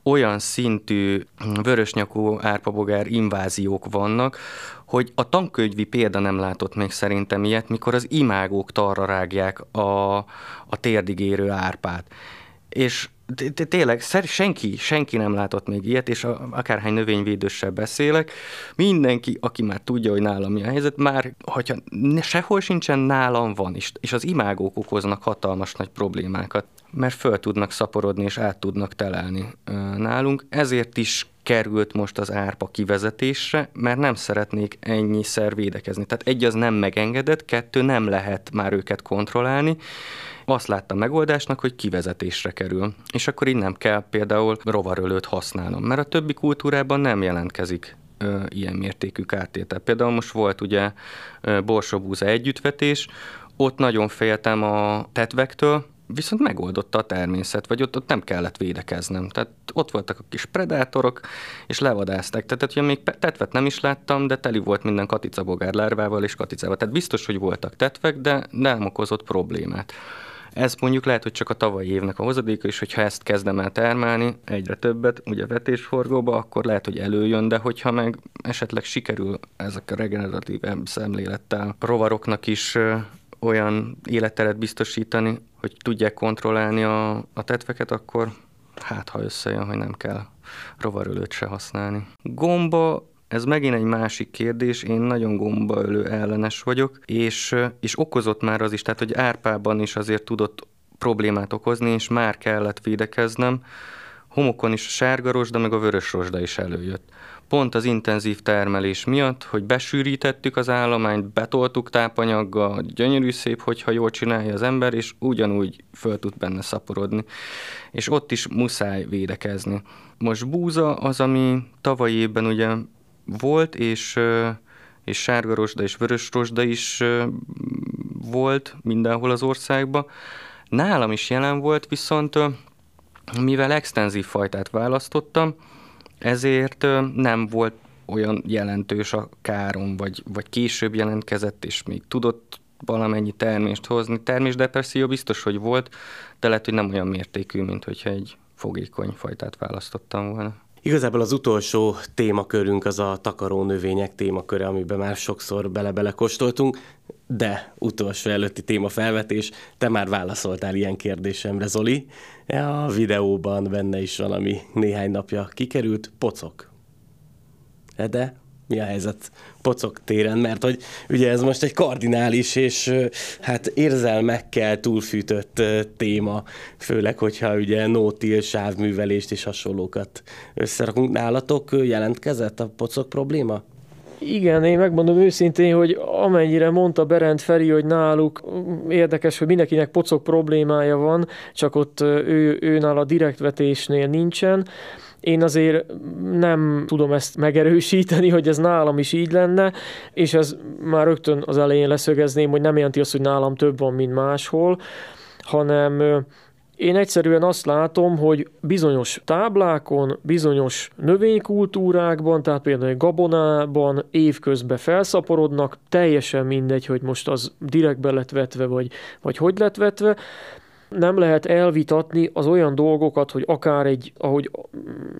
olyan szintű vörösnyakú árpabogár inváziók vannak, hogy a tankönyvi példa nem látott még szerintem ilyet, mikor az imágók tarra rágják a, a térdigérő árpát. És tényleg senki, senki nem látott még ilyet, és akárhány növényvédőssel beszélek, mindenki, aki már tudja, hogy nálam mi a helyzet, már, hogyha sehol sincsen, nálam van, és, és az imágók okoznak hatalmas nagy problémákat, mert föl tudnak szaporodni, és át tudnak telelni nálunk. Ezért is került most az árpa kivezetésre, mert nem szeretnék szer védekezni. Tehát egy az nem megengedett, kettő nem lehet már őket kontrollálni, azt láttam megoldásnak, hogy kivezetésre kerül. És akkor így nem kell például rovarölőt használnom, mert a többi kultúrában nem jelentkezik ö, ilyen mértékű kártétel. Például most volt ugye borsóbúza együttvetés, ott nagyon féltem a tetvektől, viszont megoldotta a természet, vagy ott, ott nem kellett védekeznem. Tehát ott voltak a kis predátorok, és levadázták. Tehát, hogy még tetvet nem is láttam, de teli volt minden katicabogár lárvával és katicával. Tehát biztos, hogy voltak tetvek, de nem okozott problémát. Ez mondjuk lehet, hogy csak a tavalyi évnek a hozadéka, és hogyha ezt kezdem el termelni, egyre többet, ugye vetésforgóba, akkor lehet, hogy előjön, de hogyha meg esetleg sikerül ezek a regeneratív szemlélettel rovaroknak is olyan életteret biztosítani, hogy tudják kontrollálni a, a tetveket, akkor hát ha összejön, hogy nem kell rovarölőt se használni. Gomba ez megint egy másik kérdés, én nagyon gombaölő ellenes vagyok, és, és okozott már az is, tehát hogy árpában is azért tudott problémát okozni, és már kellett védekeznem. Homokon is a sárga rozsda, meg a vörös rozsda is előjött. Pont az intenzív termelés miatt, hogy besűrítettük az állományt, betoltuk tápanyaggal, gyönyörű szép, hogyha jól csinálja az ember, és ugyanúgy föl tud benne szaporodni. És ott is muszáj védekezni. Most búza az, ami tavaly évben ugye volt, és és sárga rozsda és vörös rozsda is volt mindenhol az országban. Nálam is jelen volt, viszont mivel extenzív fajtát választottam, ezért nem volt olyan jelentős a károm, vagy, vagy később jelentkezett, és még tudott valamennyi termést hozni. Termésdepresszió biztos, hogy volt, de lehet, hogy nem olyan mértékű, mint hogyha egy fogékony fajtát választottam volna. Igazából az utolsó témakörünk az a takaró növények témaköre, amiben már sokszor bele-bele kóstoltunk, de utolsó előtti témafelvetés, te már válaszoltál ilyen kérdésemre, Zoli. A videóban benne is van, ami néhány napja kikerült, pocok. De mi a helyzet pocok téren, mert hogy ugye ez most egy kardinális és hát érzelmekkel túlfűtött téma, főleg, hogyha ugye nótil, sávművelést és hasonlókat összerakunk. Nálatok jelentkezett a pocok probléma? Igen, én megmondom őszintén, hogy amennyire mondta Berend Feri, hogy náluk érdekes, hogy mindenkinek pocok problémája van, csak ott ő, őnál a direktvetésnél nincsen. Én azért nem tudom ezt megerősíteni, hogy ez nálam is így lenne, és ez már rögtön az elején leszögezném, hogy nem jelenti azt, hogy nálam több van, mint máshol, hanem én egyszerűen azt látom, hogy bizonyos táblákon, bizonyos növénykultúrákban, tehát például egy gabonában évközben felszaporodnak, teljesen mindegy, hogy most az direkt be lett vetve, vagy, vagy hogy lett vetve, nem lehet elvitatni az olyan dolgokat, hogy akár egy, ahogy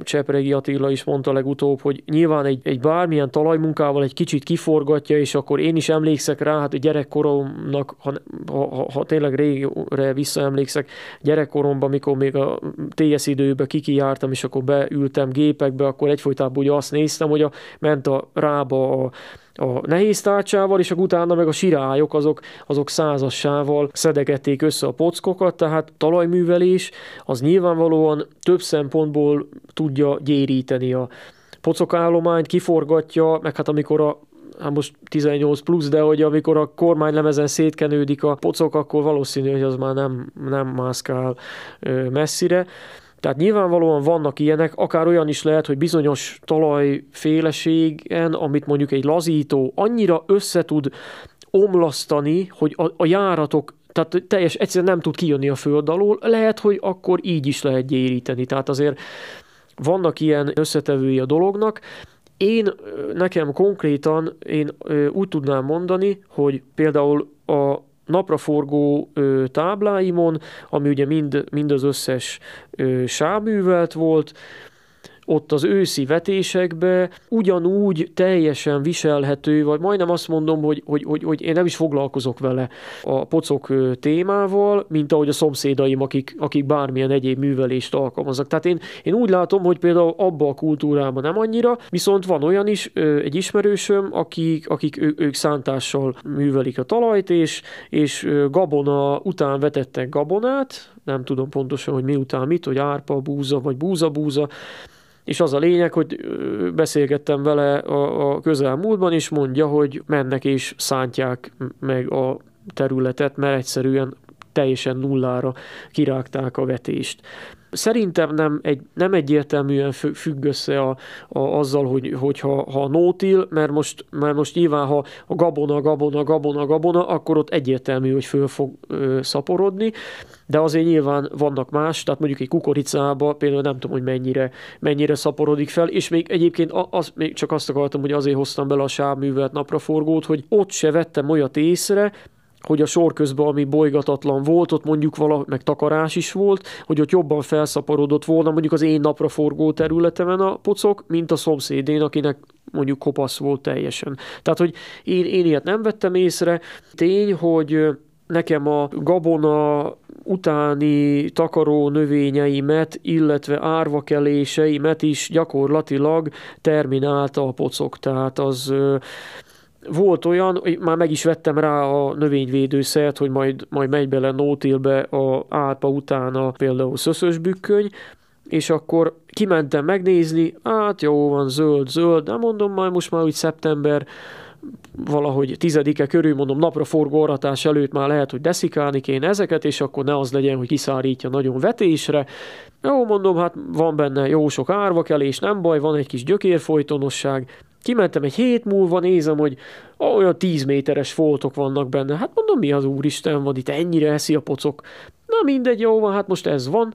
Csepregi Attila is mondta legutóbb, hogy nyilván egy, egy bármilyen talajmunkával egy kicsit kiforgatja, és akkor én is emlékszek rá, hát a gyerekkoromnak, ha, ha, ha tényleg régre visszaemlékszek, gyerekkoromban, mikor még a TS időben kikijártam, és akkor beültem gépekbe, akkor egyfolytában ugye azt néztem, hogy a, ment a rába a a nehéz tárcsával, és utána meg a sirályok azok, azok százassával szedegették össze a pockokat, tehát talajművelés az nyilvánvalóan több szempontból tudja gyéríteni a pocokállományt, kiforgatja, meg hát amikor a hát most 18 plusz, de hogy amikor a kormánylemezen szétkenődik a pocok, akkor valószínű, hogy az már nem, nem mászkál messzire. Tehát nyilvánvalóan vannak ilyenek, akár olyan is lehet, hogy bizonyos talajféleségen, amit mondjuk egy lazító annyira összetud omlasztani, hogy a, a járatok tehát teljes egyszerűen nem tud kijönni a föld alól, lehet, hogy akkor így is lehet gyéríteni. Tehát azért vannak ilyen összetevői a dolognak. Én nekem konkrétan én úgy tudnám mondani, hogy például a napraforgó ö, tábláimon, ami ugye mind, mind az összes ö, sávművelt volt, ott az őszi vetésekbe ugyanúgy teljesen viselhető, vagy majdnem azt mondom, hogy, hogy, hogy, hogy én nem is foglalkozok vele a pocok témával, mint ahogy a szomszédaim, akik, akik bármilyen egyéb művelést alkalmaznak. Tehát én, én úgy látom, hogy például abba a kultúrában nem annyira, viszont van olyan is, egy ismerősöm, akik, akik ő, ők szántással művelik a talajt, és, és gabona után vetettek gabonát, nem tudom pontosan, hogy miután mit, hogy árpa, búza, vagy búza-búza, és az a lényeg, hogy beszélgettem vele a, a közelmúltban, és mondja, hogy mennek és szántják meg a területet, mert egyszerűen teljesen nullára kirágták a vetést. Szerintem nem, egy, nem egyértelműen függ össze a, a, azzal, hogy, hogyha ha nótil, mert most, mert most nyilván, ha a gabona, gabona, gabona, gabona, akkor ott egyértelmű, hogy föl fog ö, szaporodni, de azért nyilván vannak más, tehát mondjuk egy kukoricába például nem tudom, hogy mennyire, mennyire szaporodik fel, és még egyébként az, még csak azt akartam, hogy azért hoztam bele a sávművelt napraforgót, hogy ott se vettem olyat észre, hogy a sor közben, ami bolygatatlan volt, ott mondjuk vala, meg takarás is volt, hogy ott jobban felszaporodott volna mondjuk az én napra forgó területemen a pocok, mint a szomszédén, akinek mondjuk kopasz volt teljesen. Tehát, hogy én, én ilyet nem vettem észre. Tény, hogy nekem a gabona utáni takaró növényeimet, illetve árvakeléseimet is gyakorlatilag terminálta a pocok. Tehát az volt olyan, már meg is vettem rá a növényvédőszert, hogy majd, majd megy bele nótilbe a árpa utána például szöszös bükköny, és akkor kimentem megnézni, hát jó van, zöld, zöld, nem mondom, majd most már úgy szeptember, valahogy tizedike körül, mondom, napra forgó aratás előtt már lehet, hogy deszikálni kéne ezeket, és akkor ne az legyen, hogy kiszárítja nagyon vetésre. Jó, mondom, hát van benne jó sok árvakelés, nem baj, van egy kis gyökérfolytonosság. Kimentem egy hét múlva, nézem, hogy olyan 10 méteres foltok vannak benne. Hát mondom, mi az úristen van itt, ennyire eszi a pocok. Na mindegy, jó van, hát most ez van.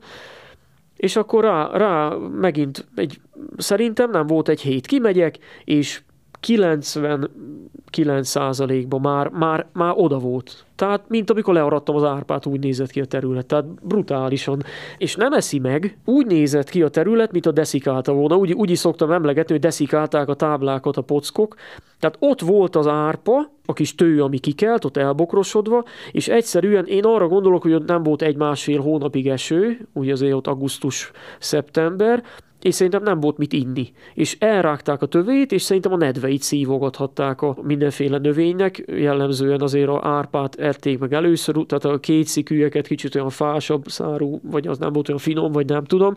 És akkor rá, rá megint egy, szerintem nem volt egy hét, kimegyek, és 99%-ban már, már, már oda volt. Tehát, mint amikor learadtam az árpát, úgy nézett ki a terület. Tehát brutálisan. És nem eszi meg, úgy nézett ki a terület, mint a deszikálta volna. Úgy, úgy is szoktam emlegetni, hogy deszikálták a táblákat a pockok. Tehát ott volt az árpa, a kis tő, ami kikelt, ott elbokrosodva, és egyszerűen én arra gondolok, hogy ott nem volt egy-másfél hónapig eső, ugye azért ott augusztus-szeptember, és szerintem nem volt mit inni. És elrágták a tövét, és szerintem a nedveit szívogathatták a mindenféle növénynek, jellemzően azért a árpát ették meg először, tehát a két szikűeket kicsit olyan fásabb szárú, vagy az nem volt olyan finom, vagy nem tudom,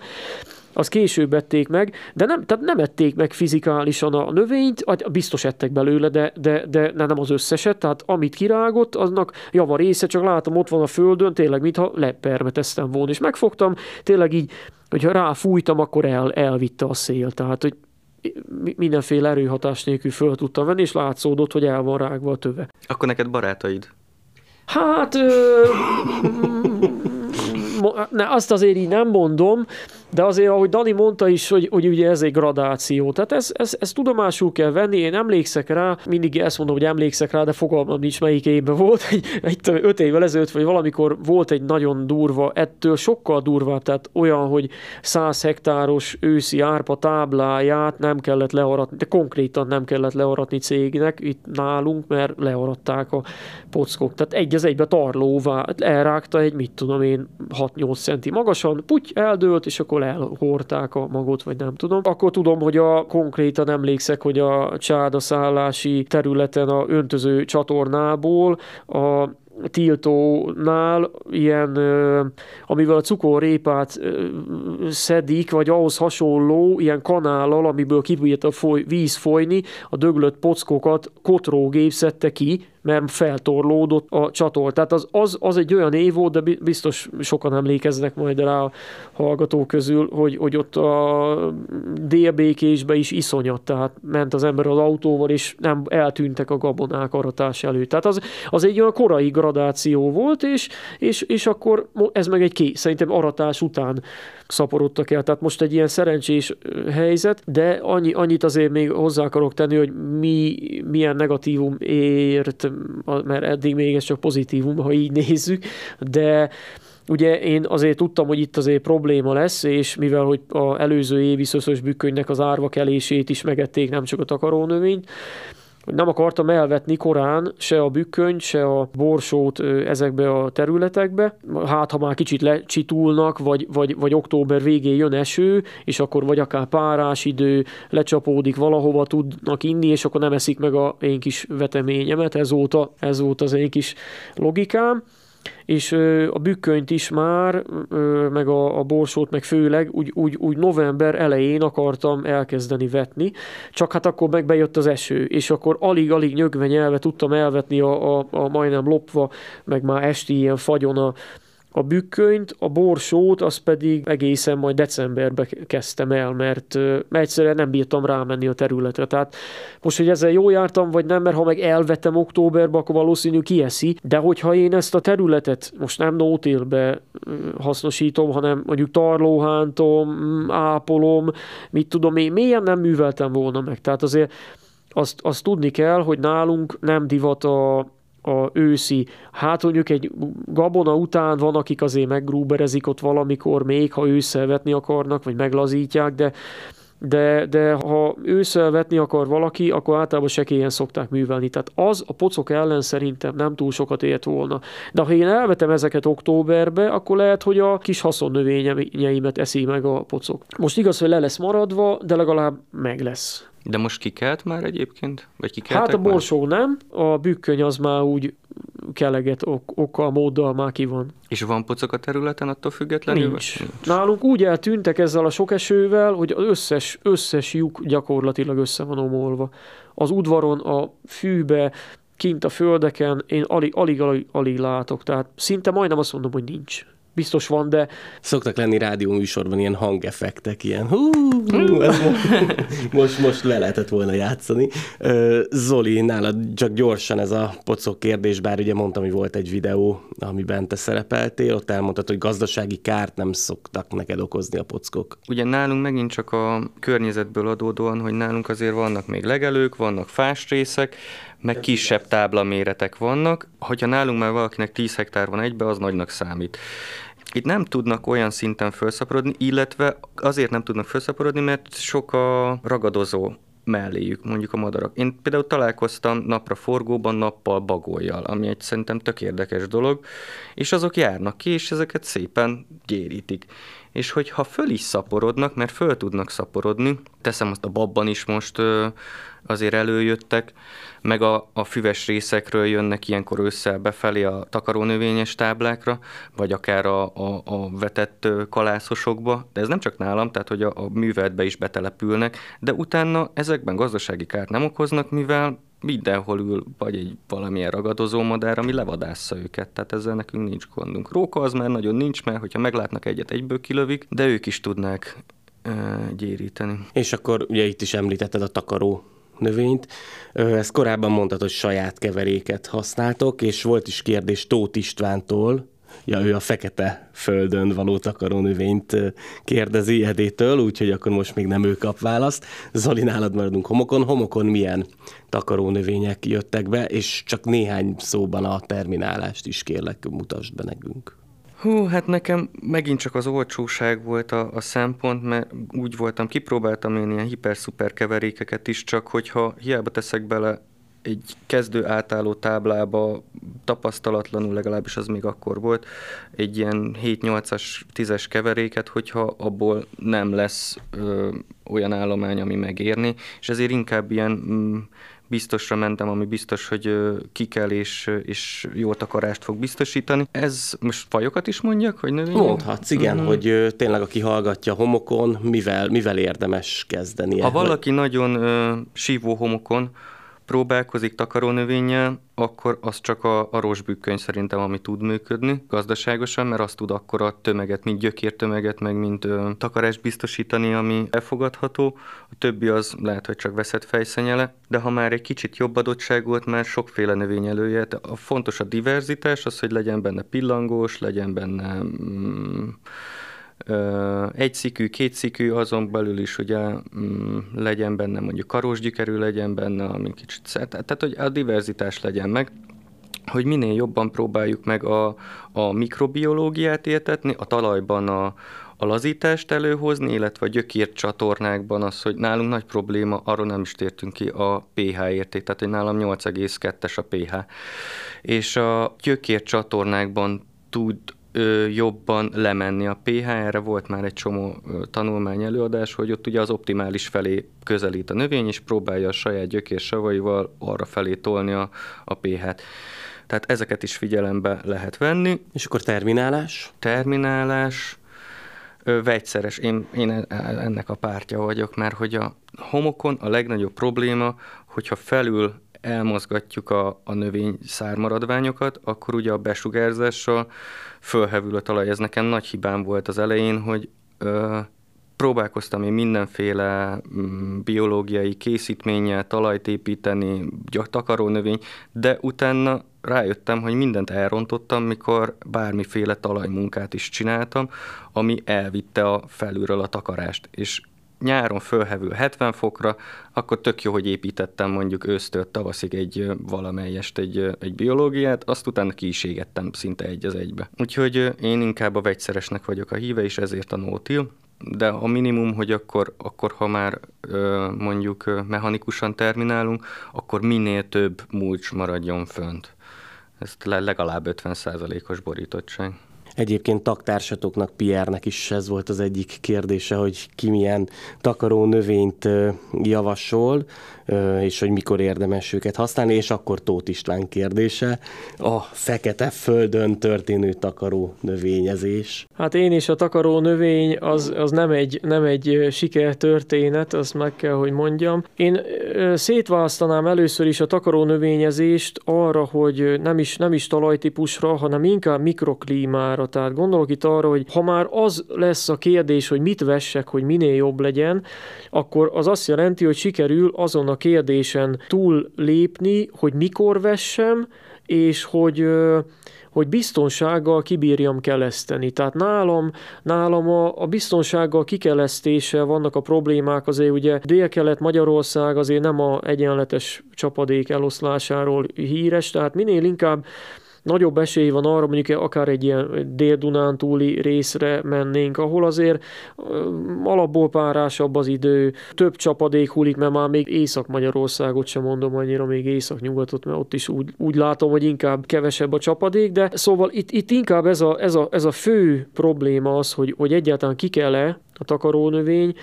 az később ették meg, de nem, tehát nem ették meg fizikálisan a növényt, biztos ettek belőle, de, de, de nem az összeset, tehát amit kirágott, aznak java része, csak látom ott van a földön, tényleg mintha lepermeteztem volna, és megfogtam, tényleg így hogyha ráfújtam, akkor el, elvitte a szél. Tehát, hogy mindenféle erőhatás nélkül föl tudtam venni, és látszódott, hogy el van rágva a töve. Akkor neked barátaid? Hát, ö, ne, azt azért így nem mondom, de azért, ahogy Dani mondta is, hogy, hogy ugye ez egy gradáció. Tehát ez, ez, ez tudomásul kell venni, én emlékszek rá, mindig ezt mondom, hogy emlékszek rá, de fogalmam nincs melyik évben volt, egy, egy öt évvel ezelőtt, vagy valamikor volt egy nagyon durva, ettől sokkal durvább, tehát olyan, hogy 100 hektáros őszi árpa tábláját nem kellett learatni, de konkrétan nem kellett learatni cégnek itt nálunk, mert learatták a pockok. Tehát egy az egybe tarlóvá, elrágta egy, mit tudom én, 6-8 centi magasan, puty, eldőlt, és akkor elhorták a magot, vagy nem tudom. Akkor tudom, hogy a konkrétan emlékszek, hogy a csádaszállási területen a öntöző csatornából a tiltónál ilyen, amivel a cukorrépát szedik, vagy ahhoz hasonló ilyen kanállal, amiből kibírt a foly, víz folyni, a döglött pockokat kotrógép szedte ki, mert feltorlódott a csatol. Tehát az, az, az egy olyan év volt, de biztos sokan emlékeznek majd rá a hallgatók közül, hogy, hogy ott a délbékésbe is iszonyat, tehát ment az ember az autóval, és nem eltűntek a gabonák aratás előtt. Tehát az, az egy olyan korai gradáció volt, és, és, és akkor ez meg egy ké, szerintem aratás után szaporodtak el. Tehát most egy ilyen szerencsés helyzet, de annyi, annyit azért még hozzá akarok tenni, hogy mi, milyen negatívum ért, mert eddig még ez csak pozitívum, ha így nézzük, de Ugye én azért tudtam, hogy itt azért probléma lesz, és mivel hogy a előző évi szöszös bükkönynek az árva kelését is megették, nem csak a takarónövényt, hogy nem akartam elvetni korán se a bükkönyt, se a borsót ezekbe a területekbe. Hát, ha már kicsit lecsitulnak, vagy, vagy, vagy október végén jön eső, és akkor vagy akár párás idő, lecsapódik valahova, tudnak inni, és akkor nem eszik meg a én kis veteményemet. Ez volt, ez volt az én kis logikám és a bükkönyt is már, meg a, a borsót, meg főleg úgy, úgy, úgy november elején akartam elkezdeni vetni, csak hát akkor meg bejött az eső, és akkor alig-alig nyögve nyelve tudtam elvetni a, a, a majdnem lopva, meg már esti ilyen fagyon a, a bükkönyt, a borsót, az pedig egészen majd decemberbe kezdtem el, mert, egyszerűen nem bírtam rámenni a területre. Tehát most, hogy ezzel jól jártam, vagy nem, mert ha meg elvettem októberbe, akkor valószínű kieszi, de hogyha én ezt a területet most nem nótélbe hasznosítom, hanem mondjuk tarlóhántom, ápolom, mit tudom én, mélyen nem műveltem volna meg. Tehát azért azt, azt tudni kell, hogy nálunk nem divat a, a őszi, hát mondjuk egy gabona után van, akik azért meggrúberezik ott valamikor még, ha ősszel vetni akarnak, vagy meglazítják, de de, de ha ősszel vetni akar valaki, akkor általában sekélyen szokták művelni. Tehát az a pocok ellen szerintem nem túl sokat ért volna. De ha én elvetem ezeket októberbe, akkor lehet, hogy a kis haszonnövényeimet eszi meg a pocok. Most igaz, hogy le lesz maradva, de legalább meg lesz. De most kikelt már egyébként? Vagy kikeltek Hát a már? borsó nem, a bükköny az már úgy keleget ok, okkal, móddal már ki van. És van pocok a területen attól függetlenül? Nincs. Nálunk úgy eltűntek ezzel a sok esővel, hogy az összes, összes lyuk gyakorlatilag össze van omolva. Az udvaron, a fűbe, kint a földeken én alig, alig, alig, alig látok. Tehát szinte majdnem azt mondom, hogy nincs. Biztos van, de Szoktak lenni rádió műsorban ilyen hangeffektek, ilyen hú, hú ez mo- most, most le lehetett volna játszani. Zoli, nálad csak gyorsan ez a pocok kérdés, bár ugye mondtam, hogy volt egy videó, amiben te szerepeltél, ott elmondtad, hogy gazdasági kárt nem szoktak neked okozni a pockok. Ugye nálunk megint csak a környezetből adódóan, hogy nálunk azért vannak még legelők, vannak fás részek, meg kisebb táblaméretek vannak. Hogyha nálunk már valakinek 10 hektár van egybe, az nagynak számít. Itt nem tudnak olyan szinten felszaporodni, illetve azért nem tudnak felszaporodni, mert sok a ragadozó melléjük, mondjuk a madarak. Én például találkoztam napra forgóban, nappal bagolyjal, ami egy szerintem tök érdekes dolog, és azok járnak ki, és ezeket szépen gyérítik. És hogyha föl is szaporodnak, mert föl tudnak szaporodni, teszem azt a babban is most azért előjöttek, meg a, a füves részekről jönnek ilyenkor ősszel befelé a takarónövényes táblákra, vagy akár a, a, a vetett kalászosokba, de ez nem csak nálam, tehát hogy a, a műveletbe is betelepülnek, de utána ezekben gazdasági kárt nem okoznak, mivel mindenhol ül vagy egy valamilyen ragadozó madár, ami levadásza őket, tehát ezzel nekünk nincs gondunk. Róka az már nagyon nincs, mert hogyha meglátnak egyet, egyből kilövik, de ők is tudnák gyéríteni. És akkor ugye itt is említetted a takaró növényt. Ezt korábban mondtad, hogy saját keveréket használtok, és volt is kérdés Tóth Istvántól, ja, ő a fekete földön való takarónövényt kérdezi Edétől, úgyhogy akkor most még nem ő kap választ. Zoli, nálad maradunk homokon. Homokon milyen takarónövények jöttek be, és csak néhány szóban a terminálást is kérlek, mutasd be nekünk. Hú, hát nekem megint csak az olcsóság volt a, a szempont, mert úgy voltam, kipróbáltam én ilyen hiper-szuper keverékeket is, csak hogyha hiába teszek bele egy kezdő átálló táblába tapasztalatlanul, legalábbis az még akkor volt, egy ilyen 7-8-as, 10-es keveréket, hogyha abból nem lesz ö, olyan állomány, ami megérni, és ezért inkább ilyen mm, biztosra mentem, ami biztos, hogy ö, kikel és, és jó takarást fog biztosítani. Ez most fajokat is mondjak, hogy növények? Mondhatsz, igen, mm-hmm. hogy tényleg aki hallgatja homokon, mivel, mivel érdemes kezdeni. Ha valaki nagyon ö, sívó homokon próbálkozik takarónövénnyel, akkor az csak a, a rosbükköny szerintem, ami tud működni gazdaságosan, mert az tud akkor a tömeget, mint gyökértömeget, meg mint ö, takarást biztosítani, ami elfogadható. A többi az lehet, hogy csak veszett fejszenyele, de ha már egy kicsit jobb adottság volt, már sokféle növény elője. A fontos a diverzitás, az, hogy legyen benne pillangós, legyen benne mm, egy szikű, két szikű, azon belül is ugye mm, legyen benne mondjuk karosgyükerű legyen benne, ami kicsit szert, tehát hogy a diverzitás legyen meg hogy minél jobban próbáljuk meg a, a mikrobiológiát értetni, a talajban a, a lazítást előhozni, illetve a gyökért csatornákban az, hogy nálunk nagy probléma, arról nem is tértünk ki, a pH érték, tehát hogy nálam 8,2-es a pH. És a gyökért csatornákban tud ö, jobban lemenni a pH. Erre volt már egy csomó ö, tanulmány előadás, hogy ott ugye az optimális felé közelít a növény, és próbálja a saját gyökér savaival arra felé tolni a, a pH-t. Tehát ezeket is figyelembe lehet venni. És akkor terminálás? Terminálás, ö, vegyszeres. Én, én ennek a pártja vagyok, mert hogy a homokon a legnagyobb probléma, hogyha felül elmozgatjuk a, a növény szármaradványokat, akkor ugye a besugárzással fölhevül a talaj. Ez nekem nagy hibám volt az elején, hogy ö, próbálkoztam én mindenféle mm, biológiai készítménnyel talajt építeni, takaró növény, de utána rájöttem, hogy mindent elrontottam, mikor bármiféle talajmunkát is csináltam, ami elvitte a felülről a takarást. És nyáron fölhevül 70 fokra, akkor tök jó, hogy építettem mondjuk ősztől tavaszig egy valamelyest egy, egy biológiát, azt utána ki is égettem szinte egy az egybe. Úgyhogy én inkább a vegyszeresnek vagyok a híve, és ezért a nótil de a minimum, hogy akkor, akkor ha már mondjuk mechanikusan terminálunk, akkor minél több mulcs maradjon fönt. Ez legalább 50%-os borítottság. Egyébként taktársatoknak, Piernek is ez volt az egyik kérdése, hogy ki milyen takaró növényt javasol, és hogy mikor érdemes őket használni, és akkor Tóth István kérdése, a fekete földön történő takaró növényezés. Hát én is a takaró növény az, az nem, egy, nem egy sikertörténet, azt meg kell, hogy mondjam. Én szétválasztanám először is a takaró növényezést arra, hogy nem is, nem is talajtípusra, hanem inkább mikroklímára. Tehát gondolok itt arra, hogy ha már az lesz a kérdés, hogy mit vessek, hogy minél jobb legyen, akkor az azt jelenti, hogy sikerül azon a kérdésen túl lépni, hogy mikor vessem, és hogy hogy biztonsággal kibírjam keleszteni. Tehát nálam, nálam a, a biztonsággal kikelesztése vannak a problémák, azért ugye Dél-Kelet Magyarország azért nem a egyenletes csapadék eloszlásáról híres, tehát minél inkább nagyobb esély van arra, mondjuk akár egy ilyen dél túli részre mennénk, ahol azért alapból párásabb az idő, több csapadék hullik, mert már még Észak-Magyarországot sem mondom annyira, még Észak-nyugatot, mert ott is úgy, úgy látom, hogy inkább kevesebb a csapadék, de szóval itt, itt inkább ez a, ez, a, ez a fő probléma az, hogy, hogy egyáltalán ki kell-e a takarónövény,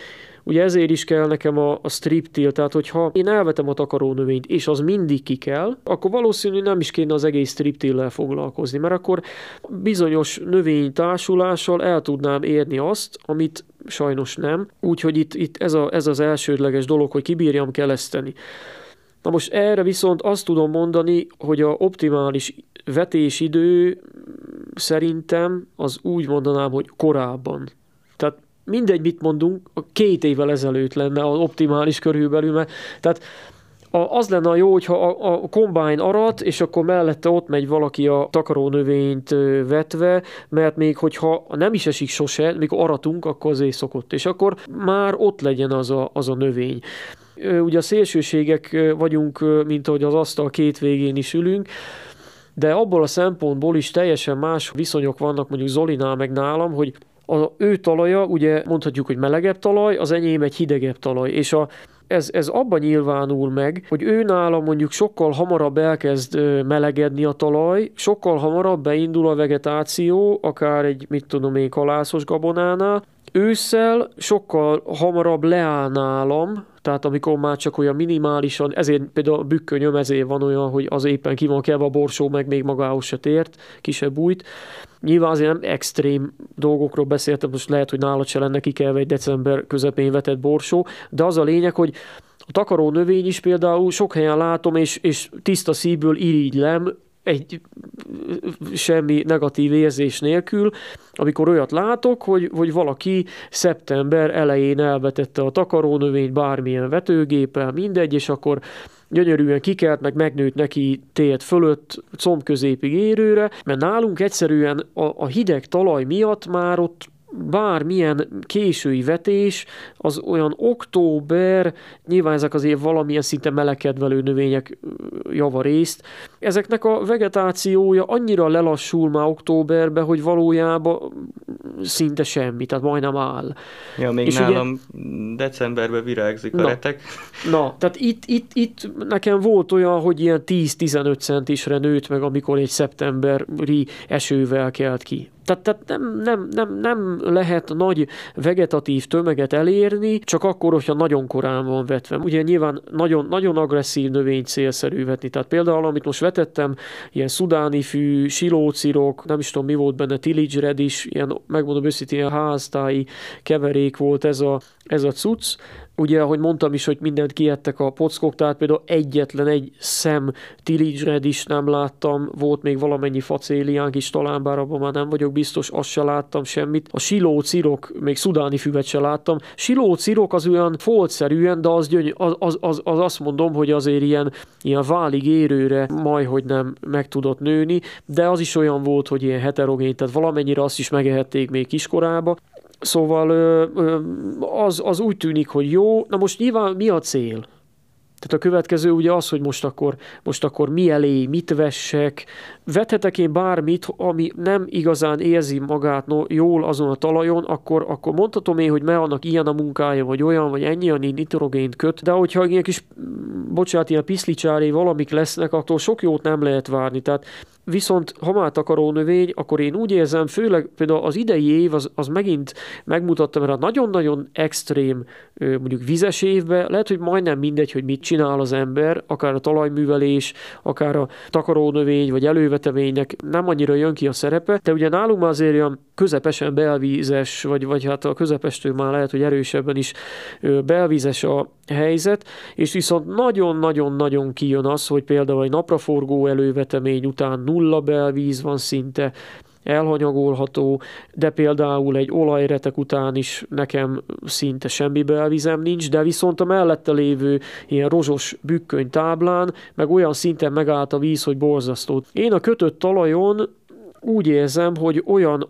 Ugye ezért is kell nekem a, a striptil, tehát hogyha én elvetem a takarónövényt, és az mindig ki kell, akkor valószínű nem is kéne az egész striptillel foglalkozni, mert akkor bizonyos növény társulással el tudnám érni azt, amit sajnos nem. Úgyhogy itt, itt ez, a, ez az elsődleges dolog, hogy kibírjam keleszteni. Na most erre viszont azt tudom mondani, hogy a optimális vetésidő szerintem az úgy mondanám, hogy korábban. Mindegy, mit mondunk, két évvel ezelőtt lenne az optimális körülbelül, mert tehát az lenne a jó, hogyha a, a kombány arat, és akkor mellette ott megy valaki a takarónövényt vetve, mert még hogyha nem is esik sose, mikor aratunk, akkor azért szokott, és akkor már ott legyen az a, az a növény. Ugye a szélsőségek vagyunk, mint ahogy az asztal két végén is ülünk, de abból a szempontból is teljesen más viszonyok vannak mondjuk Zolinál meg nálam, hogy a ő talaja, ugye mondhatjuk, hogy melegebb talaj, az enyém egy hidegebb talaj, és a, ez, ez abban nyilvánul meg, hogy ő nála mondjuk sokkal hamarabb elkezd melegedni a talaj, sokkal hamarabb beindul a vegetáció, akár egy, mit tudom én, kalászos gabonánál, Ősszel sokkal hamarabb leáll tehát amikor már csak olyan minimálisan, ezért például a bükkönyöm ezért van olyan, hogy az éppen ki van kelve a borsó, meg még magához se tért, kisebb bújt. Nyilván azért nem extrém dolgokról beszéltem, most lehet, hogy nálad se lenne kikelve egy december közepén vetett borsó, de az a lényeg, hogy a takaró növény is például sok helyen látom, és, és tiszta szívből irigylem, egy semmi negatív érzés nélkül, amikor olyat látok, hogy, hogy valaki szeptember elején elvetette a takarónövényt bármilyen vetőgéppel, mindegy, és akkor gyönyörűen kikelt, meg megnőtt neki tért fölött, combközépig érőre, mert nálunk egyszerűen a, a hideg talaj miatt már ott bármilyen késői vetés, az olyan október, nyilván ezek azért valamilyen szinte melegkedvelő növények javarészt, ezeknek a vegetációja annyira lelassul már októberbe, hogy valójában szinte semmi, tehát majdnem áll. Ja, még És nálam ugye, decemberben virágzik na, a retek. Na, tehát itt, itt, itt nekem volt olyan, hogy ilyen 10-15 centisre nőtt meg, amikor egy szeptemberi esővel kelt ki. Tehát, tehát nem, nem, nem, nem lehet nagy vegetatív tömeget elérni, csak akkor, hogyha nagyon korán van vetve. Ugye nyilván nagyon, nagyon agresszív növény célszerű vetni. Tehát például, amit most vetettem, ilyen szudáni fű, silócirok, nem is tudom mi volt benne, tillage is, ilyen megmondom őszintén, ilyen háztáji keverék volt ez a, ez a cucc, ugye, ahogy mondtam is, hogy mindent kiettek a pockok, tehát például egyetlen egy szem tillage is nem láttam, volt még valamennyi facéliánk is talán, bár abban már nem vagyok biztos, azt se láttam semmit. A siló cirok, még szudáni füvet se láttam. Siló cirok az olyan foltszerűen, de az, gyöny- az, az, az, az, azt mondom, hogy azért ilyen, ilyen válig érőre majd, hogy nem meg tudott nőni, de az is olyan volt, hogy ilyen heterogén, tehát valamennyire azt is megehették még kiskorába. Szóval az, az úgy tűnik, hogy jó. Na most nyilván mi a cél? Tehát a következő ugye az, hogy most akkor, most akkor mi elé, mit vessek. Vethetek én bármit, ami nem igazán érzi magát no, jól azon a talajon, akkor, akkor mondhatom én, hogy me annak ilyen a munkája, vagy olyan, vagy ennyi, annyi nitrogént köt. De hogyha ilyen kis, bocsánat, ilyen piszlicsáré valamik lesznek, attól sok jót nem lehet várni. Tehát Viszont ha már takaró növény, akkor én úgy érzem, főleg például az idei év az, az megint megmutatta, mert a nagyon-nagyon extrém mondjuk vizes évben lehet, hogy majdnem mindegy, hogy mit csinál az ember, akár a talajművelés, akár a takaró növény, vagy előveteménynek nem annyira jön ki a szerepe, de ugye nálunk már azért olyan közepesen belvízes, vagy, vagy hát a közepestől már lehet, hogy erősebben is belvízes a helyzet, és viszont nagyon-nagyon-nagyon kijön az, hogy például egy napraforgó elővetemény után nulla belvíz van szinte, elhanyagolható, de például egy olajretek után is nekem szinte semmi belvizem nincs, de viszont a mellette lévő ilyen rozsos bükköny táblán meg olyan szinten megállt a víz, hogy borzasztó. Én a kötött talajon úgy érzem, hogy olyan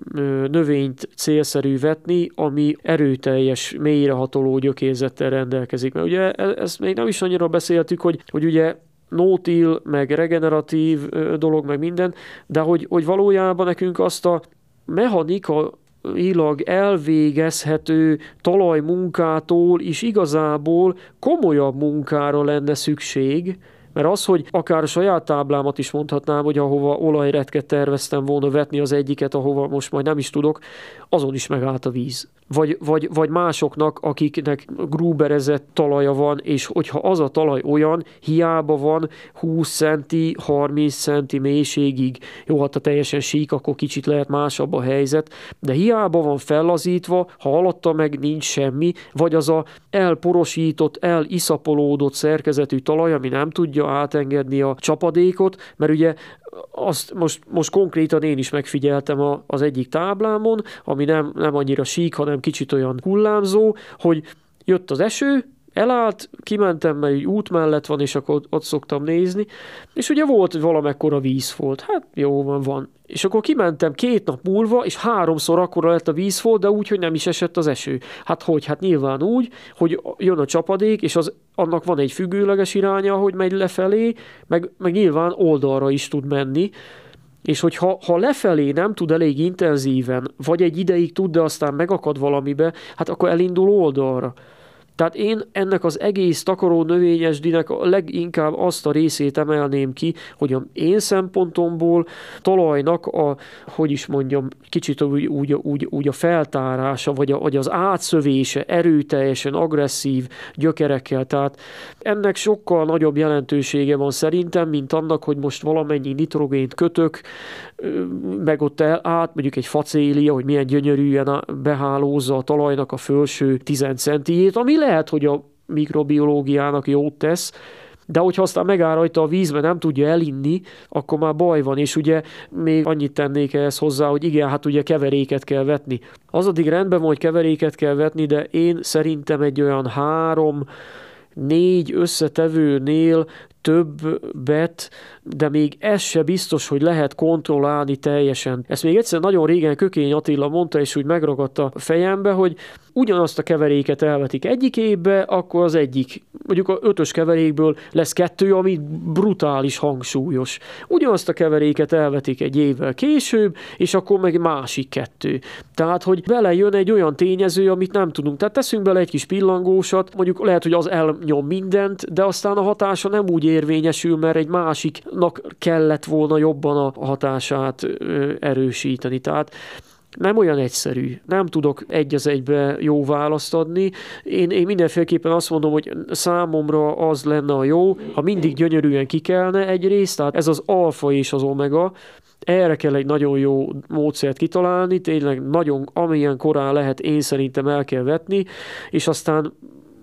növényt célszerű vetni, ami erőteljes, mélyrehatoló gyökérzettel rendelkezik. Mert ugye e, ezt még nem is annyira beszéltük, hogy, hogy ugye nótil, meg regeneratív dolog, meg minden, de hogy, hogy valójában nekünk azt a mechanika ilag elvégezhető talajmunkától is igazából komolyabb munkára lenne szükség, mert az, hogy akár a saját táblámat is mondhatnám, hogy ahova olajretket terveztem volna vetni az egyiket, ahova most majd nem is tudok, azon is megállt a víz vagy, vagy, vagy másoknak, akiknek grúberezett talaja van, és hogyha az a talaj olyan, hiába van 20 centi, 30 centi mélységig, jó, hát a teljesen sík, akkor kicsit lehet másabb a helyzet, de hiába van fellazítva, ha alatta meg nincs semmi, vagy az a elporosított, eliszapolódott szerkezetű talaj, ami nem tudja átengedni a csapadékot, mert ugye azt most, most konkrétan én is megfigyeltem a, az egyik táblámon, ami nem, nem annyira sík, hanem kicsit olyan hullámzó, hogy jött az eső, elállt, kimentem, mert egy út mellett van, és akkor ott szoktam nézni, és ugye volt, valamekkora vízfolt. Hát jó van, van. És akkor kimentem két nap múlva, és háromszor akkora lett a vízfolt, de úgy, hogy nem is esett az eső. Hát hogy? Hát nyilván úgy, hogy jön a csapadék, és az, annak van egy függőleges iránya, hogy megy lefelé, meg, meg nyilván oldalra is tud menni, és hogyha ha lefelé nem tud elég intenzíven, vagy egy ideig tud, de aztán megakad valamibe, hát akkor elindul oldalra. Tehát én ennek az egész takaró növényesdinek a leginkább azt a részét emelném ki, hogy a én szempontomból talajnak a, hogy is mondjam, kicsit úgy, úgy, úgy, úgy a feltárása, vagy, a, vagy az átszövése erőteljesen agresszív gyökerekkel. Tehát ennek sokkal nagyobb jelentősége van szerintem, mint annak, hogy most valamennyi nitrogént kötök, meg ott el, át mondjuk egy facélia, hogy milyen gyönyörűen behálózza a talajnak a felső 10 centiét, ami lehet, hogy a mikrobiológiának jót tesz, de hogyha aztán megáll rajta a vízbe, nem tudja elinni, akkor már baj van, és ugye még annyit tennék ehhez hozzá, hogy igen, hát ugye keveréket kell vetni. Az addig rendben van, hogy keveréket kell vetni, de én szerintem egy olyan három, négy összetevőnél többet, de még ez se biztos, hogy lehet kontrollálni teljesen. Ezt még egyszer nagyon régen Kökény Attila mondta, és úgy megragadta a fejembe, hogy ugyanazt a keveréket elvetik egyik évbe, akkor az egyik, mondjuk a ötös keverékből lesz kettő, ami brutális hangsúlyos. Ugyanazt a keveréket elvetik egy évvel később, és akkor meg másik kettő. Tehát, hogy belejön egy olyan tényező, amit nem tudunk. Tehát teszünk bele egy kis pillangósat, mondjuk lehet, hogy az elnyom mindent, de aztán a hatása nem úgy érvényesül, mert egy másiknak kellett volna jobban a hatását erősíteni. Tehát nem olyan egyszerű. Nem tudok egy az egybe jó választ adni. Én, én mindenféleképpen azt mondom, hogy számomra az lenne a jó, ha mindig gyönyörűen kikelne egy részt, tehát ez az alfa és az omega, erre kell egy nagyon jó módszert kitalálni, tényleg nagyon, amilyen korán lehet, én szerintem el kell vetni, és aztán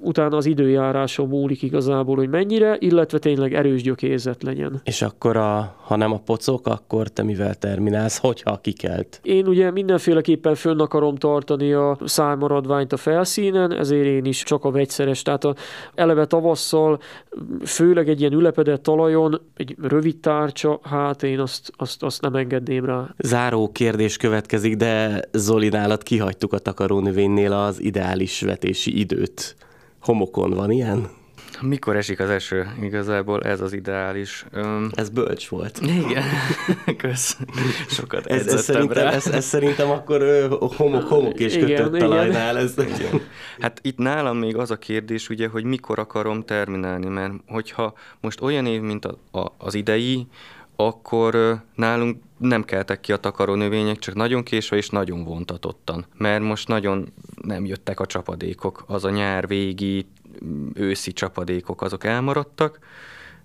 utána az időjáráson múlik igazából, hogy mennyire, illetve tényleg erős gyökérzet legyen. És akkor, a, ha nem a pocok, akkor te mivel terminálsz, hogyha kikelt? Én ugye mindenféleképpen fönn akarom tartani a szájmaradványt a felszínen, ezért én is csak a vegyszeres. Tehát a eleve tavasszal, főleg egy ilyen ülepedett talajon, egy rövid tárcsa, hát én azt, azt, azt nem engedném rá. Záró kérdés következik, de Zoli nálad kihagytuk a takarónövénynél az ideális vetési időt homokon van ilyen? Mikor esik az eső? Igazából ez az ideális. Um, ez bölcs volt. Igen, kösz. Sokat ez, ez, szerintem, rá. Ez, ez, szerintem akkor homok, homok és igen, kötött talajnál. Ez hát itt nálam még az a kérdés, ugye, hogy mikor akarom terminálni, mert hogyha most olyan év, mint a, a, az idei, akkor nálunk nem keltek ki a takaró növények, csak nagyon késve és nagyon vontatottan. Mert most nagyon nem jöttek a csapadékok. Az a nyár végi, őszi csapadékok, azok elmaradtak,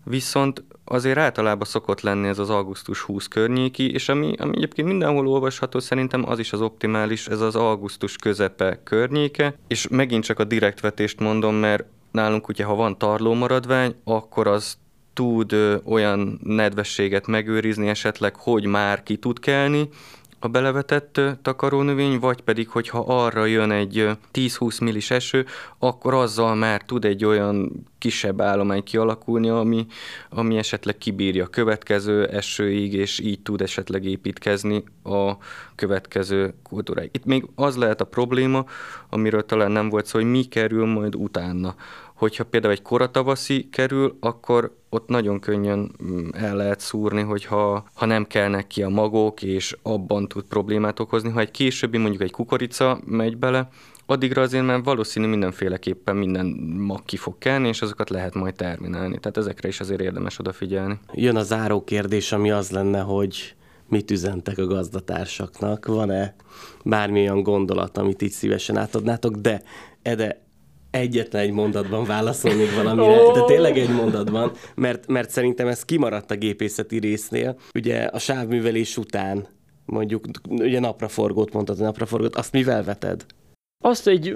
viszont azért általában szokott lenni ez az augusztus 20 környéki, és ami, ami egyébként mindenhol olvasható, szerintem az is az optimális, ez az augusztus közepe környéke, és megint csak a direktvetést mondom, mert nálunk ugye, ha van tarló maradvány, akkor az tud olyan nedvességet megőrizni esetleg, hogy már ki tud kelni, a belevetett takarónövény, vagy pedig, hogyha arra jön egy 10-20 millis eső, akkor azzal már tud egy olyan kisebb állomány kialakulni, ami, ami esetleg kibírja a következő esőig, és így tud esetleg építkezni a következő kultúráig. Itt még az lehet a probléma, amiről talán nem volt szó, hogy mi kerül majd utána hogyha például egy koratavaszi kerül, akkor ott nagyon könnyen mm, el lehet szúrni, hogyha ha nem kelnek ki a magok, és abban tud problémát okozni. Ha egy későbbi, mondjuk egy kukorica megy bele, addigra azért már valószínű mindenféleképpen minden mag ki fog kelni, és azokat lehet majd terminálni. Tehát ezekre is azért érdemes odafigyelni. Jön a záró kérdés, ami az lenne, hogy mit üzentek a gazdatársaknak? Van-e bármilyen gondolat, amit így szívesen átadnátok? De Ede, egyetlen egy mondatban válaszolni valamire, oh. de tényleg egy mondatban, mert, mert szerintem ez kimaradt a gépészeti résznél. Ugye a sávművelés után mondjuk, ugye napraforgót mondtad, napraforgót, azt mivel veted? Azt egy,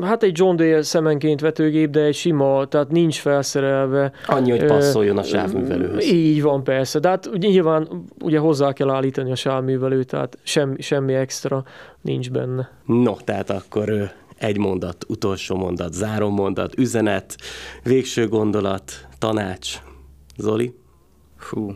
hát egy John Deere szemenként vetőgép, de egy sima, tehát nincs felszerelve. Annyi, hogy passzoljon a sávművelőhöz. Így van, persze. De hát nyilván ugye hozzá kell állítani a sávművelőt, tehát sem, semmi extra nincs benne. No, tehát akkor egy mondat, utolsó mondat, záró mondat, üzenet, végső gondolat, tanács. Zoli? Fú,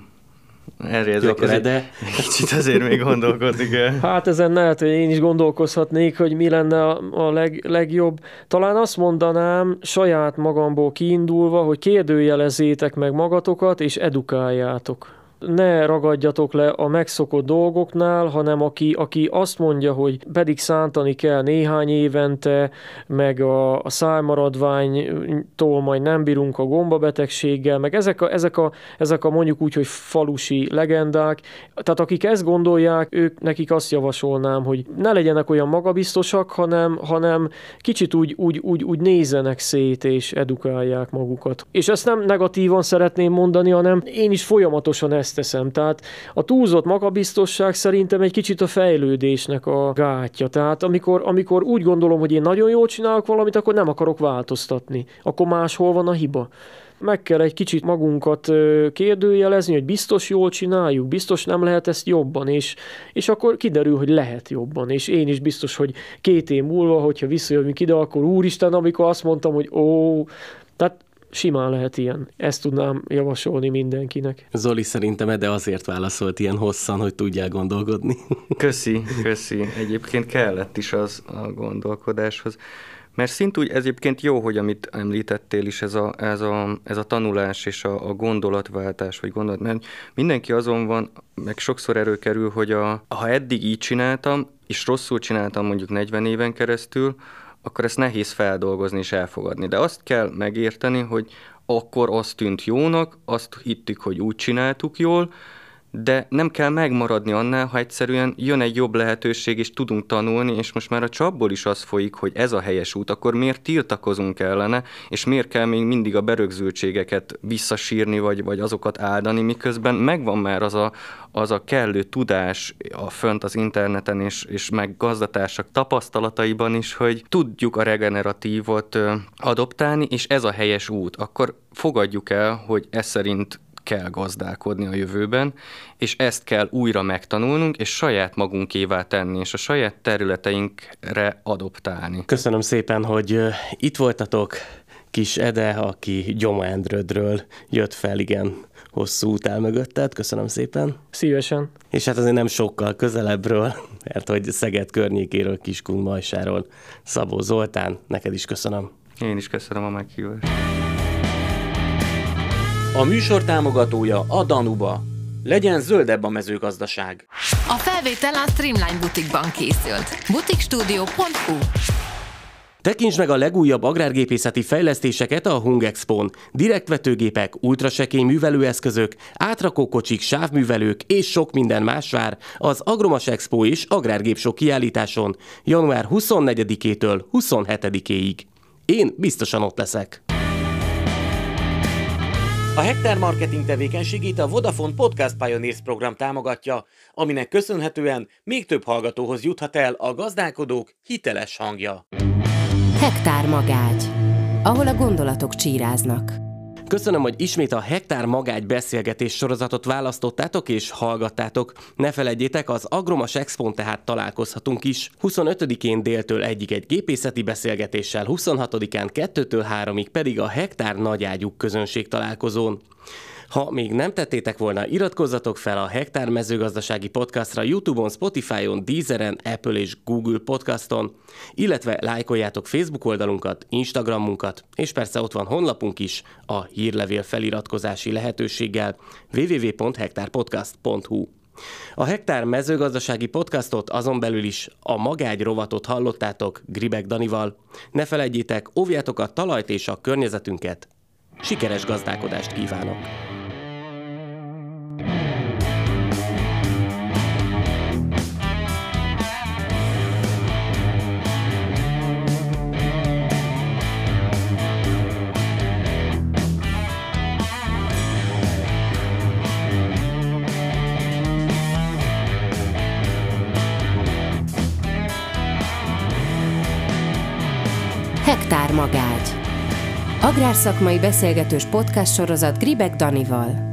erre ezek, ezek de... kicsit azért még gondolkodni kell. Hát ezen lehet, hogy én is gondolkozhatnék, hogy mi lenne a, a leg, legjobb. Talán azt mondanám, saját magamból kiindulva, hogy kérdőjelezétek meg magatokat, és edukáljátok ne ragadjatok le a megszokott dolgoknál, hanem aki, aki azt mondja, hogy pedig szántani kell néhány évente, meg a, a szájmaradványtól majd nem bírunk a gombabetegséggel, meg ezek a, ezek a, ezek a mondjuk úgy, hogy falusi legendák. Tehát akik ezt gondolják, ők nekik azt javasolnám, hogy ne legyenek olyan magabiztosak, hanem, hanem kicsit úgy, úgy, úgy, úgy nézenek szét és edukálják magukat. És ezt nem negatívan szeretném mondani, hanem én is folyamatosan ezt ezt teszem. Tehát a túlzott magabiztosság szerintem egy kicsit a fejlődésnek a gátja. Tehát amikor, amikor úgy gondolom, hogy én nagyon jól csinálok valamit, akkor nem akarok változtatni. Akkor máshol van a hiba meg kell egy kicsit magunkat kérdőjelezni, hogy biztos jól csináljuk, biztos nem lehet ezt jobban, és, és akkor kiderül, hogy lehet jobban, és én is biztos, hogy két év múlva, hogyha visszajövünk ide, akkor úristen, amikor azt mondtam, hogy ó, tehát simán lehet ilyen. Ezt tudnám javasolni mindenkinek. Zoli szerintem de azért válaszolt ilyen hosszan, hogy tudjál gondolkodni. Köszi, köszi. Egyébként kellett is az a gondolkodáshoz. Mert szintúgy ez egyébként jó, hogy amit említettél is, ez a, ez a, ez a tanulás és a, a gondolatváltás, vagy gondolat, mert mindenki azon van, meg sokszor erőkerül, hogy a, ha eddig így csináltam, és rosszul csináltam mondjuk 40 éven keresztül, akkor ezt nehéz feldolgozni és elfogadni. De azt kell megérteni, hogy akkor azt tűnt jónak, azt hittük, hogy úgy csináltuk jól, de nem kell megmaradni annál, ha egyszerűen jön egy jobb lehetőség, és tudunk tanulni, és most már a csapból is az folyik, hogy ez a helyes út, akkor miért tiltakozunk ellene, és miért kell még mindig a berögzültségeket visszasírni, vagy, vagy azokat áldani, miközben megvan már az a, az a kellő tudás a fönt az interneten, és, és meg gazdatársak tapasztalataiban is, hogy tudjuk a regeneratívot adoptálni, és ez a helyes út. Akkor fogadjuk el, hogy ez szerint kell gazdálkodni a jövőben, és ezt kell újra megtanulnunk, és saját magunkévá tenni, és a saját területeinkre adoptálni. Köszönöm szépen, hogy itt voltatok. Kis Ede, aki Gyoma Endrödről jött fel, igen, hosszú út el mögötted. Köszönöm szépen. Szívesen. És hát azért nem sokkal közelebbről, mert hogy Szeged környékéről, Kiskun Majsáról Szabó Zoltán, neked is köszönöm. Én is köszönöm a meghívást. A műsor támogatója a Danuba. Legyen zöldebb a mezőgazdaság. A felvétel a Streamline Butikban készült. Butikstudio.hu Tekints meg a legújabb agrárgépészeti fejlesztéseket a Hung Expo-n. Direktvetőgépek, ultrasekély művelőeszközök, átrakókocsik, sávművelők és sok minden más vár az Agromas Expo és Agrárgépsok kiállításon január 24-től 27-éig. Én biztosan ott leszek. A Hektár Marketing tevékenységét a Vodafone Podcast Pioneers program támogatja, aminek köszönhetően még több hallgatóhoz juthat el a gazdálkodók hiteles hangja. Hektár magágy, ahol a gondolatok csíráznak. Köszönöm, hogy ismét a Hektár Magágy beszélgetés sorozatot választottátok és hallgattátok. Ne felejtjétek, az Agromas expo tehát találkozhatunk is. 25-én déltől egyik egy gépészeti beszélgetéssel, 26-án 2-től 3-ig pedig a Hektár nagyágyuk közönség találkozón. Ha még nem tettétek volna, iratkozzatok fel a Hektár mezőgazdasági podcastra YouTube-on, Spotify-on, Deezeren, Apple és Google podcaston, illetve lájkoljátok Facebook oldalunkat, Instagramunkat, és persze ott van honlapunk is a hírlevél feliratkozási lehetőséggel www.hektárpodcast.hu. A Hektár mezőgazdasági podcastot azon belül is a magágy rovatot hallottátok Gribek Danival. Ne felejtjétek, óvjátok a talajt és a környezetünket. Sikeres gazdálkodást kívánok! Hektár magágy. Agrárszakmai beszélgetős podcast sorozat Gribek Danival.